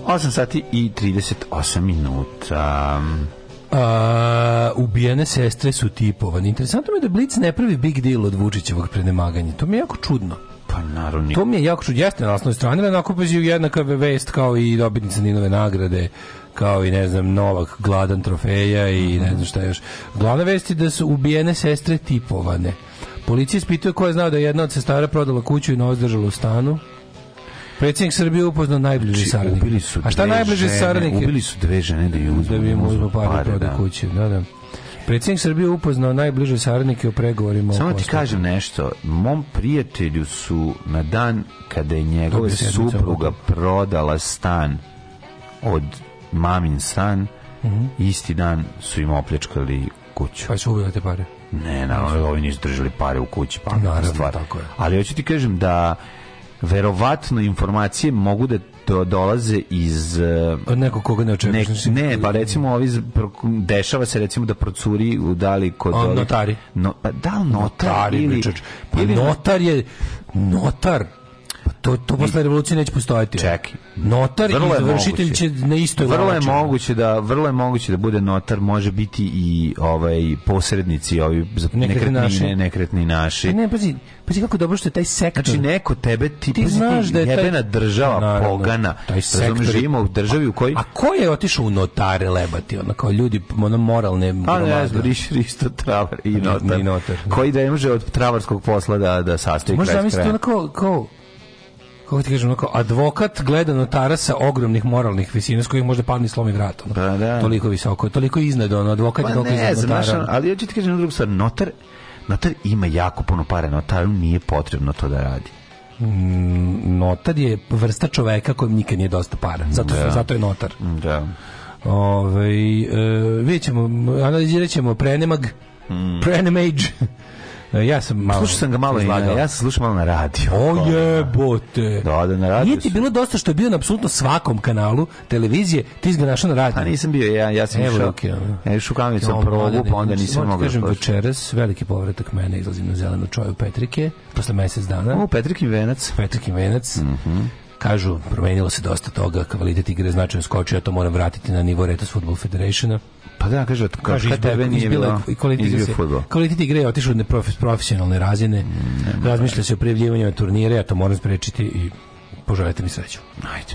Osam sati i 38 minuta. A, ubijene sestre su tipovane. Interesantno mi je da Blitz ne pravi big deal od Vučićevog prenemaganja. To mi je jako čudno. Pa naravno. To mi je jako čudno. Jeste na osnovi strane, da onako jednaka vest kao i dobitnica Ninove nagrade kao i ne znam Novak gladan trofeja i ne znam šta još. Glavna vest je da su ubijene sestre tipovane. Policija ispituje ko je znao da je jedna od sestara prodala kuću i novac držala u stanu. Predsjednik Srbije upoznao najbliži znači, saradnik. Ubili su A šta najbliži saradnik? Ubili su dve žene da je uzmu, da bi im da uzmu pare, pare proda da. kuću. Da, da. Predsjednik Srbije upoznao najbliže saradnike u pregovorima. Samo ti kažem nešto. Mom prijatelju su na dan kada je njegova supruga prodala stan od mamin san, Mm -hmm. isti dan su im opljačkali kuću. Pa su ubili te pare? Ne, naravno, ovi nisu držali pare u kući, pa naravno, stvar. Tako je. Ali hoću ti kažem da verovatno informacije mogu da do, dolaze iz eh, od nekog koga ne očekuješ. Ne, ne, pa recimo ovi dešava se recimo da procuri u dali kod On, notari. No, pa da li notar notari, ili, ili, pa ili notar je notar to, to posle revolucije neće postojati. Čekaj. Notar vrlo i vršitelj će na istoj vrlo je moguće da vrlo je moguće da bude notar može biti i ovaj posrednici ovi za nekretnine, naši. nekretni naši. A ne, pazi, pazi kako dobro što je taj sektor. Znači neko tebe ti, ti znaš da je jebena taj... država Naravno, pogana. Taj sektor živimo u državi u kojoj A ko je otišao u notare lebati, ona kao ljudi ona moralne A ne, znam, Risto Travar i notar. Ni, ni notar. Koji da ne može od travarskog posla da da sastoji Možda mislite onako kao kako ti kažem, onako, advokat gleda notara sa ogromnih moralnih visina s kojih možda padne slomi vrat. Ono. Pa da. Toliko visoko, toliko iznad, ono, advokat pa je toliko ne, iznad notara. Znaš, ali ja ću ti kažem na drugu stvar, notar, notar ima jako puno pare, notaru nije potrebno to da radi mm, notar je vrsta čoveka kojem nikad nije dosta para. Zato, da. zato je notar. Da. Ove, ovaj, e, vidjet ćemo, analizirat ćemo prenemag, mm. prenemage, E, ja sam malo... Slušao sam ga malo i ja sam slušao malo na radiju. O jebote. Da, da, na radiju. Nije ti bilo dosta što je bio na apsolutno svakom kanalu televizije, ti si ga našao na radiju. A pa nisam bio, ja, ja sam išao. Ja išao kamicu no, probu, pa onda nisam mogao. Kažem, da večeras veliki povratak mene, izlazi na zelenu čoju Petrike, posle mesec dana. O, Petrik i venac. Petrik i venac. Mhm kažu, promenilo se dosta toga, kvalitet igre značajno skočio, ja to moram vratiti na nivo Retos Football Federationa. Pa da, kaže, od kaže, izbila, tebe nije bilo i kvalitet igre. Kvalitet igre je otišao od profesionalne razine. Mm, Razmišlja se o prijavljivanju na turnire, ja to moram sprečiti i poželite mi sreću. Ajde.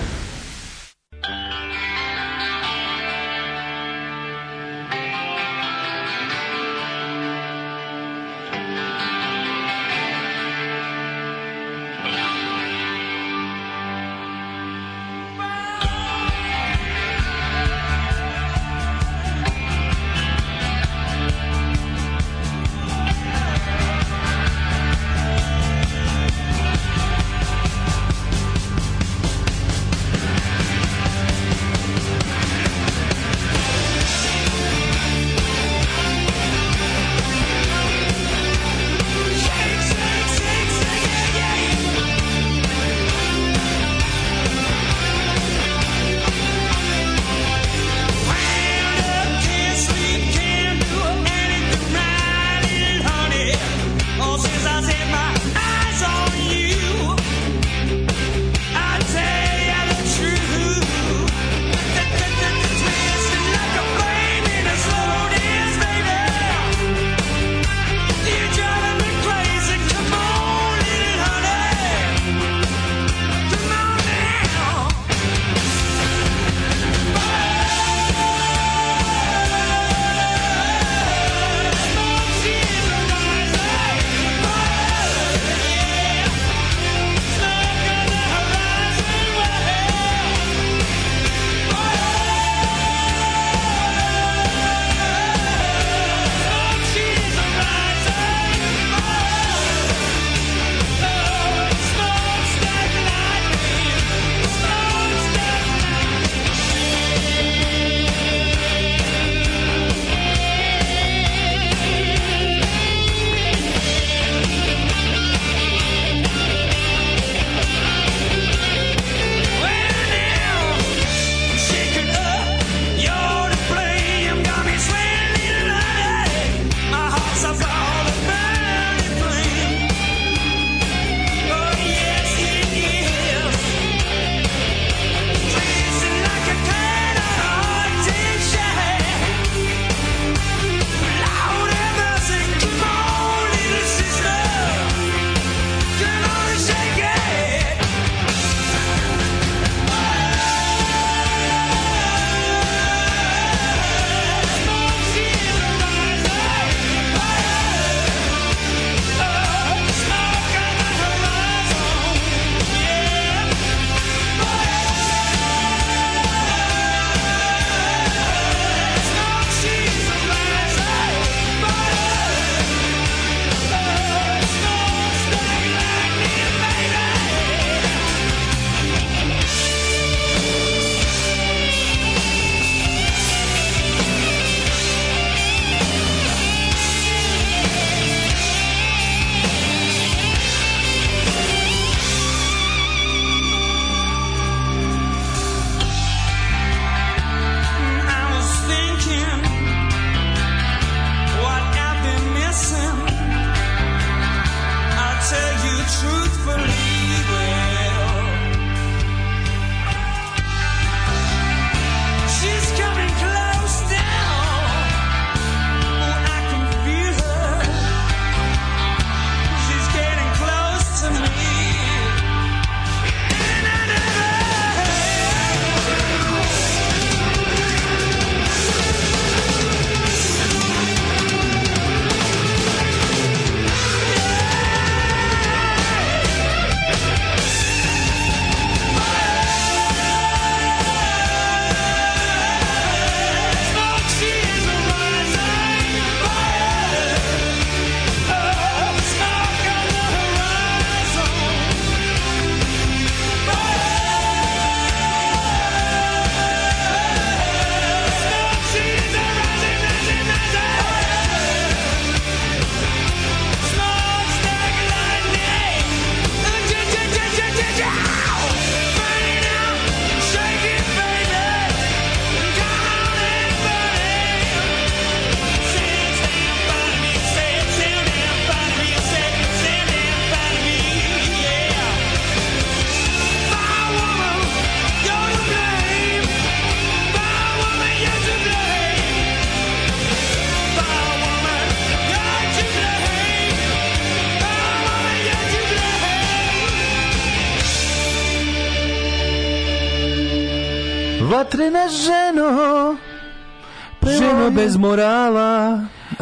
Moura lá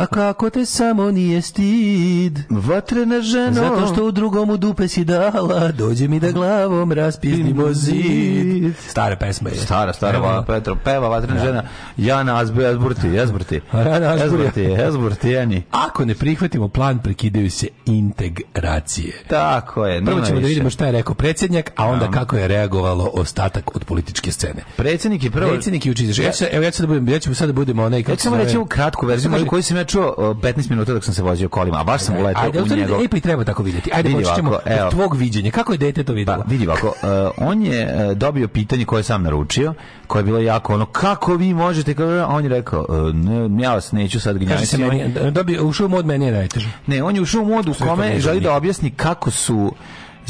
kako te samo nije stid. Vatrena ženo. Zato što u drugom u dupe si dala, dođe mi da glavom raspiznimo zid. Stara pesma je. Stara, stara, va, Petro, peva vatrena da. žena. Jana Azbe, Azburti, Azburti. Azburti, Azburti, Jani. Ako ne prihvatimo plan, prekidaju se integracije. Tako je. nema Prvo ćemo da vidimo šta je rekao predsjednjak, a onda da. kako je reagovalo ostatak od političke scene. Predsjednik je prvo... Predsjednik je učitelj. Ja, ja, ja, ja, ja, ja, ja, ja, ja, ja, ja, ja, ja, ja, ja, ja, ja, ja, pričao 15 minuta dok sam se vozio kolima, a baš sam uletao ajde, u njegov... Ajde, Ej, pa i treba tako vidjeti. Ajde, vidi počet od tvog viđenja. Kako je dete to vidjelo? Pa, vidi ovako, uh, on je uh, dobio pitanje koje sam naručio, koje je bilo jako ono, kako vi možete, a on je rekao, uh, ne, ja vas neću sad gnjaviti. Dobio, ušao u mod meni je najteže. Ne, on je ušao u mod u kome želi da objasni kako su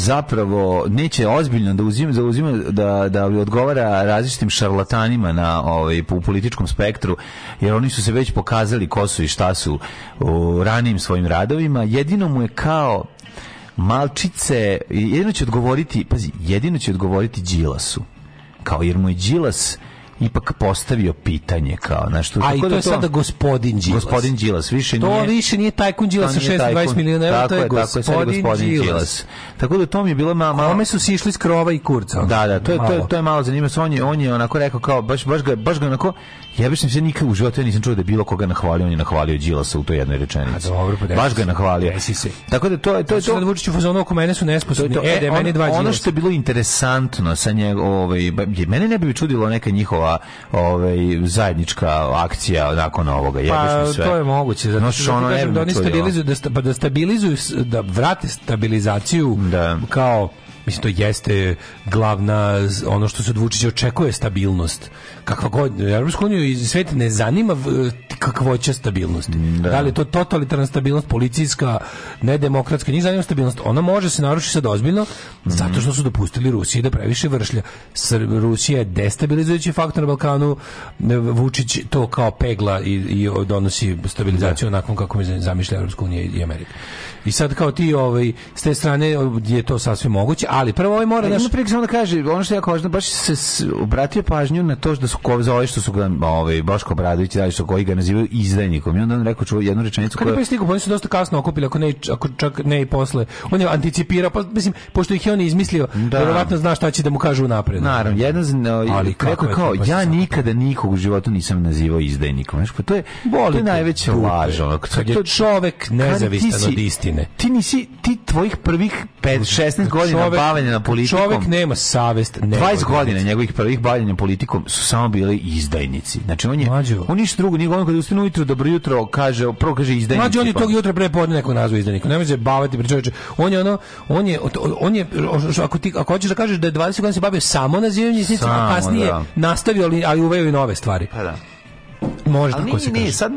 zapravo neće ozbiljno da uzima da uzima da da odgovara različitim šarlatanima na ovaj u političkom spektru jer oni su se već pokazali ko su i šta su u ranim svojim radovima jedino mu je kao malčice jedino će odgovoriti pazi jedino će odgovoriti Đilasu kao jer mu je Đilas ipak postavio pitanje kao na što A i to da je sada gospodin Đilas. Gospodin Đilas više to nije. To više nije tajkun Đilas sa 620 miliona evra, to je, je gospodin, gospodin Đilas. Tako da to mi je bilo malo malo me su sišli s krova i kurca. Da, da, to je to je, to je malo zanimljivo. On je on je onako rekao kao baš baš ga baš ga onako ja bih se nikad u životu ja nisam čuo da je bilo koga nahvalio, on je nahvalio Đilasa u toj jednoj rečenici. A dobro, pa baš ga nahvalio. Se. Tako da to je to je to. Sad Vučić u fazonu oko mene su nesposobni. To, to, e, da e, meni dva Ono što je bilo interesantno sa njega, ovaj, mene ne bi čudilo neka njihova nova ovaj zajednička akcija nakon ovoga. je Pa, sve. to je moguće. Zato, no, što ono da, da oni stabilizuju, da, sta, pa da stabilizuju, da vrate stabilizaciju da. kao mislim to jeste glavna ono što se od Vučića očekuje stabilnost. Kakva god Evropsku uniju i svet ne zanima kakvoća stabilnosti. Mm, da. da li je to totalitarna stabilnost, policijska, nedemokratska, njih zanima stabilnost. Ona može se narušiti sad ozbiljno mm. zato što su dopustili Rusiji da previše vršlja. Rusija je destabilizujući faktor na Balkanu, Vučić to kao pegla i, i donosi stabilizaciju da. onakvom kako mi zamišlja Evropska unija i Amerika. I sad kao ti ovaj, s te strane je to sasvim moguće, a Ali prvo ovaj mora da pa priče samo da kaže, ono što ja kažem, baš se obratio pažnju na to da su ko za što su ga ovaj Boško Bradović da što koji ga nazivaju izdajnikom. I onda on rekao čuo jednu rečenicu koja Kako je stigao, oni su dosta kasno okupili, ako ne ako čak ne i posle. On je anticipirao, pa mislim pošto ih je on izmislio, da. verovatno zna šta će da mu kažu napred. Naravno, jedan ali kako kao pa ja nikada nikog u životu nisam nazivao izdajnikom. znači pa to je to je najveća laž, kad je čovek nezavistan od istine. Ti nisi ti tvojih prvih 5 16 godina bavljenja politikom. Čovjek nema savest. Nema 20 godina njegovih prvih bavljenja politikom su samo bili izdajnici. Znači on je Mađo. on ništa drugo, nego on kad ustane ujutro dobro jutro kaže, prvo kaže izdajnici. Mađo on je pa- tog jutra pre podne nekog nazvao izdajnikom. Nemoj se baviti pričajući. On je ono on je on je ako ti ako hoćeš da kažeš da je 20 godina se bavio samo nazivanjem izdajnicima, kasnije da. nastavio ali, ali uveo i nove stvari. Pa da. Može ali tako se ne, kaže. sad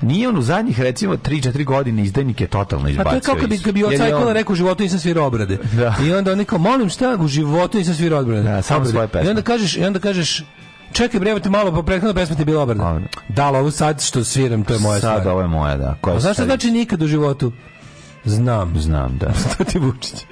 nije on u zadnjih recimo 3-4 godine izdajnik je totalno izbacio. A pa to je kako bi kad bi odsajkala rekao u životu nisam svirao obrade. Da. I onda on rekao molim šta u životu nisam svirao obrade. Da, samo svoje pesme. I onda kažeš i onda kažeš Čekaj bre, malo, pa prethodna pesma ti je bila obrada. Da, ali ovo sad što sviram, to je moja sad stvar. Sad ovo je moja, da. Koja A zašto znači nikad u životu? Znam. Znam, da. (laughs) to ti je Vučić.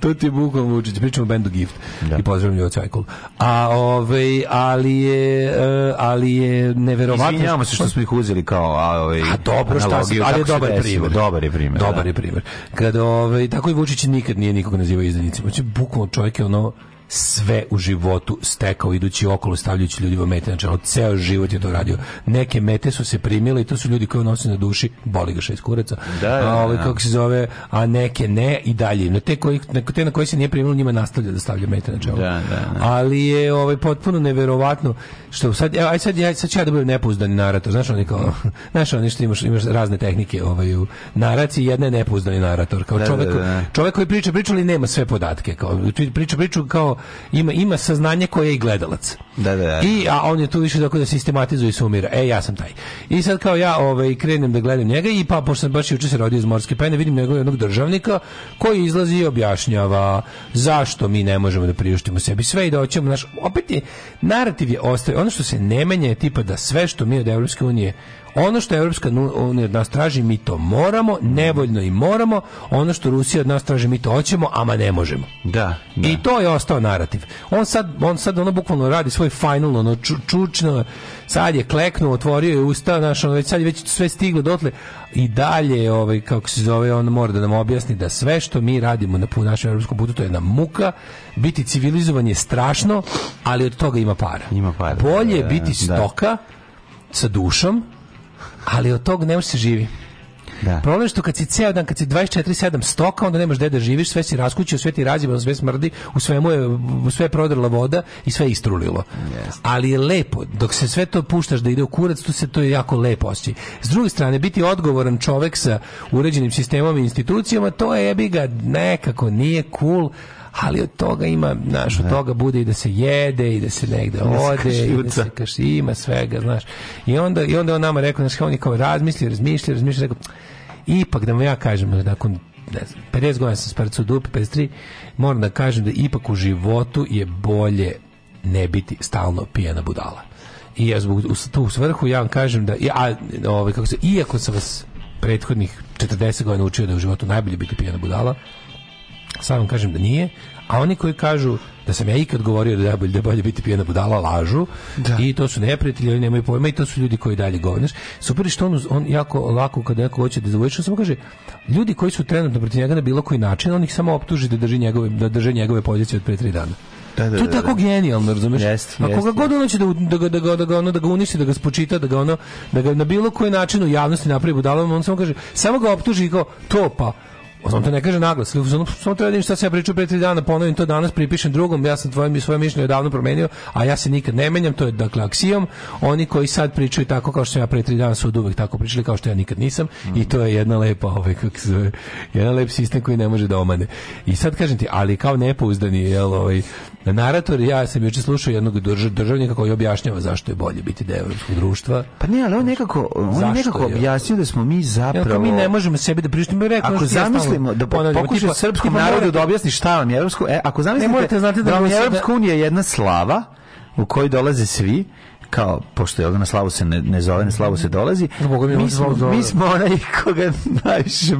To ti je Bukom Vučić. Pričamo o bendu Gift. Da. I pozdravljam Ljubo Cajkul. A, ovaj, ali je, eh, ali je neverovatno... Izvinjamo se što smo ih uzeli kao a, ovaj, a dobro, šta si, ali je dobar je primjer. Dobar je primer. Dobar je primer. Da. Kada, ovaj, tako i Vučić nikad nije nikoga nazivao izdanicima. Znači, bukvalno čovjek je ono sve u životu stekao idući okolo stavljajući ljudima mete na znači, čelo. Ceo život je to radio. Neke mete su se primile i to su ljudi koji nosi na duši, boli ga šest kuraca. Da, da, da. a ove ovaj, kako se zove, a neke ne i dalje. Na te koji te na koji se nije primilo njima nastavlja da stavlja mete na znači, čelo. Da, da, da. Ali je ovaj potpuno neverovatno što sad evo aj sad ja sad ću ja da budem nepouzdan narator. Znaš oni kao (laughs) znaš oni što imaš imaš razne tehnike ovaj u i jedna je nepouzdani narator kao čovjek čovek koji priča priča ali nema sve podatke kao priča priču kao ima, ima saznanje koje je i gledalac. Da, da, da. I, a on je tu više tako da sistematizuje i sumira. E, ja sam taj. I sad kao ja ovaj, krenem da gledam njega i pa, pošto sam baš juče se rodio iz morske pene, vidim njegovog jednog državnika koji izlazi i objašnjava zašto mi ne možemo da priuštimo sebi sve i da hoćemo, naš, opet je, narativ je ostaje. Ono što se ne menja je tipa da sve što mi od Evropske unije Ono što Evropska unija od nas traži, mi to moramo, nevoljno i moramo. Ono što Rusija od nas traži, mi to hoćemo, ama ne možemo. Da, da. I to je ostao narativ. On sad, on sad ono bukvalno radi svoj final, ono ču, čučno, sad je kleknuo, otvorio je usta, naš, ono, sad je već sve stiglo dotle i dalje, ovaj, kako se zove, on mora da nam objasni da sve što mi radimo na našem evropskom putu, to je na muka, biti civilizovan je strašno, ali od toga ima para. Ima para. Bolje je biti da. stoka, sa dušom Ali od tog ne može se živi. Da. Problem je što kad si ceo dan, kad si 24-7 stoka, onda nemaš gde da živiš, sve si raskućio, sve ti razjebano, sve smrdi, u svemu je, u sve je prodrla voda i sve je istrulilo. Yes. Ali je lepo, dok se sve to puštaš da ide u kurac, to se to je jako lepo osjeći. S druge strane, biti odgovoran čovek sa uređenim sistemom i institucijama, to je jebi ga nekako nije cool, ali od toga ima, znaš, od da. toga bude i da se jede i da se negde da ode i da se kaš, ima svega, znaš. I onda, i onda on nama rekao, znaš, kao on je kao razmisli, razmišlja, razmišlja, rekao, ipak da mu ja kažem, nakon ne znam, 50 godina sam sparcu u dupe, 53, moram da kažem da ipak u životu je bolje ne biti stalno pijena budala. I ja zbog u tu svrhu ja vam kažem da ja ovaj kako se iako sam vas prethodnih 40 godina učio da je u životu najbolje biti pijena budala, Sad vam kažem da nije, a oni koji kažu da sam ja ikad govorio da je bolje, da je bolje biti pijena budala, lažu. Da. I to su neprijatelji, oni nemaju pojma i to su ljudi koji dalje govoriš. Super što on, on jako lako kada neko hoće da zavuče, samo kaže ljudi koji su trenutno protiv njega na bilo koji način, on ih samo optuži da drži njegove da drže njegove pozicije od pre tri dana. Da, da, to je da, da, tako da. genijalno, razumeš? Jest, A koga jest, god ono će da, da, ga, da, ga, da, ga, ono, da ga uništi, da ga spočita, da ga, ono, da ga na bilo koji način u javnosti napravi budalom, on samo kaže, samo ga optuži i kao, to pa, On to ne kaže naglas, ali samo treba da šta se ja pričao pre tri dana, ponovim to danas, pripišem drugom, ja sam tvoje, svoje mišljenje davno promenio, a ja se nikad ne menjam, to je dakle aksijom. Oni koji sad pričaju tako kao što sam ja pre tri dana su od uvek tako pričali, kao što ja nikad nisam, mm. i to je jedna lepa, ovaj, kako se zove, jedan lep sistem koji ne može da omane. I sad kažem ti, ali kao nepouzdani, jel, ovaj, Na narator ja sam juče slušao jednog državnika koji objašnjava zašto je bolje biti deo evropskog društva. Pa ne, ali on nekako, on zašto nekako je? objasnio da smo mi zapravo... Jako mi ne možemo sebi da prištimo rekao... Ako zamislimo, da pokuša srpskom narodu da objasni šta vam je Evropsko... E, ako zamislite ne morate, znate da, da vam je da- Evropska unija jedna slava u kojoj dolaze svi, kao, pošto je na slavu se ne, ne zove, na slavu se dolazi, mi, mi, smo, mi smo onaj koga najviše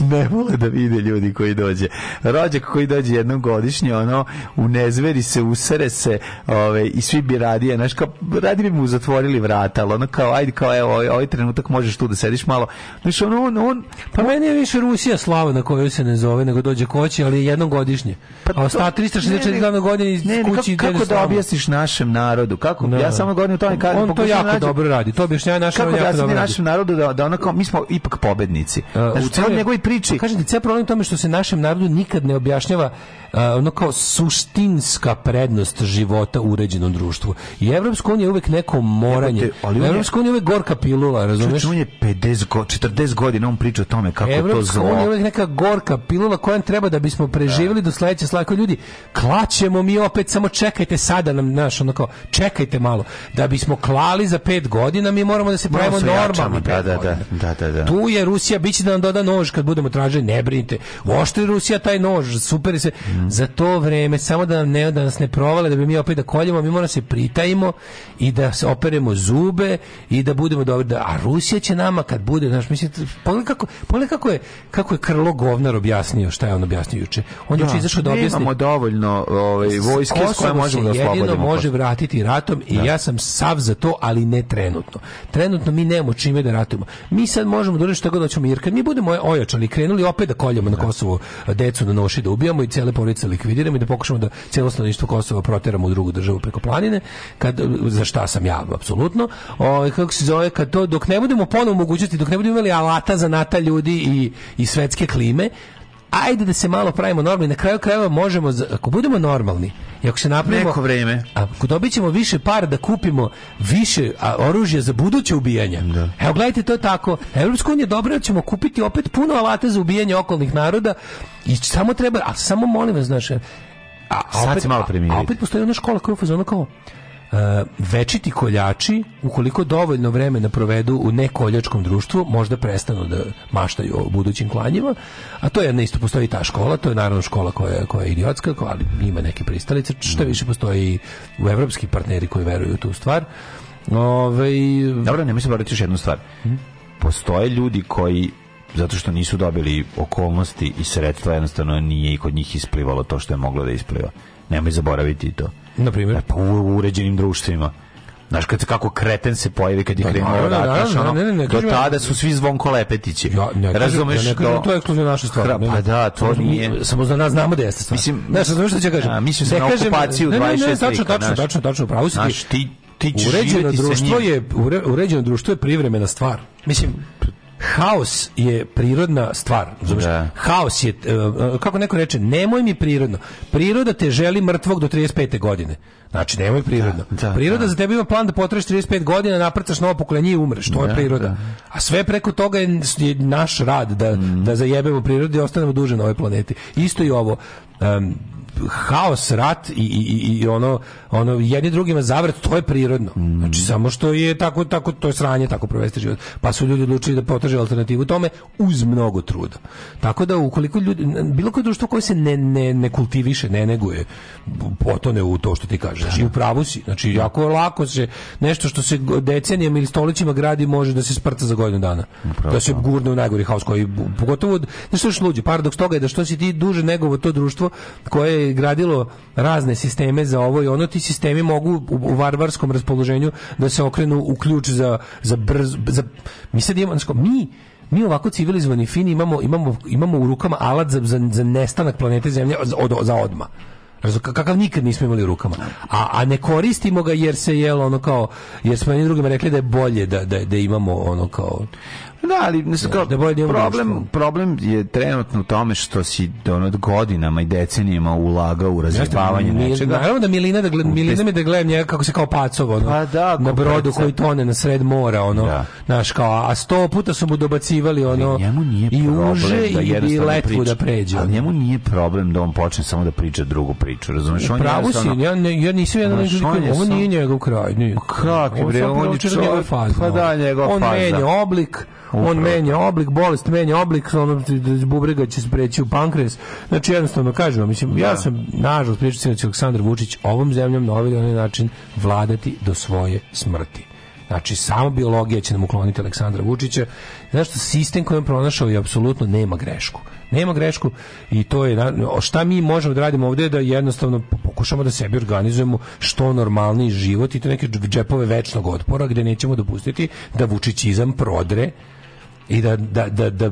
ne vole da vide ljudi koji dođe. Rođak koji dođe jednom godišnje, ono, u nezveri se, usere se ove, ovaj, i svi bi radije, znaš, kao, radi bi mu zatvorili vrata, ali ono kao, ajde, kao, evo, ovaj, ovaj trenutak možeš tu da sediš malo. Znaš, ono, on, on, pa meni je više Rusija slava na koju se ne zove, nego dođe koći, ali jednom godišnje. Pa A sta 364 dana godine iz ne, kući kako, kako da objasniš našem narodu? Kako? No. Da. Ja samo govorim o tome kad on to jako nađe, dobro radi. To objašnjava našem narodu. Kako da našem narodu da da onako mi smo ipak pobednici. Uh, znači, u celoj njegovoj priči. Pa Kažete, ceo problem u tome što se našem narodu nikad ne objašnjava ono kao suštinska prednost života u uređenom društvu. I Evropska unija je uvek neko moranje. Te, Evropska unija je uvek gorka pilula, razumeš? on je 50 go, 40 godina on priča o tome kako Evropska to zlo. Evropska unija je uvek neka gorka pilula koja treba da bismo preživjeli do sledeće slako ljudi. Klaćemo mi opet, samo čekajte sada nam, naš, ono kao, čekajte malo. Da bismo klali za 5 godina, mi moramo da se pravimo normalno. Da, da, da, da, da, da. Tu je Rusija, bit će da nam doda nož kad budemo tražili, ne brinite. je Rusija taj nož, super se. Mhm. za to vreme, samo da, nam ne, da nas ne provale, da bi mi opet da koljemo, mi moramo da se pritajimo i da se operemo zube i da budemo dobri. Da, a Rusija će nama kad bude, znaš, mislim, pogledaj kako, pogledaj kako je, kako je Krlo Govnar objasnio, šta je on objasnio juče. On da, juče izašao da objasni. imamo dovoljno ovaj, vojske s kojom možemo da oslobodimo. jedino može vratiti ratom i da. ja sam sav za to, ali ne trenutno. Trenutno mi nemamo čime da ratujemo. Mi sad možemo da što god hoćemo, jer kad mi budemo ojačali, krenuli opet da koljemo da. na Kosovu decu na da noši da ubijamo i cele ulica likvidiramo i da pokušamo da celo stanovništvo Kosova proteramo u drugu državu preko planine, kad, za šta sam ja, apsolutno, o, ovaj, kako se zove, kad to, dok ne budemo ponovo mogućnosti, dok ne budemo imali alata za nata ljudi i, i svetske klime, ajde da se malo pravimo normalni, na kraju krajeva možemo, ako budemo normalni, i ako se napravimo... Neko vreme. Ako dobit ćemo više para da kupimo više oružja za buduće ubijanje. Da. Evo, gledajte, to je tako. Evropska unija dobro, jer ćemo kupiti opet puno alata za ubijanje okolnih naroda i samo treba, a samo molim vas, znaš, a, a opet, Sad se malo primiriti. A opet postoji ona škola koja je kao, uh, večiti koljači, ukoliko dovoljno vremena provedu u nekoljačkom društvu, možda prestanu da maštaju o budućim klanjima, a to je jedna isto postoji ta škola, to je naravno škola koja, koja je idiotska, koja, ali ima neke pristalice, što više postoji u evropski partneri koji veruju tu stvar. Ove... Ovaj, Dobro, ne mislim još jednu stvar. Mhm. Postoje ljudi koji zato što nisu dobili okolnosti i sredstva jednostavno nije i kod njih isplivalo to što je moglo da ispliva. Nemoj zaboraviti to. Na primjer? E, pa u uređenim društvima. Znaš kad kako kreten se pojavi kad ih no, krenuo no, da, da, da, da no, ne, ne, do tada su svi zvonko lepetići. Ja, ne, razumeš ja, ne, do... to je naše naša stvar. Pa da, to nije. Samo za nas znamo da jeste stvar. Mislim, znaš, znaš šta ću kažem? A, mislim se na okupaciju 26. Ne, ne, ne, tačno, tačno, tačno, tačno, pravo si ti. Uređeno društvo je uređeno društvo je privremena stvar. Mislim haos je prirodna stvar. Zumeš? Da. Haos je, e, e, kako neko reče, nemoj mi prirodno. Priroda te želi mrtvog do 35. godine. Znači, nemoj prirodno. Da, da, priroda da. za tebe ima plan da potreš 35 godina, naprcaš novo pokolenje i umreš. To je da, priroda. Da. A sve preko toga je naš rad da, mm. da zajebemo prirodu i ostanemo duže na ovoj planeti. Isto i ovo. Um, haos, rat i, i, i ono, ono jedni drugima zavrat, to je prirodno. Znači, samo što je tako, tako, to je sranje, tako provesti život. Pa su ljudi odlučili da potraže alternativu tome uz mnogo truda. Tako da, ukoliko ljudi, bilo koje društvo koje se ne, ne, ne kultiviše, ne neguje, potone u to što ti kažeš. Znači, da, da. u pravu si. Znači, jako lako se, nešto što se decenijama ili stoljećima gradi, može da se sprta za godinu dana. Upravo. Da se gurne u najgori haos koji, pogotovo, nešto još luđi, paradoks toga je da što si ti duže negovo to društvo koje se gradilo razne sisteme za ovo i ono ti sistemi mogu u, u varvarskom raspoloženju da se okrenu u ključ za za brz za mi sad imamo znači, mi mi ovako civilizovani fini imamo, imamo, imamo u rukama alat za, za, za nestanak planete Zemlje za, od, za odma. Kakav nikad nismo imali u rukama. A, a ne koristimo ga jer se jelo ono kao, jer smo jednim drugima rekli da je bolje da, da, da imamo ono kao... Da, ali mislim, kao, da problem, problem je trenutno u tome što si ono, godinama i decenijama ulagao u razjebavanje ja nečega. Naravno da Milina, da, gled, Milina mi da gledam njega kako se kao pacov, ono, pa da, na brodu koji tone na sred mora, ono, da. naš kao, a 100 puta su mu dobacivali, ono, njemu nije i uže da i letvu da priča, da pređe. Ali njemu nije problem da on počne samo da priča drugu priču, razumeš? On Pravo si, ja, ne, ja nisam jedan on nije njegov kraj. Nije. Pa kako, bre, on je da čovjek, pa da, njegov faza. On menja oblik, on menja oblik, bolest menja oblik, ono bubrega će se preći u pankres. Znači jednostavno kažem, mislim, da. ja sam nažalost pričao da će Aleksandar Vučić ovom zemljom na ovaj način vladati do svoje smrti. Znači, samo biologija će nam ukloniti Aleksandra Vučića. Znaš što, sistem koji je pronašao je apsolutno nema grešku. Nema grešku i to je, šta mi možemo da radimo ovdje je da jednostavno pokušamo da sebi organizujemo što normalniji život i to neke džepove večnog otpora gdje nećemo dopustiti da Vučićizam prodre i da, da, da, da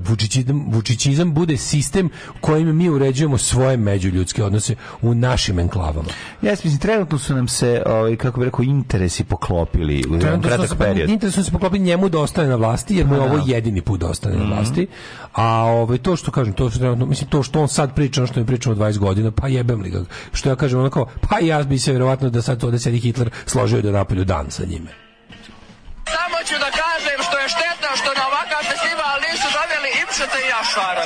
vučićizam bude sistem kojim mi uređujemo svoje međuljudske odnose u našim enklavama. Ja mislim, trenutno su nam se, ovaj, kako bih rekao, interesi poklopili u trenutno kratak su, period. Interesno se poklopili njemu da ostane na vlasti, jer mu je pa ovo da. jedini put da ostane mm -hmm. na mhm. vlasti. A ovaj, to što kažem, to što trenutno, mislim, to što on sad priča, ono što mi pričamo 20 godina, pa jebem li ga. Što ja kažem, onako, pa ja bi se vjerovatno da sad to da sedi Hitler složio da napolju dan sa njime hoću da kažem što je štetno što na ovakav festival nisu doveli Imšeta i Jašara.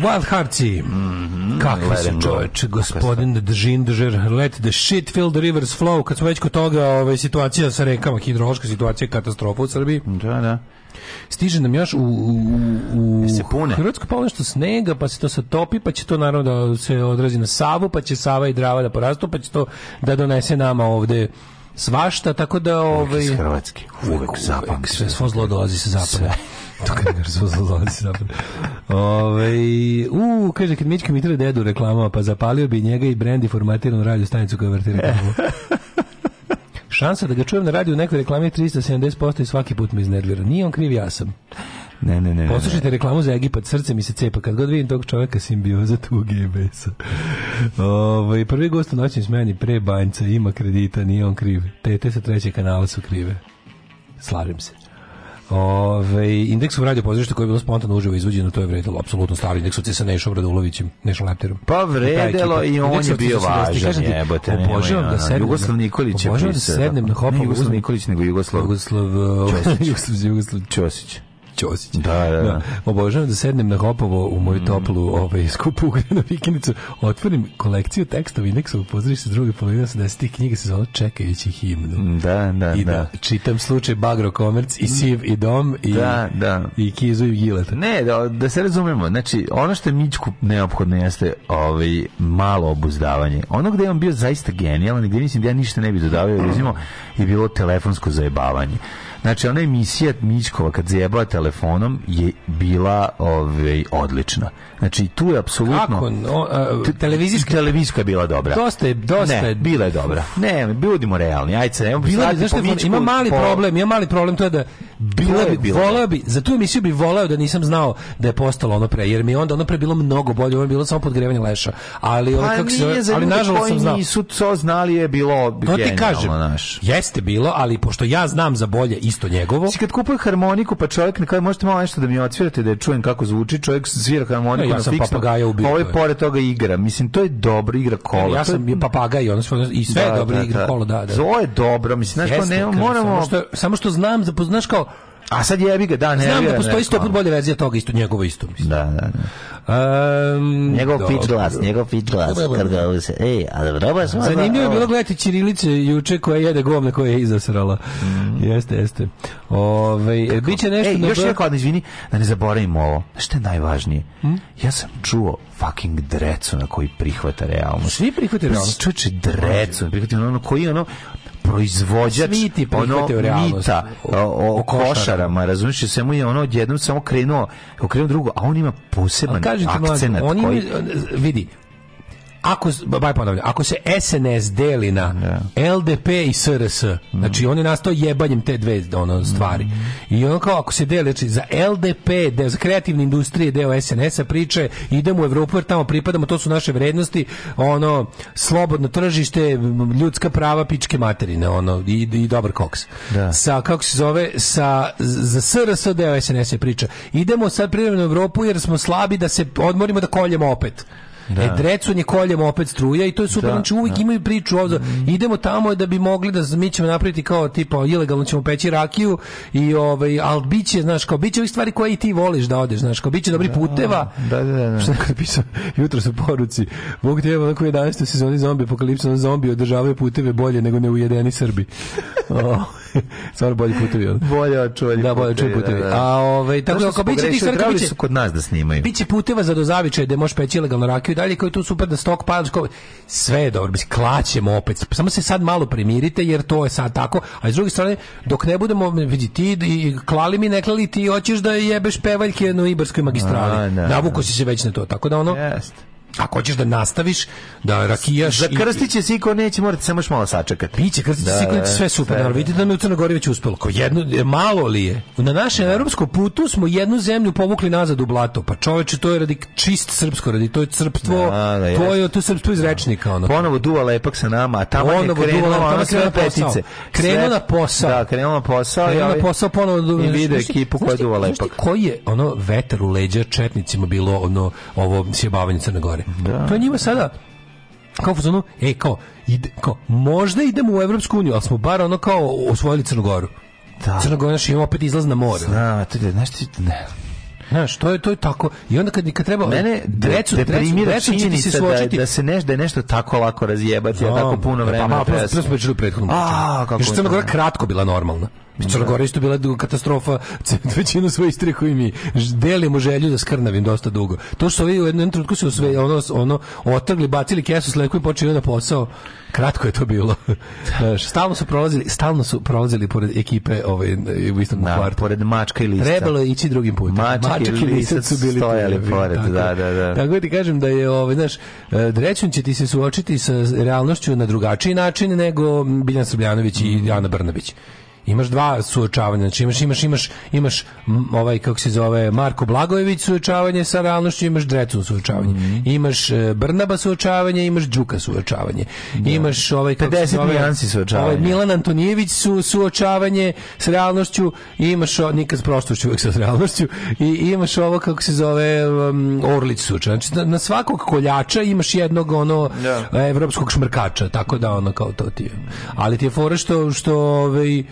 Wild Heartsi. Mm -hmm. Kakvi su čoveče, gospodin Držin Držer, let the shit fill the rivers flow. Kad smo već kod toga, ovaj, situacija sa rekama, hidrološka situacija katastrofa u Srbiji. Da, da. Stiže nam još u, u, u se pune. Hrvatskoj palo nešto snega, pa se to se topi, pa će to naravno da se odrazi na Savu, pa će Sava i Drava da porastu, pa će to da donese nama ovde svašta, tako da... Ovaj, Hrvatski, uvek, uvek, uvek, uvek, uvek sve svo zlo dolazi sa zapada. Sve to kad ga razvozlozi napravio. Ove, u, kaže, kad Mička Mitra dedu reklamao, pa zapalio bi njega i brendi formatiranu radio stanicu koja vrti reklamu. (laughs) Šansa da ga čujem na radiju u nekoj reklami je 370% i svaki put me iznervira. Nije on kriv, ja sam. Ne, ne, ne. Poslušajte reklamu za Egipat, srce mi se cepa kad god vidim tog čovjeka simbioza tuge i besa. Ovaj prvi gost u noćnim smeni pre banjca ima kredita, nije on kriv. te sa trećeg kanala su krive. Slavim se. Ove, indeks u radio pozorištu koji je bilo spontano uživo izvođeno, to je vredilo apsolutno stari indeks sa Nešom Radulovićem, Nešom Lepterom. Pa vredelo i on je bio da važan, jebote. Obožavam da sednem. Jugoslav Nikolić je pisao. Obožavam da sednem na da da. hopu. Ne Jugoslav Nikolić, nego Jugoslav. Jugoslav, Ćosić. (laughs) Jugoslav, Jugoslav Ćosić. Ćosić. Da, da, da, da. Obožavam da sednem na hopovo u moju mm. toplu ovaj, skupu ugrenu vikendicu, otvorim kolekciju tekstova indeksa u pozorištu druge polovine 80 knjige se zove Čekajući himnu. Mm, da, da, I da. da. Čitam slučaj Bagro Komerc i mm. Siv i Dom i, da, da. i Kizu i Gileta. Ne, da, da se razumemo, znači ono što je Mičku neophodno jeste ovaj, malo obuzdavanje. Ono gde je on bio zaista genijalan i gde mislim da ja ništa ne bi dodavio, uzimao, (clears throat) je bilo telefonsko zajebavanje. Znači, ona emisija Mičkova kad zajebala telefonom je bila ovaj, odlična. Znači, tu je apsolutno... Kako? No, a, televizijska? Televizijska je bila dobra. Dosta je, dosta Ne, bila je dobra. Ne, budimo realni. Ajde se, nemo bila bi, znaš, ima mali po... problem, ima mali problem, to je da bila bi, bila voleo bi, za tu emisiju bi voleo da nisam znao da je postalo ono pre, jer mi je onda ono pre bilo mnogo bolje, ovo je bilo samo podgrevanje leša. Ali, pa, kako se, ali nažalost sam znao. nisu to znali je bilo to ti kažem, naš. jeste bilo, ali pošto ja znam za bolje i isto njegovo. Si kad kupuje harmoniku, pa čovjek ne kaže, možete malo nešto da mi odsvirate da čujem kako zvuči, čovjek svira harmoniku e, ja, ja sam fiksno, papagaja ubio. Ovo je pored toga igra. Mislim, to je dobro igra e, kola. Ja sam je papagaj, ono sve, i sve da, je dobro da, igra da. kola, da, da. Ovo je dobro, mislim, znaš, Jeste, ne, moramo... Samo što, samo što znam, znaš kao, A sad jebi ga, da, ne. Znam da postoji sto put bolja verzija toga, isto njegovo isto, mislim. Da, da, da. Um, njegov dobro. pitch glas, njegov pitch glas, kad ga use. Ej, a dobro, dobro smo. Zanimljivo je bilo gledati Ćirilice juče koja jede govna koja je izasrala. Mm. Jeste, jeste. Ove, biće nešto... Ej, još je jedno, izvini, da ne zaboravimo ovo. Što je najvažnije? Hm? Ja sam čuo fucking drecu na koji prihvata realnost. Svi prihvate realnost. Čuče drecu, prihvata ono koji ono proizvođač Smiti ono mita o, o, košarama, razumiješ, sve mu je ono odjednom samo krenuo, okrenuo drugo, a on ima poseban akcenat koji... Ima, vidi, ako, baj ponavljam, ako se SNS deli na yeah. Da. LDP i SRS, mm. znači mhm. on je nastao jebanjem te dve ono, stvari. Mm. I on kao, ako se deli, znači za LDP, de, za kreativne industrije, deo SNS-a priče, idemo u Evropu jer tamo pripadamo, to su naše vrednosti, ono, slobodno tržište, ljudska prava, pičke materine, ono, i, i dobar koks. Da. Sa, kako se zove, sa, za SRS deo SNS-a priča. Idemo sad privremeno u Evropu jer smo slabi da se odmorimo da koljemo opet. Da. E, drecunje koljem opet struja i to je super. Da, znači uvijek da. imaju priču ovdje. Mm. Idemo tamo da bi mogli da mi ćemo napraviti kao tipa ilegalno ćemo peći rakiju i ovaj al biće znaš kao biće ove stvari koje i ti voliš da odeš znaš kao biće dobri da, puteva. Da da da. da. Šta kad pisao jutros u poruci. Bog te evo na 11. sezoni zombi apokalipsa zombi održavaju puteve bolje nego neujedeni Srbi. (laughs) Stvarno bolji putevi. Bolje očuvani Da, bolje očuvani putevi. Da, da. A ovaj tako da, kao biće ti Srbi su kod nas da snimaju. Biće puteva za dozaviče da možeš peći ilegalno rakiju dalje, kao je tu super da stok padaš, kao... sve je dobro, mislim, klaćemo opet, samo se sad malo primirite, jer to je sad tako, a s druge strane, dok ne budemo, vidi, ti i klali mi, ne klali, ti hoćeš da jebeš pevaljke na Ibarskoj magistrali, da, navuko da. si se već na to, tako da ono... Jest Ako hoćeš da nastaviš, da rakijaš... Za krstiće siko neće morate samo još malo sačekati. Biće krstiće da, siko neće da, sve da, super, ali vidite da mi u Crnoj već uspelo. Ko jedno, malo li je? Na našem da. evropskom putu smo jednu zemlju povukli nazad u blato. Pa čoveče, to je radi čist srpsko, radi to je crpstvo, da, da, to je to je srpstvo iz rečnika. Ono. Ponovo duva lepak sa nama, a tamo je krenulo, ona sve petice. Krenuo na posao. Da, krenuo na posao. Krenuo na posao, ponovo... duva. I vide ekipu koja duva lepak. Koji je ono veter u leđa četnicima bilo ono, ovo sjebavanje Crne Gore? pare. Da. Pa njima sada kao fuzonu, ej, kao, ide, kao, možda idemo u Evropsku uniju, ali smo bar ono kao osvojili Crnogoru. Da. Crnogorna ima opet izlaz na more. Zna, to je, znaš ti, ne. Znaš, to je to je tako. I onda kad kad treba mene decu decu činjenica da da se neš da je nešto tako lako razjebati, a tako puno vremena. Pa malo prethodno. A, kako. Što je kratko bila normalna. Crna Gora isto bila katastrofa, (laughs) većinu svojih istre i mi delimo želju da skrnavim dosta dugo. To što su ovi u jednom trenutku su sve ono, ono otrgli, bacili kesu s lekom i počeli na posao. Kratko je to bilo. (laughs) stalno su prolazili, stalno su prolazili pored ekipe ovaj u istom da, kvartu. pored mačka i lista. Trebalo je ići drugim putem. Mačka, mačka i lista su bili stojali tu, pored, tako, da, da, da. Tako da ti kažem da je ovaj znaš, e, Drećun će ti se suočiti sa realnošću na drugačiji način nego Biljan Srbljanović mm. i Ana Brnabić imaš dva suočavanja, znači imaš imaš imaš imaš ovaj kako se zove Marko Blagojević suočavanje sa realnošću, imaš Drecu suočavanje. Mm. Imaš e, Brnaba suočavanje, imaš Đuka suočavanje. Da. Imaš ovaj kako 50 se zove Jansi suočavanje. Ovaj Milan Antonijević su suočavanje sa realnošću, i imaš o, nikad prosto čovjek sa realnošću i imaš ovo kako se zove um, Orlić suočavanje. Znači na, na svakog koljača imaš jednog ono da. evropskog šmrkača, tako da ono kao to ti Ali ti je fora što što ovaj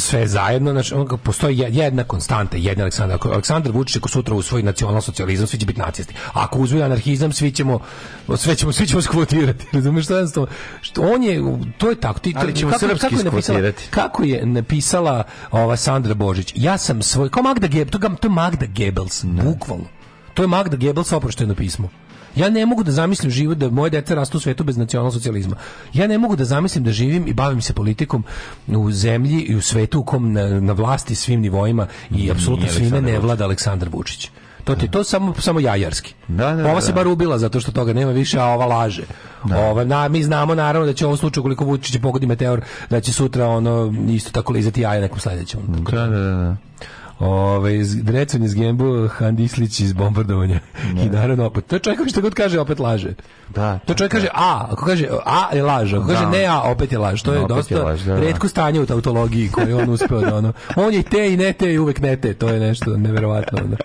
sve zajedno, znači on postoji jedna konstanta, jedan Aleksandar. Ako Aleksandar Vučić ako sutra u svoj nacional socijalizam, svi će biti nacisti. ako uzvoji anarhizam, svi ćemo sve ćemo svi ćemo skvotirati. (laughs) Razumeš šta je što on je to je tako ti Ali ćemo kako, srpski kako je napisala, kako je napisala ova Sandra Božić. Ja sam svoj kao Magda Goebbels, to, to je Magda Goebbels, bukvalno. To je Magda Goebbels oprošteno pismo. Ja ne mogu da zamislim život da moje deca rastu u svetu bez socijalizma. Ja ne mogu da zamislim da živim i bavim se politikom u zemlji i u svetu u kom na, na vlasti svim nivoima i apsolutno svime ne vlada Aleksandar Vučić. To ti to samo samo jajarski. Da, da, ova da, se da. bar ubila zato što toga nema više, a ova laže. Da. Ova, na, mi znamo naravno da će u ovom slučaju koliko Vučić pogodi meteor, da će sutra ono isto tako lizati jaja nekom sledećem. Da, da, da. da. Ove, iz Drecun iz Gembu, Handislić iz bombardovanja. Ne. (laughs) I naravno opet. To je čovjek što god kaže, opet laže. Da. To čovjek da. kaže A, ako kaže A je laž, ako da. kaže ne A, opet je laž. To je no, da, dosta je laž, da, da, da. redko stanje u tautologiji koje on uspeo da ono. On je te i ne te i uvek ne te. To je nešto neverovatno. Onda.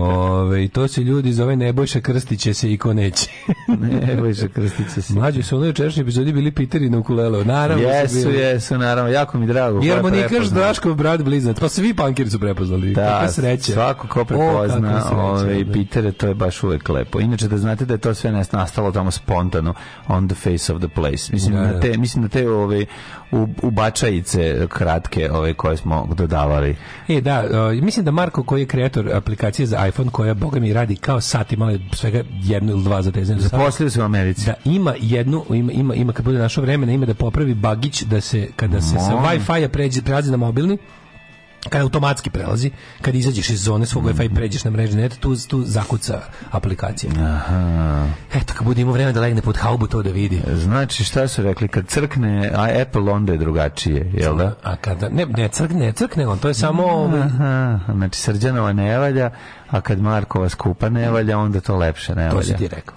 Ove, i to se ljudi zove Nebojša Krstiće se i ko neće. (laughs) Nebojša Krstiće se. Mlađi su ono jučerašnji epizodi bili Peter i na ukulelu. Naravno. Jesu, jesu, naravno. Jako mi drago. Jer monikaš Draškov brat blizanac. Pa svi pankiri su prepoznali. Da, Kakva sreća. Svako ko prepozna ove, ovaj, da. Pitere, to je baš uvek lepo. Inače, da znate da je to sve nastalo tamo spontano on the face of the place. Mislim, da, na, da. te, mislim na te ove, u, ubačajice kratke ove koje smo dodavali. E, da, o, mislim da Marko koji je kreator aplikacije za iPhone koja, boga mi, radi kao sat, imala je svega jednu ili dva za te zatezanja. Zaposlio se u Americi. Da, ima jednu, ima, ima, ima kad bude našo vremena, ima da popravi bagić da se, kada se Mom. sa Wi-Fi-a prelazi na mobilni, kada automatski prelazi, kad izađeš iz zone svog Wi-Fi i mhm. pređeš na mrežu neta, tu, tu zakuca aplikacija. Aha. Eto, kad budemo imao vreme da legne pod haubu, to da vidi. Znači, šta su rekli? Kad crkne a Apple, onda je drugačije, jel da? A kada, ne, ne crkne, ne crkne on, to je samo... Aha, znači, Srđanova ne valja, a kad Markova skupa ne valja, onda to lepše ne valja. To si ti rekao.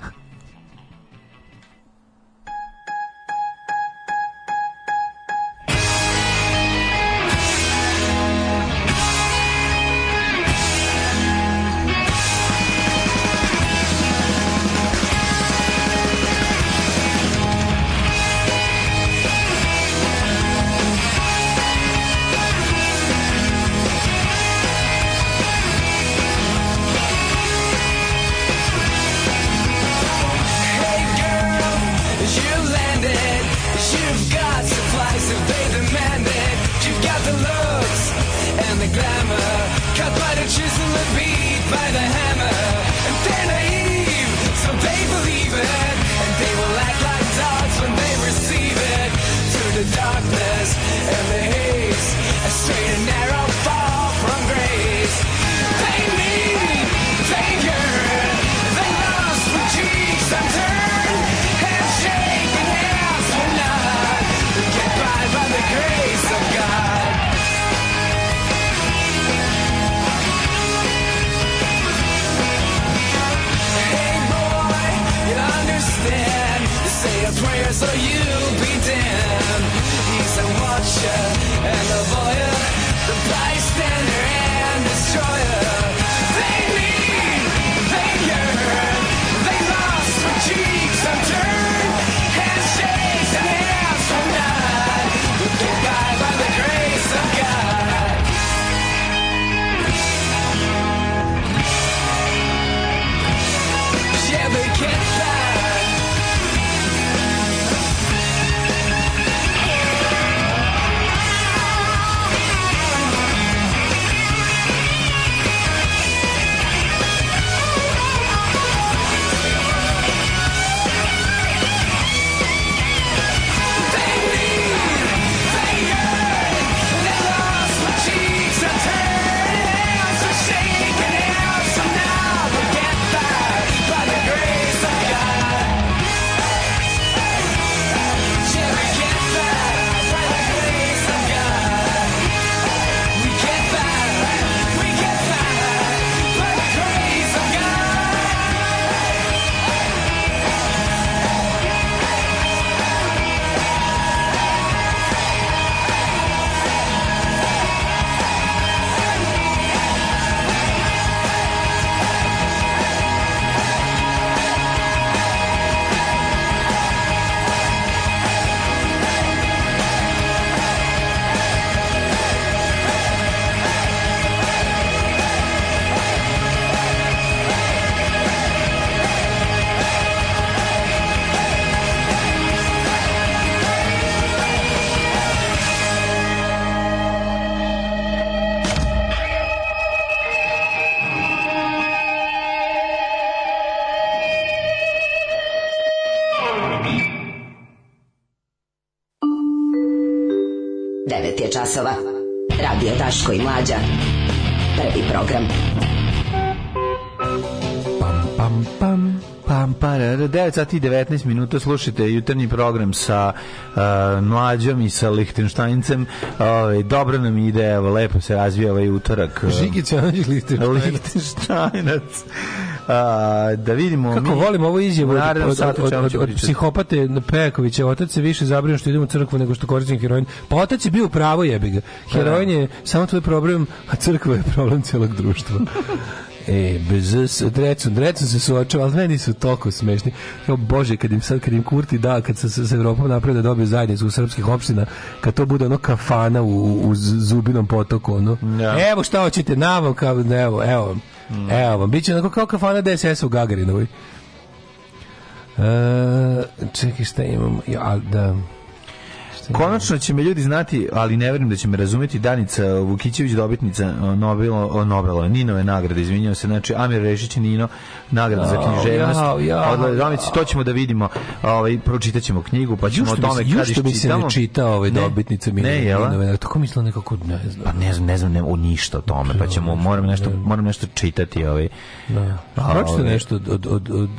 časova. Radio Daško i Mlađa. Prvi program. Pam, pam, pam. Pam, pa, 9 e, sati 19 minuta slušajte jutarnji program sa uh, mlađom i sa Lichtensteincem Uh, ovaj, dobro nam ide, evo, lepo se razvija ovaj utorak. Uh, Žigić, Lichtensteinac A, da vidimo Kako mi... volim ovo izjavu od, od, od, od, od psihopate Pejakovića. Otac se više zabrinuo što idem u crkvu nego što koristim heroin. Pa otac je bio pravo jebi ga. Heroin je samo tvoj problem, a crkva je problem celog društva. (laughs) E, bez drecom, drecom se suočava, ali meni su toliko smešni. Jo, bože, kad im sad, kad im Kurti da, kad se sa Evropom napravio da dobije zajednicu u srpskih opština, kad to bude ono kafana u, u zubinom potoku, ono. Ja. Evo šta hoćete, navo, kao, evo, evo, Mm. Evo vam, bit će onako kao kafana DSS u Gagarinovoj. E, čekaj šta imam, ja, da... Konačno će me ljudi znati, ali ne verujem da će me razumeti Danica Vukićević dobitnica Nobela, Nobela Ninove nagrade, izvinjavam se, znači Amir Rešić Nino nagrada za književnost. Odlazi, to ćemo da vidimo. Ovaj pročitaćemo knjigu, pa ćemo o tome kad što bi se ne čita ove ovaj, dobitnice Ninove. Tako mislila nekako ne znam. Pa ne znam, ne znam ne, o ništa o tome, pa ćemo moram nešto moram nešto čitati ovaj. Da. Pročite ovaj. nešto od od od, od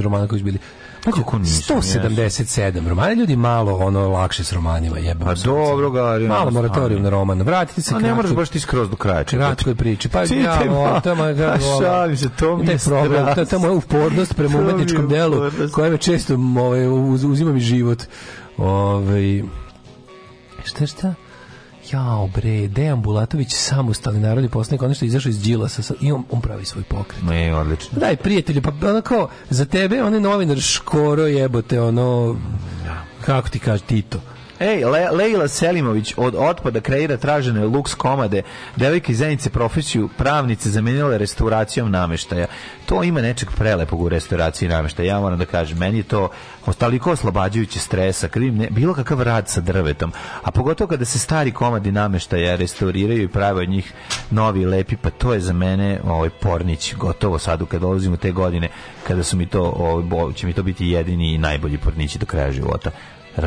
romana koji su bili Pađu, Kako nisam, 177 romana, ljudi malo ono lakše s romanima jebam. A pa dobro, gari. Malo moratorijum na roman. Vratite se. A ne možeš baš ti skroz do kraja. je priči. Pa ja, o, tamo je ga. Šalim se, to mi je problem. Ta, ta moja upornost prema umetničkom delu, koja me često ovaj, uzima mi život. Ovaj, šta šta? jao bre, Dejan Bulatović samostalni narodni poslanik, ono što izašao iz Đilasa i on, on pravi svoj pokret. Ne, odlično. Daj, prijatelju, pa onako, za tebe on je novinar škoro jebote, ono, da. kako ti kaže, Tito Ej, Le Leila Selimović od otpada kreira tražene luks komade. Devojka iz Zenice profesiju pravnice zamenila restauracijom nameštaja. To ima nečeg prelepog u restauraciji nameštaja. Ja moram da kažem, meni je to ostaliko oslobađajuće stresa, krivim ne, bilo kakav rad sa drvetom. A pogotovo kada se stari komadi nameštaja restauriraju i prave od njih novi lepi, pa to je za mene ovaj pornić gotovo sad kad dolazim u te godine kada su mi to ovaj, će mi to biti jedini i najbolji pornići do kraja života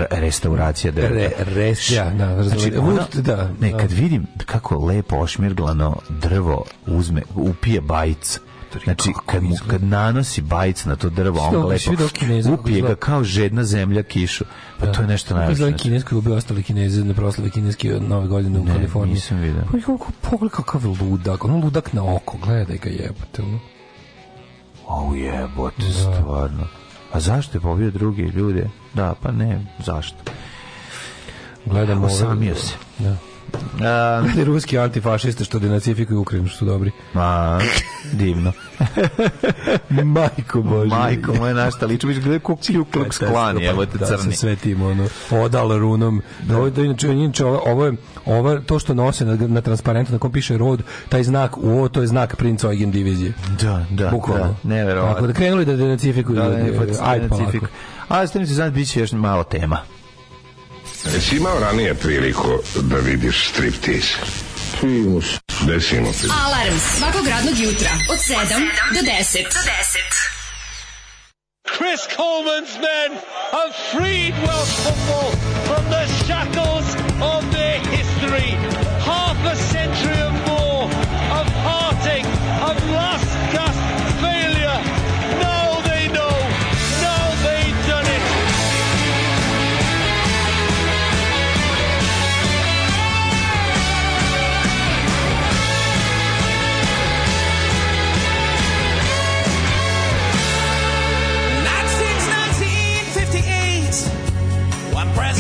restauracija znači, da Re, restja, da, znači, ona, da. Ne, da. kad vidim kako lepo ošmirglano drvo uzme, upije bajc, Znači, kad, mu, kad nanosi bajc na to drvo, on ga lepo upije ga kao žedna zemlja kišu. Pa da. to je nešto najviše. Izgleda znači. kinesko, bio ostali kineze na proslave kineski nove godine u ne, Kaliforniji. nisam vidio. Pa pogledaj kakav ludak, ono ludak na oko, gledaj ga jebate. Ono. O jebote, da. stvarno. A pa zašto je pobio druge ljude? Da, pa ne, zašto? Gledamo... Osamio se. Da. Um, (laughs) ruski antifašisti što denacifikuju Ukrajinu, što su dobri. Ma, divno. (laughs) Majko Bože. Majko moja našta liče, viš gledaj kog klju kluk sklan, evo te crni. Da, sa svetim, ono, odal runom. Da. Ovo, da, inače, inače, ovo, ovo, je, ovo, to što nose na, na transparentu, na kom piše rod, taj znak u to je znak princa Eugen divizije. Da, da, Bukvalno. da, neverovatno. Tako da krenuli da denacifikuju. Da, da, da, da, da, da, da, da, da, da, da, da, da, da, da, da, da, da, da, Jesi imao ranije priliku da vidiš striptiz? Primus. Desimo se. Alarm svakog radnog jutra od 7 do 10. Do 10. Chris Coleman's men have freed Welsh football from the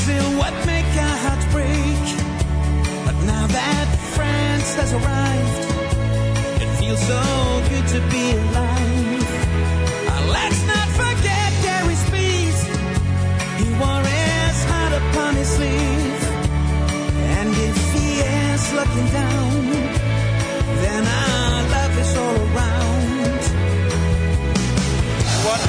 Brazil, what make a heart break? But now that France has arrived, it feels so good to be alive. Uh, let's not forget Gary's peace. He wore his heart upon his sleeve. And if he is looking down, then our love is all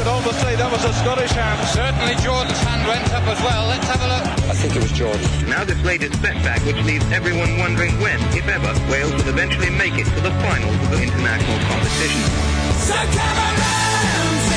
with obviously that was a Scottish hand. Certainly Jordan's hand went up as well. Let's have a look. I think it was Jordan. Now this latest setback which leaves everyone wondering when, if ever, Wales will eventually make it to the finals of the international competition. So come around!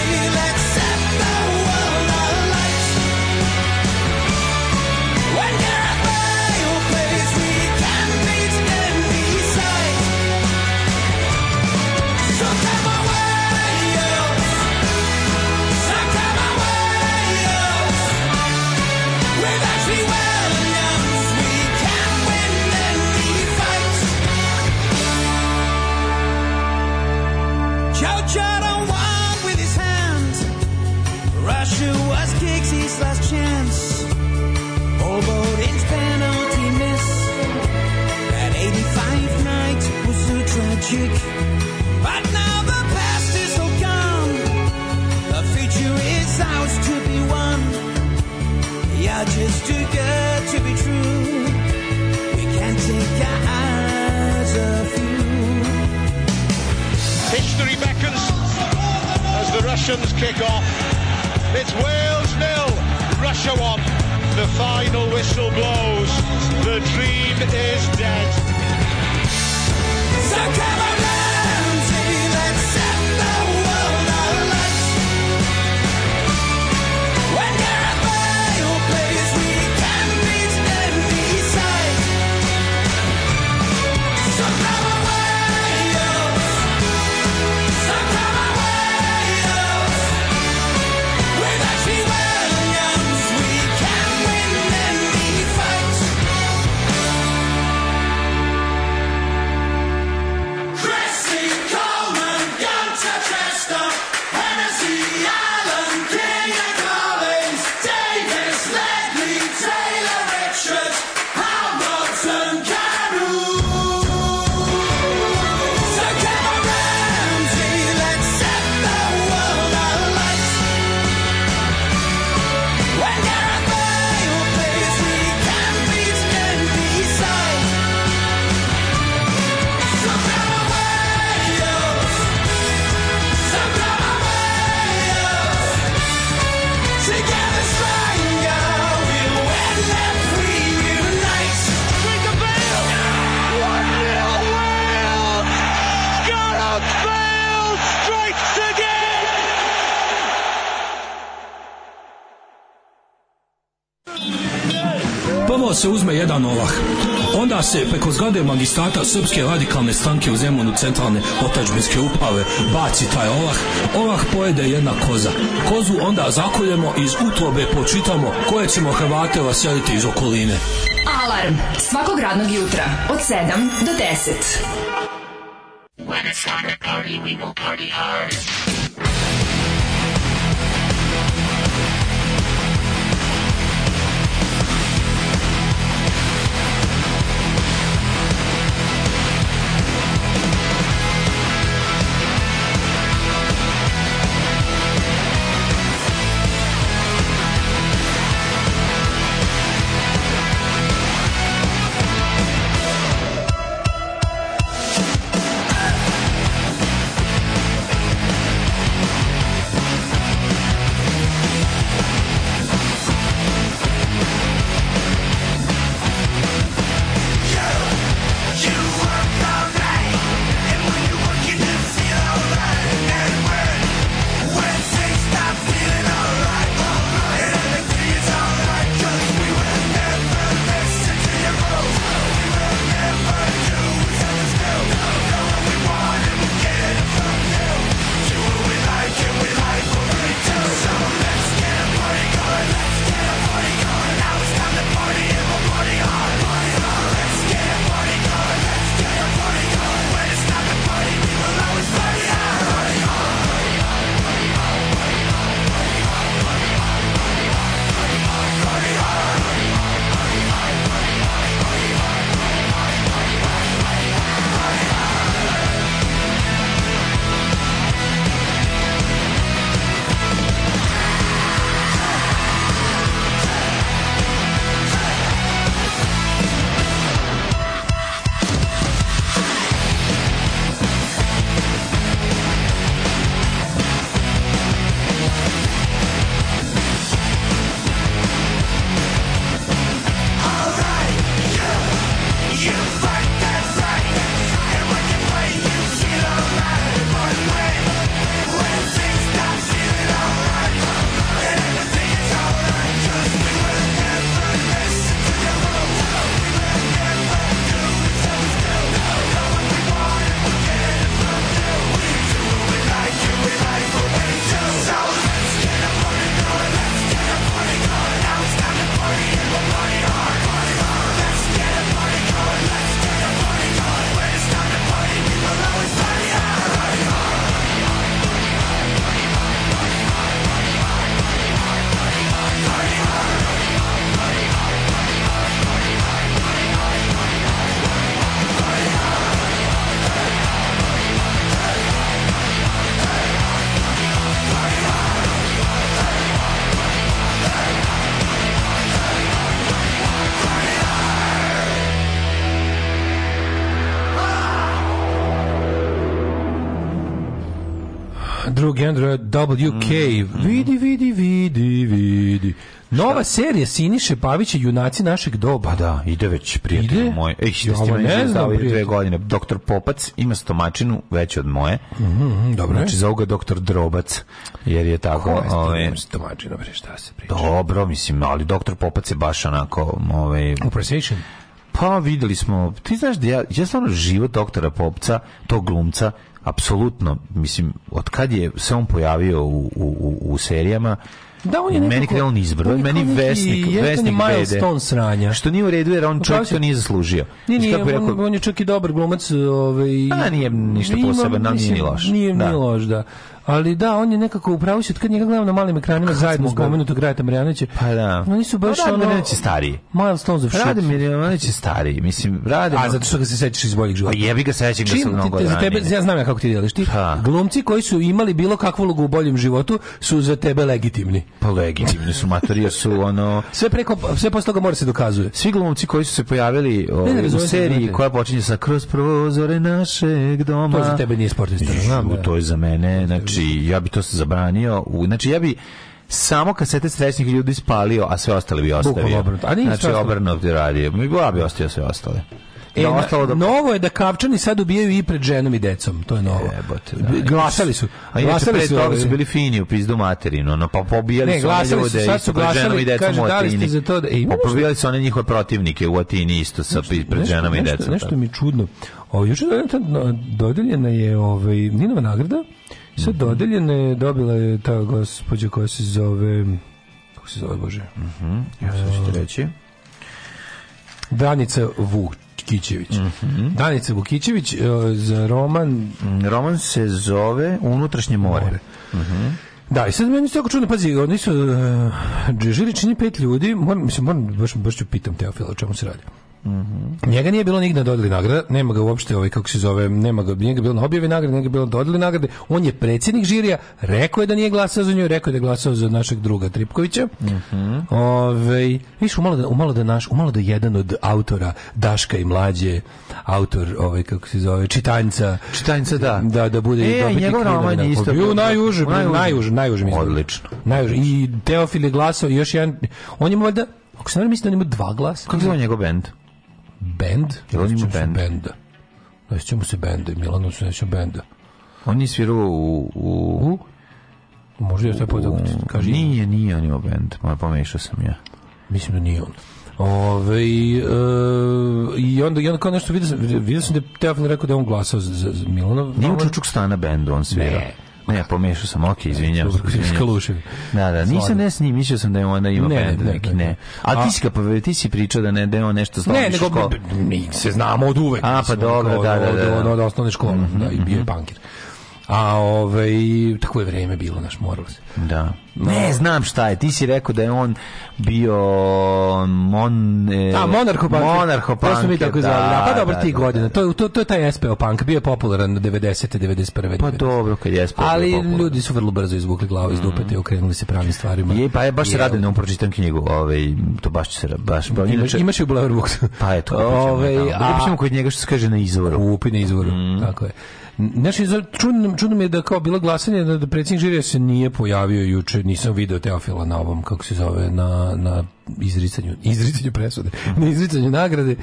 magic. But now the past is all gone. The future is ours to be won. We are just too good to be true. We can't take our eyes off you. History beckons as the Russians kick off. It's Wales nil, Russia one. The final whistle blows. The dream is dead. So come. se uzme jedan ovah. Onda se preko zgrade magistrata srpske radikalne stanke u Zemunu centralne otačbinske uprave baci taj ovah. Ovah pojede jedna koza. Kozu onda zakoljemo iz utrobe počitamo koje ćemo Hrvate vaseliti iz okoline. Alarm svakog radnog jutra od 7 do 10. When it's time to party, we will party hard. genera WK. Mm. Mm-hmm. Vidi, vidi, vidi, vidi. Nova Šta? serija Siniše Pavića Junaci našeg doba. Pa da, ide već prijatelj ide? moj. Ej, što ste ne znam, dve godine. Doktor Popac ima stomačinu veće od moje. Mm -hmm, dobro. Znači zovu ga doktor Drobac, jer je tako. Ko ovaj, je stomačina, bre, šta se priča? Dobro, mislim, ali doktor Popac je baš onako... Ovaj, Operation? Pa videli smo, ti znaš da ja, ja stvarno život doktora Popca, tog glumca, apsolutno, mislim, od kad je se on pojavio u, u, u u serijama, da, on je nekako, meni krenuo nizbrdo, on meni vesnik, vesnik bede. sranja. Što nije u redu jer on čovjek to nije zaslužio. Nije, nije, on, rekao, on je čak i dobar glumac. Ovaj, A nije ništa posebno, nam nije ni loš. Nije da. ni loš, da. Ali da, on je nekako upravo se kad njega gledam na malim ekranima Kako zajedno spomenutog Rajta Marjanovića. Pa da. Oni su baš pa, da, ono... Marjanović je stariji. Milestones of shit. Rade Marjanović je stariji. Mislim, rade... A zato što ga se sećaš iz boljeg života. Pa jebi ga sećam da sam mnogo ranije. Za tebe, ja znam ja kako ti deliš. Ti ha. glumci koji su imali bilo kakvu ulogu u boljem životu su za tebe legitimni. Pa legitimni su, matorija su ono... (laughs) Sve preko, sve posle toga mora se dokazuje. Svi glumci koji su se pojavili o, ovaj, ne, ne, u seriji koja počinje sa kroz prozore našeg doma. To za tebe nije sportista. Znam, da. to je za mene, znači Znači, ja bi to se zabranio. U, znači, ja bi samo kasete srećnih ljudi spalio, a sve ostale bi ostavio. Obrnuto. A nije znači, obrnuto bi radio. Mi ja bi ostavio sve ostale. E, da ostalo da... Novo je da kavčani sad ubijaju i pred ženom i decom, to je novo. Jebote, da. da. Glasali su. A glasali pre su, toga su bili fini u pizdu materinu, no pa pobijali ne, su one ljude sad su pred pa ženom i decom kaže, u da Atini. za to da, e, pa pobijali su one njihove protivnike u Atini isto sa nešto, pred ženom i decom. Nešto, nešto mi čudno. O, još je dodeljena je ovaj, Ninova nagrada Sad mhm. dodeljene je, dobila je ta gospođa koja se zove, kako se zove, Bože? Mhm, mm ja sad ćete e, reći. Danica Vukićević. Mm -hmm. Danica Vukićević e, za roman... Mm, roman se zove Unutrašnje more. more. Mm -hmm. Da, i sad meni se tako čudno, pazi, oni su uh, e, žiri čini pet ljudi, moram, mislim, moram, baš, baš ću pitam Teofila o čemu se radi. -hmm. Njega nije bilo nigde da dodeli nagrada, nema ga uopšte, ovaj, kako se zove, nema ga, nije ga bilo na objavi nagrade, nije ga bilo da dodeli nagrade. On je predsjednik žirija, rekao je da nije glasao za nju, rekao je da je glasao za našeg druga Tripkovića. Mm ovaj, Ove, viš, umalo da, umalo da naš, umalo da jedan od autora Daška i Mlađe, autor, ovaj, kako se zove, Čitanjca. Čitanjca, da. Da, da bude e, i njegov da roman je isto. Bio najuži, najuži, najuži, Odlično. Najuži. I Teofil je glasao, još jedan, on je valjda, ako se ne mislim da on ima dva glasa. Kako je njegov bend? band, Jel on ima bend? Benda. Ne sjećamo se benda, Milanu se neće benda. On svirao u... u... u? Možda je sve podokti. Kaži. Nije, nije on imao band, ma pomešao sam ja. Mislim da nije on. Ove, e, i, onda, I onda kao nešto vidio sam, vidio sam da je Teofan rekao da je on glasao za, za, za Milana. Nije u Čučuk stana bendu on svira. Ne. Ne, pomešao sam, izvinjavam se. Skalušev. Da, da, nisam ne s njim, mislio sam da je ona da ima ne, band, ne, neki, ne. A, ti si ga pa, ti si pričao da ne, da je on nešto zlomiš Ne, nego mi se znamo od uvek. A, pa dobro, da, da, da. Od, osnovne škole, mhm, da, i bio je mhm. punkir. A ovaj tako je vrijeme bilo naš moralo se. Da. No. Ne znam šta je. Ti si rekao da je on bio mon e, A monarhopank. Monarhopank. To su mi tako zvali. Da, pa dobro da, ti da, godina. Da, to, da. to, to je taj SPO punk bio je popularan 90 91. Pa dobro kad je SPO. Ali ljudi su vrlo brzo izvukli glavu iz dupe mm. i okrenuli se pravim stvarima. Je pa je baš se radim na da pročitam knjigu, ovaj to baš će se baš pa inače imaš i u Blaverbox. Pa eto. (laughs) Ovaj, a, kod njega što se kaže na izvoru. Kupi na izvoru. Mm. Tako je. Znači, čudno, čudno mi je da kao bilo glasanje da, da predsjednik žirija se nije pojavio juče, nisam video Teofila na ovom, kako se zove, na, na izricanju, izricanju presude, (laughs) na izricanju nagrade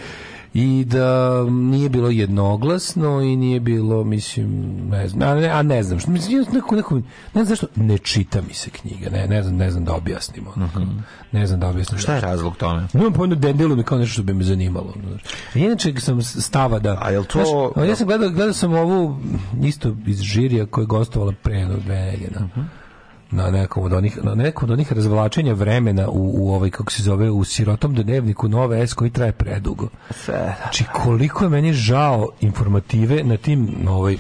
i da nije bilo jednoglasno i nije bilo, mislim, ne znam, a ne, a ne znam, što, mislim, neko, neko, ne znam zašto, ne čita mi se knjiga, ne, ne, znam, ne znam da objasnimo. Mm -hmm. Ne znam da objasnimo. Šta je razlog tome? Nemam pojma, dendilo mi kao nešto što bi me zanimalo. Inače sam stava da... A jel to... Znaš, ja sam gledao, gledao sam ovu, isto iz žirija koja je gostovala pre jednog dve nedelje. Mm -hmm na nekom od onih na nekom od onih razvlačenja vremena u, u ovaj kako se zove u sirotom dnevniku Nove S koji traje predugo. Sve. Da, znači da. koliko je meni žao informative na tim ovaj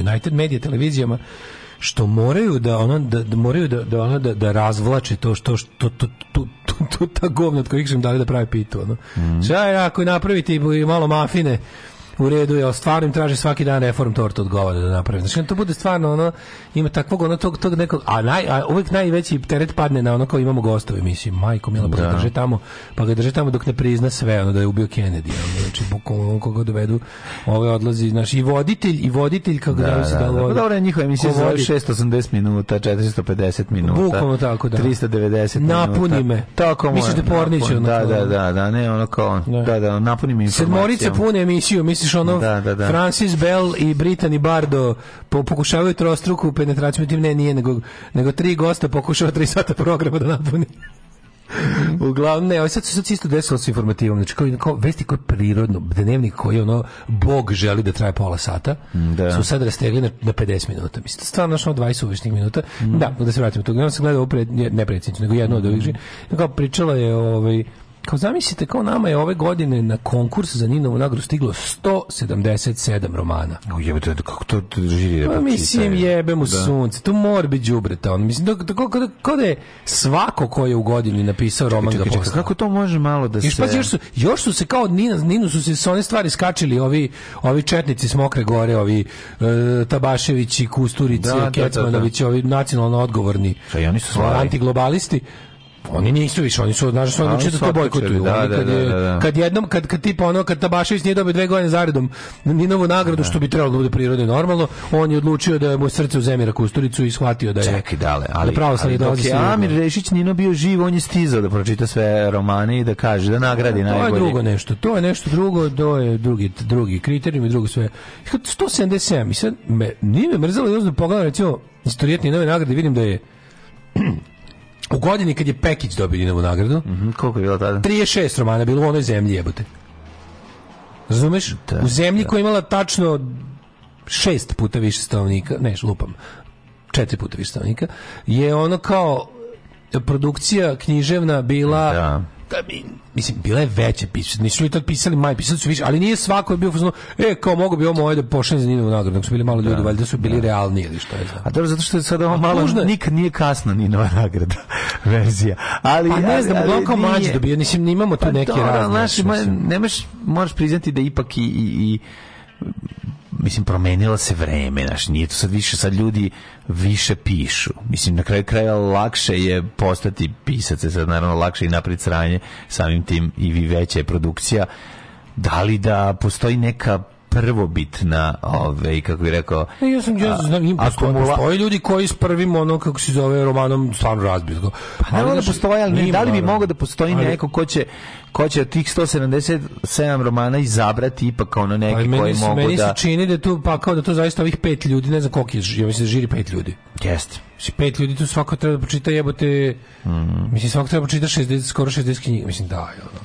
United Media televizijama što moraju da ona da, da moraju da da ono da, da razvlače to što što to, to, to, to ta govna od kojih su dali da prave pitu ono. Mm. Šta je ako napravite malo mafine u redu je, ali stvarno im traži svaki dan reform tortu od govada da napravim. Znači, to bude stvarno ono, ima takvog ono tog, tog nekog, a, naj, a uvijek najveći teret padne na ono kao imamo gostove, mislim, majko mila, pa ga da. drže tamo, pa ga drže tamo dok ne prizna sve, ono da je ubio Kennedy, ono, znači, bukvalno ono koga dovedu, ove odlazi, znači, i voditelj, i voditelj kako da, da, da, da, da, pa dobro je njihova emisija za 680 minuta, 450 minuta, bukvalno tako, da. 390 Napuni minuta. me. Tako Misliš da porniće, ono, da, da, da, da, ne, ono kao, da, da, da napuni me informacijom. Sedmorice pune emisiju, misliš misliš ono da, da, da. Francis Bell i Britani Bardo po, pokušavaju trostruku penetraciju, tim ne, nije, nego, nego tri gosta pokušava tri sata programa da napuni. (laughs) Uglavnom, ne, ovo sad se sad isto desilo s informativom, znači kao, kao vesti koje prirodno, dnevnik koji ono, Bog želi da traje pola sata, da. su sad rastegli na, na 50 minuta. Mislim, stvarno našao 20 uvišnih minuta. Mm. Da, da se vratimo tog, Ja sam gledao, opred, ne predsjednicu, nego jedno mm. od ovih, mhm. znači, kao pričala je, ovaj, Kao zamislite, kao nama je ove godine na konkurs za Ninovu nagradu stiglo 177 romana. O jebate, kako to drži? Da pa mislim, jebe mu da. sunce, to mora biti džubreta. On, mislim, da, da, kao da je svako ko je u godini napisao roman čekaj, čekaj, čekaj, Kako to može malo da još, se... Pazi, još, su, još su se kao od Nina, Ninu su se s one stvari skačili ovi, ovi četnici s Mokre Gore, ovi e, Tabaševići, Kusturici, da, da, da Kecmanovići, ovi nacionalno odgovorni. Šta, oni su slavi. Antiglobalisti. Oni nisu više, oni su, znaš, da su odlučili da to bojkotuju. Da, da, kad, da, je, da, da, kad jednom, kad, kad tipa ono, kad Tabašević nije dobio dve godine zaredom ni novu nagradu, da. što bi trebalo da bude prirodno normalno, on je odlučio da mu srce u zemira Kusturicu i shvatio da je... Čekaj, dale, ali, da ali dok je Amir Rešić Nino bio živ, on je stizao da pročita sve romane i da kaže, da nagradi najbolje. To je drugo nešto, to je nešto drugo, to je drugi, drugi kriterijum i drugo sve. 177, i sad, me, nije me mrzalo, da pogledam, recimo, istorijetni nove nagrade, vidim da je U godini kad je Pekić dobio Dinamu nagradu, mm -hmm, koliko je bilo tada? 36 romana bilo u onoj zemlji jebote. Razumeš? Da, u zemlji da. koja je imala tačno šest puta više stanovnika, ne, lupam, četiri puta više stanovnika, je ono kao produkcija književna bila da mislim, bile je veća nisu li tad pisali maj, pisali su više, ali nije svako je bio fuzno, e, kao mogu bi ovo da pošaljem za Ninovu nagradu, nego su bili malo ljudi, da, valjda su da. bili da. realni ili što je. Znam. A dobro, zato što je sada ovo malo, možda... nikad nije kasno Ninova nagrada (laughs) verzija. Ali, pa ne znam, uglavnom kao mlađi dobio, nisim, nemamo tu pa neke da, razne. Znaš, nemaš, moraš priznati da ipak i, i, i mislim promenila se vreme, znaš, nije to sad više, sad ljudi više pišu. Mislim na kraju kraja lakše je postati pisac, sad naravno lakše i napred sranje, samim tim i vi veća je produkcija. Da li da postoji neka prvobitna, ovaj kako bih rekao. E, ja sam ja znam im akumula... postoje ljudi koji s prvim ono kako se zove romanom stvarno razbizgo. Pa ne da znači, postoji, ali ne, da li bi mogao da postoji ali... neko ko će ko će tih 177 romana izabrati ipak ono neki ali meni, koji mogu meni da Meni se čini da tu pa kao da to zaista ovih pet ljudi, ne znam koliko je, ja mislim da žiri pet ljudi. Jeste. Si pet ljudi tu svako treba da pročita jebote. Mm -hmm. Mislim svako treba da pročita 60 skoro 60 knjiga, mislim da je ono.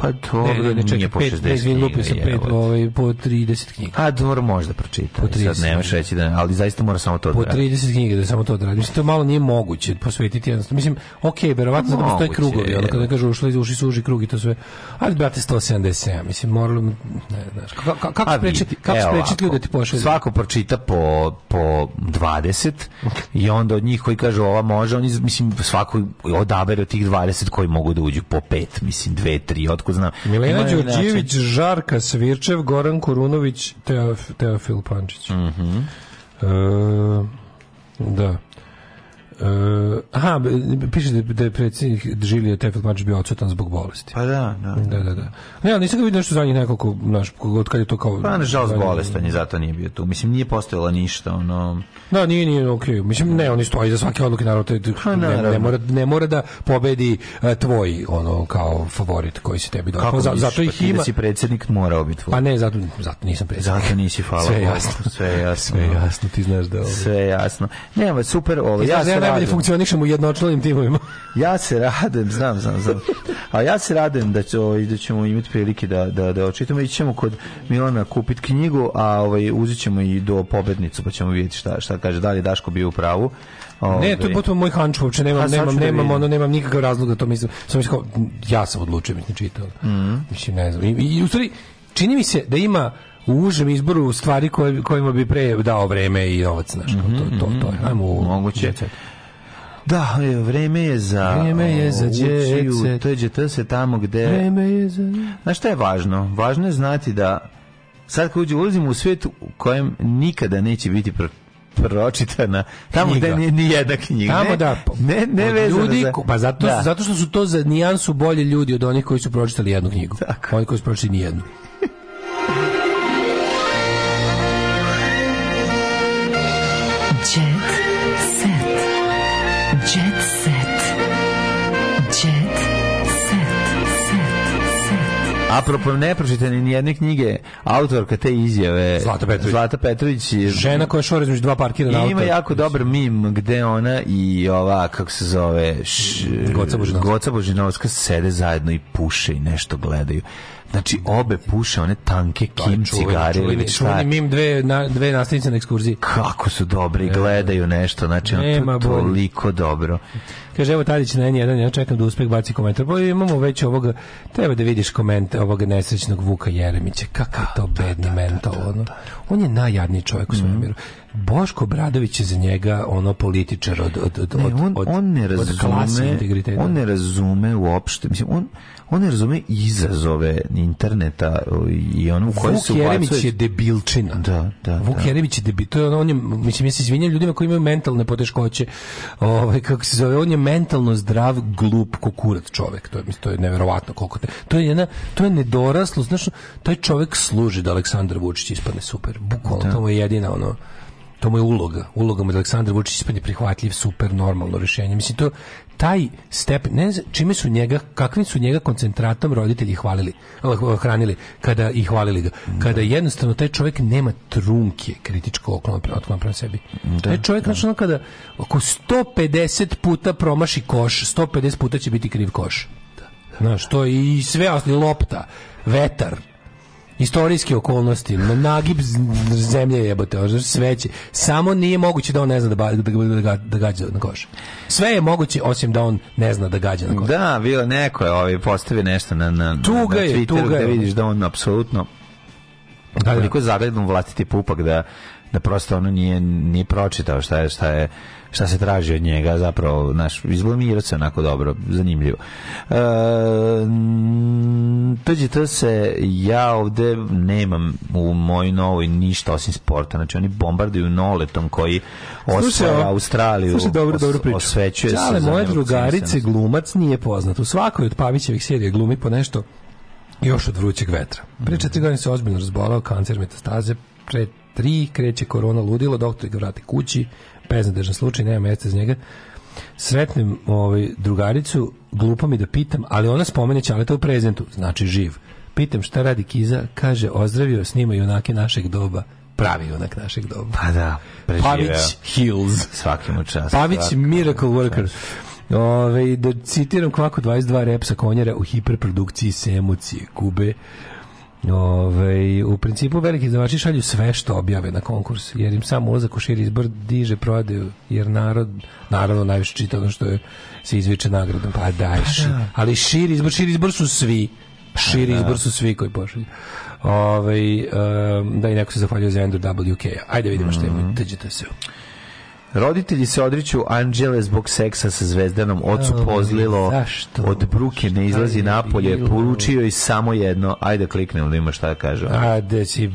Pa to ne, ne, ne, čekaj, po 60 knjiga. Lupio sam pet, ovaj, po 30 knjiga. A dvor možda pročita. Po 30. Sad nemaš reći da, ali zaista mora samo to da Po 30 knjiga da samo to da Mislim, to malo nije moguće posvetiti jednostavno. Mislim, ok, verovatno da postoje krugovi, ono kada kažu ušli, uši su uži krug i to sve. Ali, brate, 177, mislim, moralo, ne, znaš, kako, kako sprečiti, kako sprečiti ljude da ti pošalju? Svako pročita po, po 20 i onda od njih koji kažu ova može, oni, mislim, svako odabere od tih 20 koji mogu da uđu po pet, mislim, 2, 3, od otkud znam. Milena Đurđević, Žarka Svirčev, Goran Korunović, Teofil Pančić. Mhm. Uh, da. Uh, aha, piše da, da je predsjednik Žilije Tefel Mač bio odsutan zbog bolesti. Pa da, da. Da, da, da. Ne, ali nisam ga vidio nešto za njih nekoliko, naš, od kad je to kao... Pa nažalost bolestan je, zato nije bio tu. Mislim, nije postojala ništa, ono... Da, nije, nije, okej. Okay. Mislim, ne, oni stoji za svake odluke, naravno, te, ha, pa, ne, ne, mora, ne mora da pobedi uh, tvoj, ono, kao favorit koji si tebi dopao. Za, zato ih ima... Da si predsednik morao biti tvoj. Pa ne, zato, zato nisam predsjednik. Zato nisi, hvala. Sve jasno. Sve jasno. Sve jasno, ti znaš da ovo... Sve ovaj- jasno. Nema, super, ovo, ovaj, ja, ja da najbolje funkcionišemo u jednočlanim timovima. (laughs) ja se radim, znam, znam, znam. A ja se radim da, ćemo, ovaj, da ćemo imati prilike da, da, da očitamo. ćemo kod Milana kupiti knjigu, a ovaj, uzet ćemo i do pobednicu, pa ćemo vidjeti šta, šta kaže. Da li Daško bio u pravu? Ovdje. Ne, to je ovaj. potpuno moj hanč uopće, nemam, A, nemam, da nemam, ono, nemam nikakav razlog da to mislim. Sam mislim kao, ja sam odlučio, mislim, čitao. Mm. Mislim, ne znam. I, i, u stvari, čini mi se da ima u užem izboru stvari koje, kojima bi pre dao vreme i novac, znaš, mm -hmm, to, to, to je. Ajmo, Moguće. Djece. Da, vreme je za... Vreme je za djece. To je djece se tamo gde... Vreme je za... Znaš šta je važno? Važno je znati da sad kad ulazimo u svijet u kojem nikada neće biti pro pročitana tamo knjiga. gde ni jedna knjiga tamo ne, da ne ne vezano ljudi za... pa zato da. zato što su to za nijansu bolji ljudi od onih koji su pročitali jednu knjigu Tako. oni koji su pročitali ni jednu Apropo, ne pročite ni jedne knjige, autorka te izjave, Zlata Petrović. Zlata Petrović je, Žena koja šore između dva parkira na auto. Ima jako dobar mim gde ona i ova, kako se zove, š, Goca Božinovska sede zajedno i puše i nešto gledaju. Znači obe puše one tanke da, kim cigare ili šta. Imam dve na, dve nastavnice na ekskurziji. Kako su dobre i gledaju nešto, znači ono, to, toliko dobro. Kaže evo Tadić na N1, ja čekam da uspeh baci komentar. Pa imamo već ovog treba da vidiš komentar ovog nesrećnog Vuka Jeremića. Kakav da, to da, bedni mental, ono. On je najjadniji čovjek u svemiru. Mhm. Mm Boško Bradović je za njega ono političar od od od ne, on, od, on ne razume on ne razume uopšte mislim on on ne razume izazove interneta i ono u kojoj se ubacuje. Jeremić je debilčina. Da, da. Vuk da. Jeremić je debil, to je ono, on je, mislim, ja se izvinjam ljudima koji imaju mentalne poteškoće, ovaj, kako se zove, on je mentalno zdrav, glup, kukurat čovek, to je, mislim, to je neverovatno koliko te, to je jedna, to je nedoraslo, znaš, taj čovek služi da Aleksandar Vučić ispadne super, bukvalno, da. to mu je jedina, ono, to mu je uloga. Uloga mu je da Aleksandar Vučić ispanje prihvatljiv, super, normalno rješenje. Mislim, to, taj step, ne znam, čime su njega, kakvim su njega koncentratom roditelji hvalili, eh, hranili, kada i hvalili ga. Kada jednostavno taj čovjek nema trunke kritičko oklon prema, prema sebi. Da, taj čovjek, da. znači, kada oko 150 puta promaši koš, 150 puta će biti kriv koš. Da, da. Znaš, to je i sve osni lopta, vetar, istorijske okolnosti, na nagib zemlje jebote, sveće. Samo nije moguće da on ne zna da, ba, da, da, da gađa na koš. Sve je moguće osim da on ne zna da gađa na koš. Da, bilo neko je ovaj, postavio nešto na, na, tuga na, na Twitteru je, tuga je. vidiš da on apsolutno da, da. vlastiti pupak da da prosto ono nije nije pročitao šta je šta je šta se traži od njega, zapravo, naš izblamirao se onako dobro, zanimljivo. E, Tuđite se, ja ovde nemam u mojoj novoj ništa osim sporta, znači oni bombarduju noletom koji osvaja Australiju, slušaj, dobro, os, dobro priču. osvećuje Čale, se. Ali moje drugarice glumac nije poznat. U svakoj od Pavićevih serija glumi po nešto još od vrućeg vetra. Pre mhm. četiri godine se ozbiljno razbolao, kancer metastaze, pre tri kreće korona ludilo, doktor ga vrati kući, beznadežan slučaj, nema mesta za njega. Sretnem ovaj, drugaricu, glupo mi da pitam, ali ona spomene Ćaleta u prezentu, znači živ. Pitam šta radi Kiza, kaže ozdravio snima i onake našeg doba pravi onak našeg doba. Pa da, preživeo. Pavić Hills. Svaki mu čast. Pavić svaki Miracle Worker. Ove, ovaj, da citiram kako 22 repsa konjera u hiperprodukciji se emocije gube Ove, ovaj, u principu veliki izdavači šalju sve što objave na konkurs, jer im samo ulazak u širi izbor diže prodaju, jer narod naravno najviše čita ono što je, se izviče nagradom, pa daj, pa da. ali širi izbor, širi izbor su svi pa širi da. izbor su svi koji pošalju Ove, ovaj, um, da i neko se zahvaljuje za Andrew wk Ajde vidimo mm -hmm. što je, teđete se. Roditelji se odriču Anđele zbog seksa sa zvezdanom, ocu pozlilo, Zašto? od bruke ne izlazi napolje, poručio i samo jedno, ajde kliknem da ima šta da kažem. A, da si...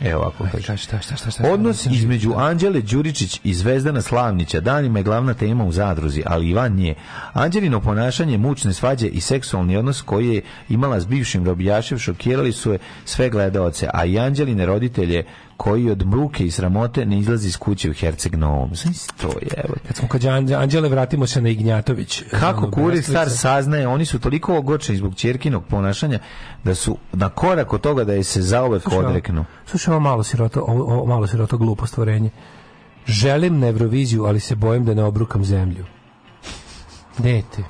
Evo ovako kaže. Šta, šta, šta, šta, Odnos između Anđele Đuričić i Zvezdana Slavnića danima je glavna tema u zadruzi, ali Ivan nije. Anđelino ponašanje, mučne svađe i seksualni odnos koji je imala s bivšim robijašev šokirali su je sve gledaoce, a i Anđeline roditelje koji od muke i sramote ne izlazi iz kuće u Herceg Novom. to je, evo. Kad smo kad Anđele, vratimo se na Ignjatović. Kako Kuri star saznaje, oni su toliko ogorčeni zbog Čerkinog ponašanja da su na korak od toga da je se zaobek odreknu. Slušaj, ovo malo siroto, ovo, malo siroto glupo stvorenje. Želim na Euroviziju, ali se bojim da ne obrukam zemlju. Dete.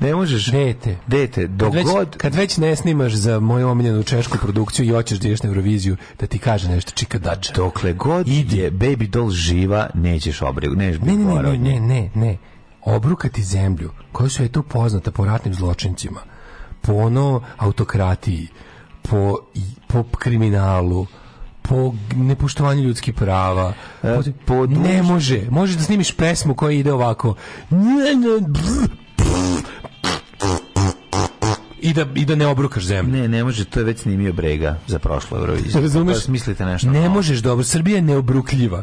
Ne možeš. Dete. Dete, dok već, god... Kad već ne snimaš za moju omiljenu češku produkciju i hoćeš da ješ na Euroviziju, da ti kaže nešto čika dače. Dokle god ide baby doll živa, nećeš obrigu. Ne, ne, ne, ne, ne, ne, ne. Obrukati zemlju, koja su je tu poznata po ratnim zločincima, po ono autokratiji, po, po kriminalu, po nepoštovanju ljudskih prava. E, po ne može. Možeš da snimiš pesmu koja ide ovako. I da, I da ne obrukaš zemlju. Ne, ne može, to je već snimio Brega za prošlo Euroviziju. (laughs) Razumeš? Pa Mislite nešto. Ne možeš dobro, Srbija je neobrukljiva.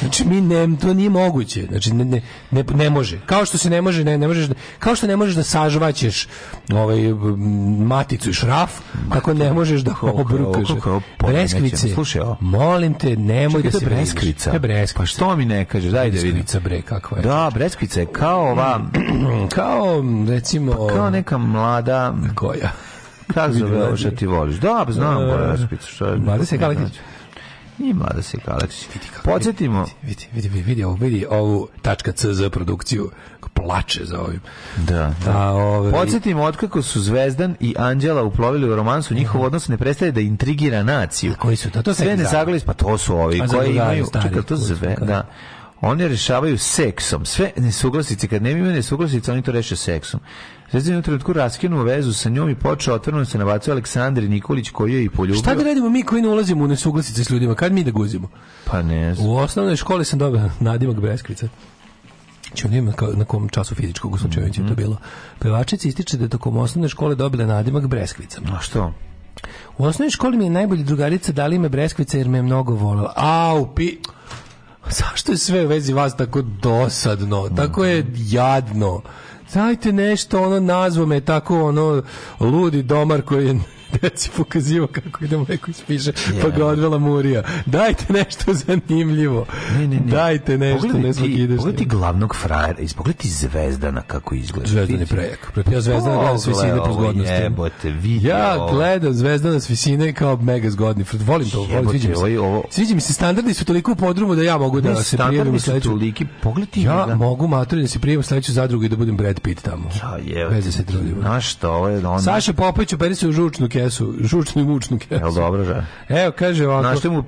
Znači mi ne, to nije moguće. Znači ne, ne, ne, ne može. Kao što se ne može, ne, ne možeš, da, kao što ne možeš da sažvaćeš ovaj maticu i šraf, tako ne možeš da obrukaš. Breskvice. Slušaj, o. molim te, nemoj Čekaj, da se breskvica. Da breskvica. Pa što mi ne kažeš? Daj da vidim. bre, kakva je. Da, breskvica je kao ova mm, (clears throat) kao recimo pa kao neka mlada koja kako zove, da, da. ti voliš. Da, znam, uh, e, breskvica, šta je. Mlada se kao Nije mlada Silka Aleksić. Podsjetimo... Vidi, vidi, vidi, vidi, vidi, vidi ovu tačka CZ produkciju plače za ovim. Da. da. Ove... Ovaj- Podsetimo otkako su Zvezdan i Anđela uplovili u romansu, njihov mhm. odnos ne prestaje da intrigira naciju. A koji su to? To Sve ne zaglis, pa to su ovi A koji imaju... Čekaj, to zve, da. da oni rešavaju seksom. Sve nesuglasice, kad ne imaju nesuglasice, oni to reše seksom. Zvezdan je u trenutku raskinuo vezu sa njom i počeo otvrnuo se na vacu Aleksandri Nikolić koji je i poljubio. Šta da radimo mi koji ne ulazimo u nesuglasice s ljudima? Kad mi da guzimo? Pa ne znam. U osnovnoj školi sam dobio nadimak Beskvica čujem na kom času fizičkog uslučajuća mm -hmm. to mhm. bilo. Pevačica ističe da je tokom osnovne škole dobila nadimak Breskvica. A što? U osnovnoj školi mi je najbolja drugarica dali ime Breskvica jer me je mnogo volela. Au, pi... Zašto je sve u vezi vas tako dosadno, tako je jadno? dajte nešto, ono, nazvo me tako, ono, ludi domar koji je deci (laughs) pokazivo kako idemo neko ispiše, yeah. pa ga odvela Murija. Dajte nešto zanimljivo. Ne, ne, ne. Dajte nešto, pogledaj ne ti, Pogledaj glavnog frajera, ispogledaj ti Zvezdana kako izgleda. Zvezdan je prejak. Ja Zvezdana oh, gledam s visine po zgodnosti. Jebote, vidio. Ja gledam Zvezdana s visine kao mega zgodni. Volim to, volim, sviđa mi se. Ovo... Sviđa mi se, standardi su toliko u podrumu da ja mogu da ne, se prijavim u sledeću. Toliki, pogledaj ja mogu maturiti da se prijavim u sledeću zadrugu i da budem Brad Pitt tamo. Ja, jebote. Veze se trudim. Na što ovo je ono? Saša Popović operi se u žučnu kesu, žučnu i mučnu kesu. Evo dobro, že. Da? Evo, kaže ovako... Našli mu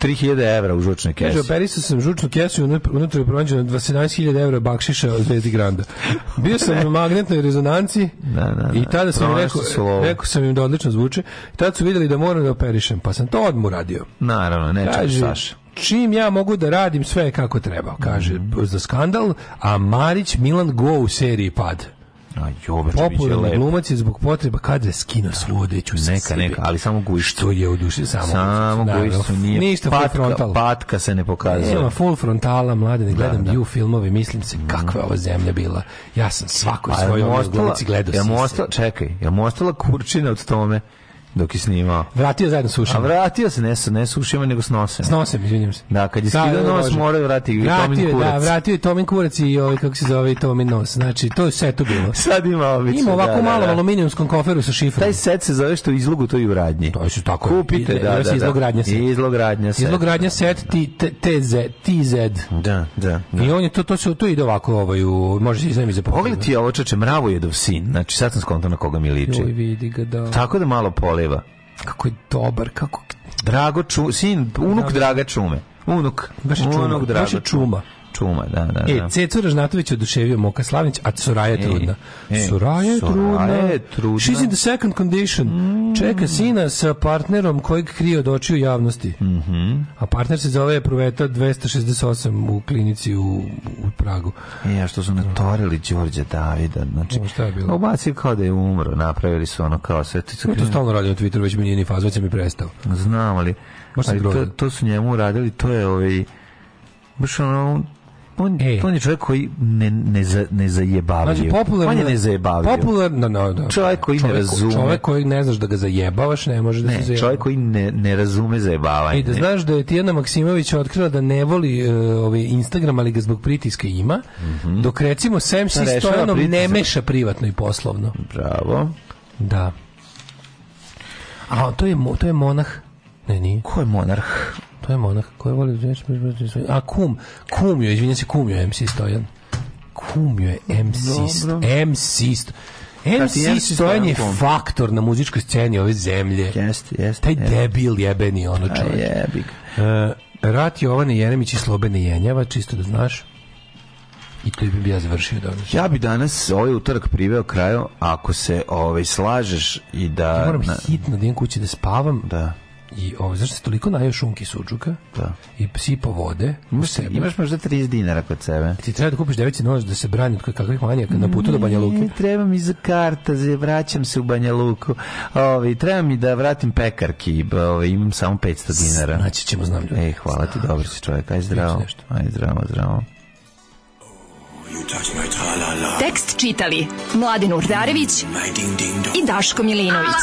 3000 evra u žučnoj kesi. Kaže, operisao sam žučnu kesu i unutra je pronađeno 27.000 evra bakšiša od Zvezdi Granda. (laughs) Bio sam na magnetnoj rezonanciji da, da, da. i tada sam rekao, rekao sam im da odlično zvuče. I tada su videli da moram da operišem, pa sam to odmu radio. Naravno, ne kaže, Saša čim ja mogu da radim sve kako treba, kaže mm -hmm. za skandal, a Marić Milan go u seriji pad. A Popularni glumac je zbog potreba kad je da skino svudeću sa neka, sebe. Neka, ali samo gujištu. Što je u duši samo Samo gujištu, nije. Ništa patka, frontal. Patka se ne pokazuje. Nema full frontala, mlade, ne da, gledam da, da. filmove, mislim se kakva je ova zemlja bila. Ja sam pa svako svojoj gledao. Ja mu čekaj, ja mu ostala kurčina od tome dok je snimao. Vratio zajedno sa ušima. A vratio se ne ne sa ušima nego s nosem. S nosem, izvinjavam se. Da, kad je skidao da, da, da nos, da, mora vratiti i Tomin kurac. Da, vratio je Tomin kurac i ovaj kako se zove Tomin nos. Znači, to je sve to bilo. (laughs) Sad ima obično. Ima ovako da, malo da, da. aluminijumskom koferu sa šifrom. Taj set se zove što izlugu to i u radnji. To je tako. Kupite, da, da, da. Izlogradnja set. Izlogradnja set. Izlogradnja set TZ, TZ. Da, da, da. I on je to to se to ide ovako ovaj u može se iznemi za pogled. Pogledaj ovo čače mravo je sin. Znači, sad sam skontao na koga mi liči. Joj, vidi ga da. Tako da malo poli zaleva. Kako je dobar, kako... Drago Ču, sin, unuk da, da. Draga Čume. Unuk. Baš je čuma. Unuk Draga baš je čuma. čuma. Truma, da, da, da. E, da. Cecu Ražnatović oduševio Moka Slavnić, a Soraja je trudna. E, Soraja je trudna. Je trudna. She's in the second condition. Mm. Čeka sina sa partnerom kojeg krije od očiju javnosti. Mm -hmm. A partner se zove Pruveta 268 u klinici u, u Pragu. E, a što su natorili Đorđe Davida. Znači, o, šta je bilo? Obacili kao da je umro. Napravili su ono kao sve. Ti to stalno radi na Twitteru, već mi nije ni faz, već sam mi prestao. Znam, ali, ali to, to su njemu radili, to je ovaj baš ono on, e. on je čovjek koji ne, ne, za, ne zajebavio. Znači, popularno, on je ne zajebavio. Popularno, no, no. Čovjek koji čovjek, ne razume. Čovjek koji ne znaš da ga zajebavaš, ne može da ne, se zajebava. čovjek koji ne, ne razume zajebavanje. I da znaš da je Tijana Maksimović otkrila da ne voli uh, ovaj Instagram, ali ga zbog pritiska ima, mm -hmm. dok recimo Sam da si Stojanov ne meša privatno i poslovno. Bravo. Da. A to je, to je monah. Ne, nije. Ko je monarh? To je monah koji voli... A, kum. Kum je, izvinjam se, kum je MC Stojan. Kum je MC Stojan. MC MC Stojan je faktor na muzičkoj sceni ove zemlje. Jeste, jeste. Taj debil jebeni, ono čovječ. Jebik. Uh, e, Rat Jovane Jeremić i Slobene Jenjava, čisto da znaš. I to bi ja završio danas. Ja bi danas ovaj utorak priveo kraju, ako se ovaj slažeš i da... Ja moram hitno da idem kući da spavam. Da. I ovo, ovaj, zašto da se toliko najeo šunki suđuka da. i sipo vode u sebe. Imaš možda 30 dinara kod sebe. E, ti treba da kupiš devici nož da se brani od kakvih manijaka na putu do Banja Luke. Treba mi za karta, za vraćam se u Banja Luku. Ovi, treba mi da vratim pekarki, ovi, imam samo 500 dinara. Znači ćemo, znam ljudi. Ej, hvala ti, dobro si čovjek. Aj zdravo. Aj zdravo, zdravo. Tekst čitali Mladin Urdarević i Daško Milinović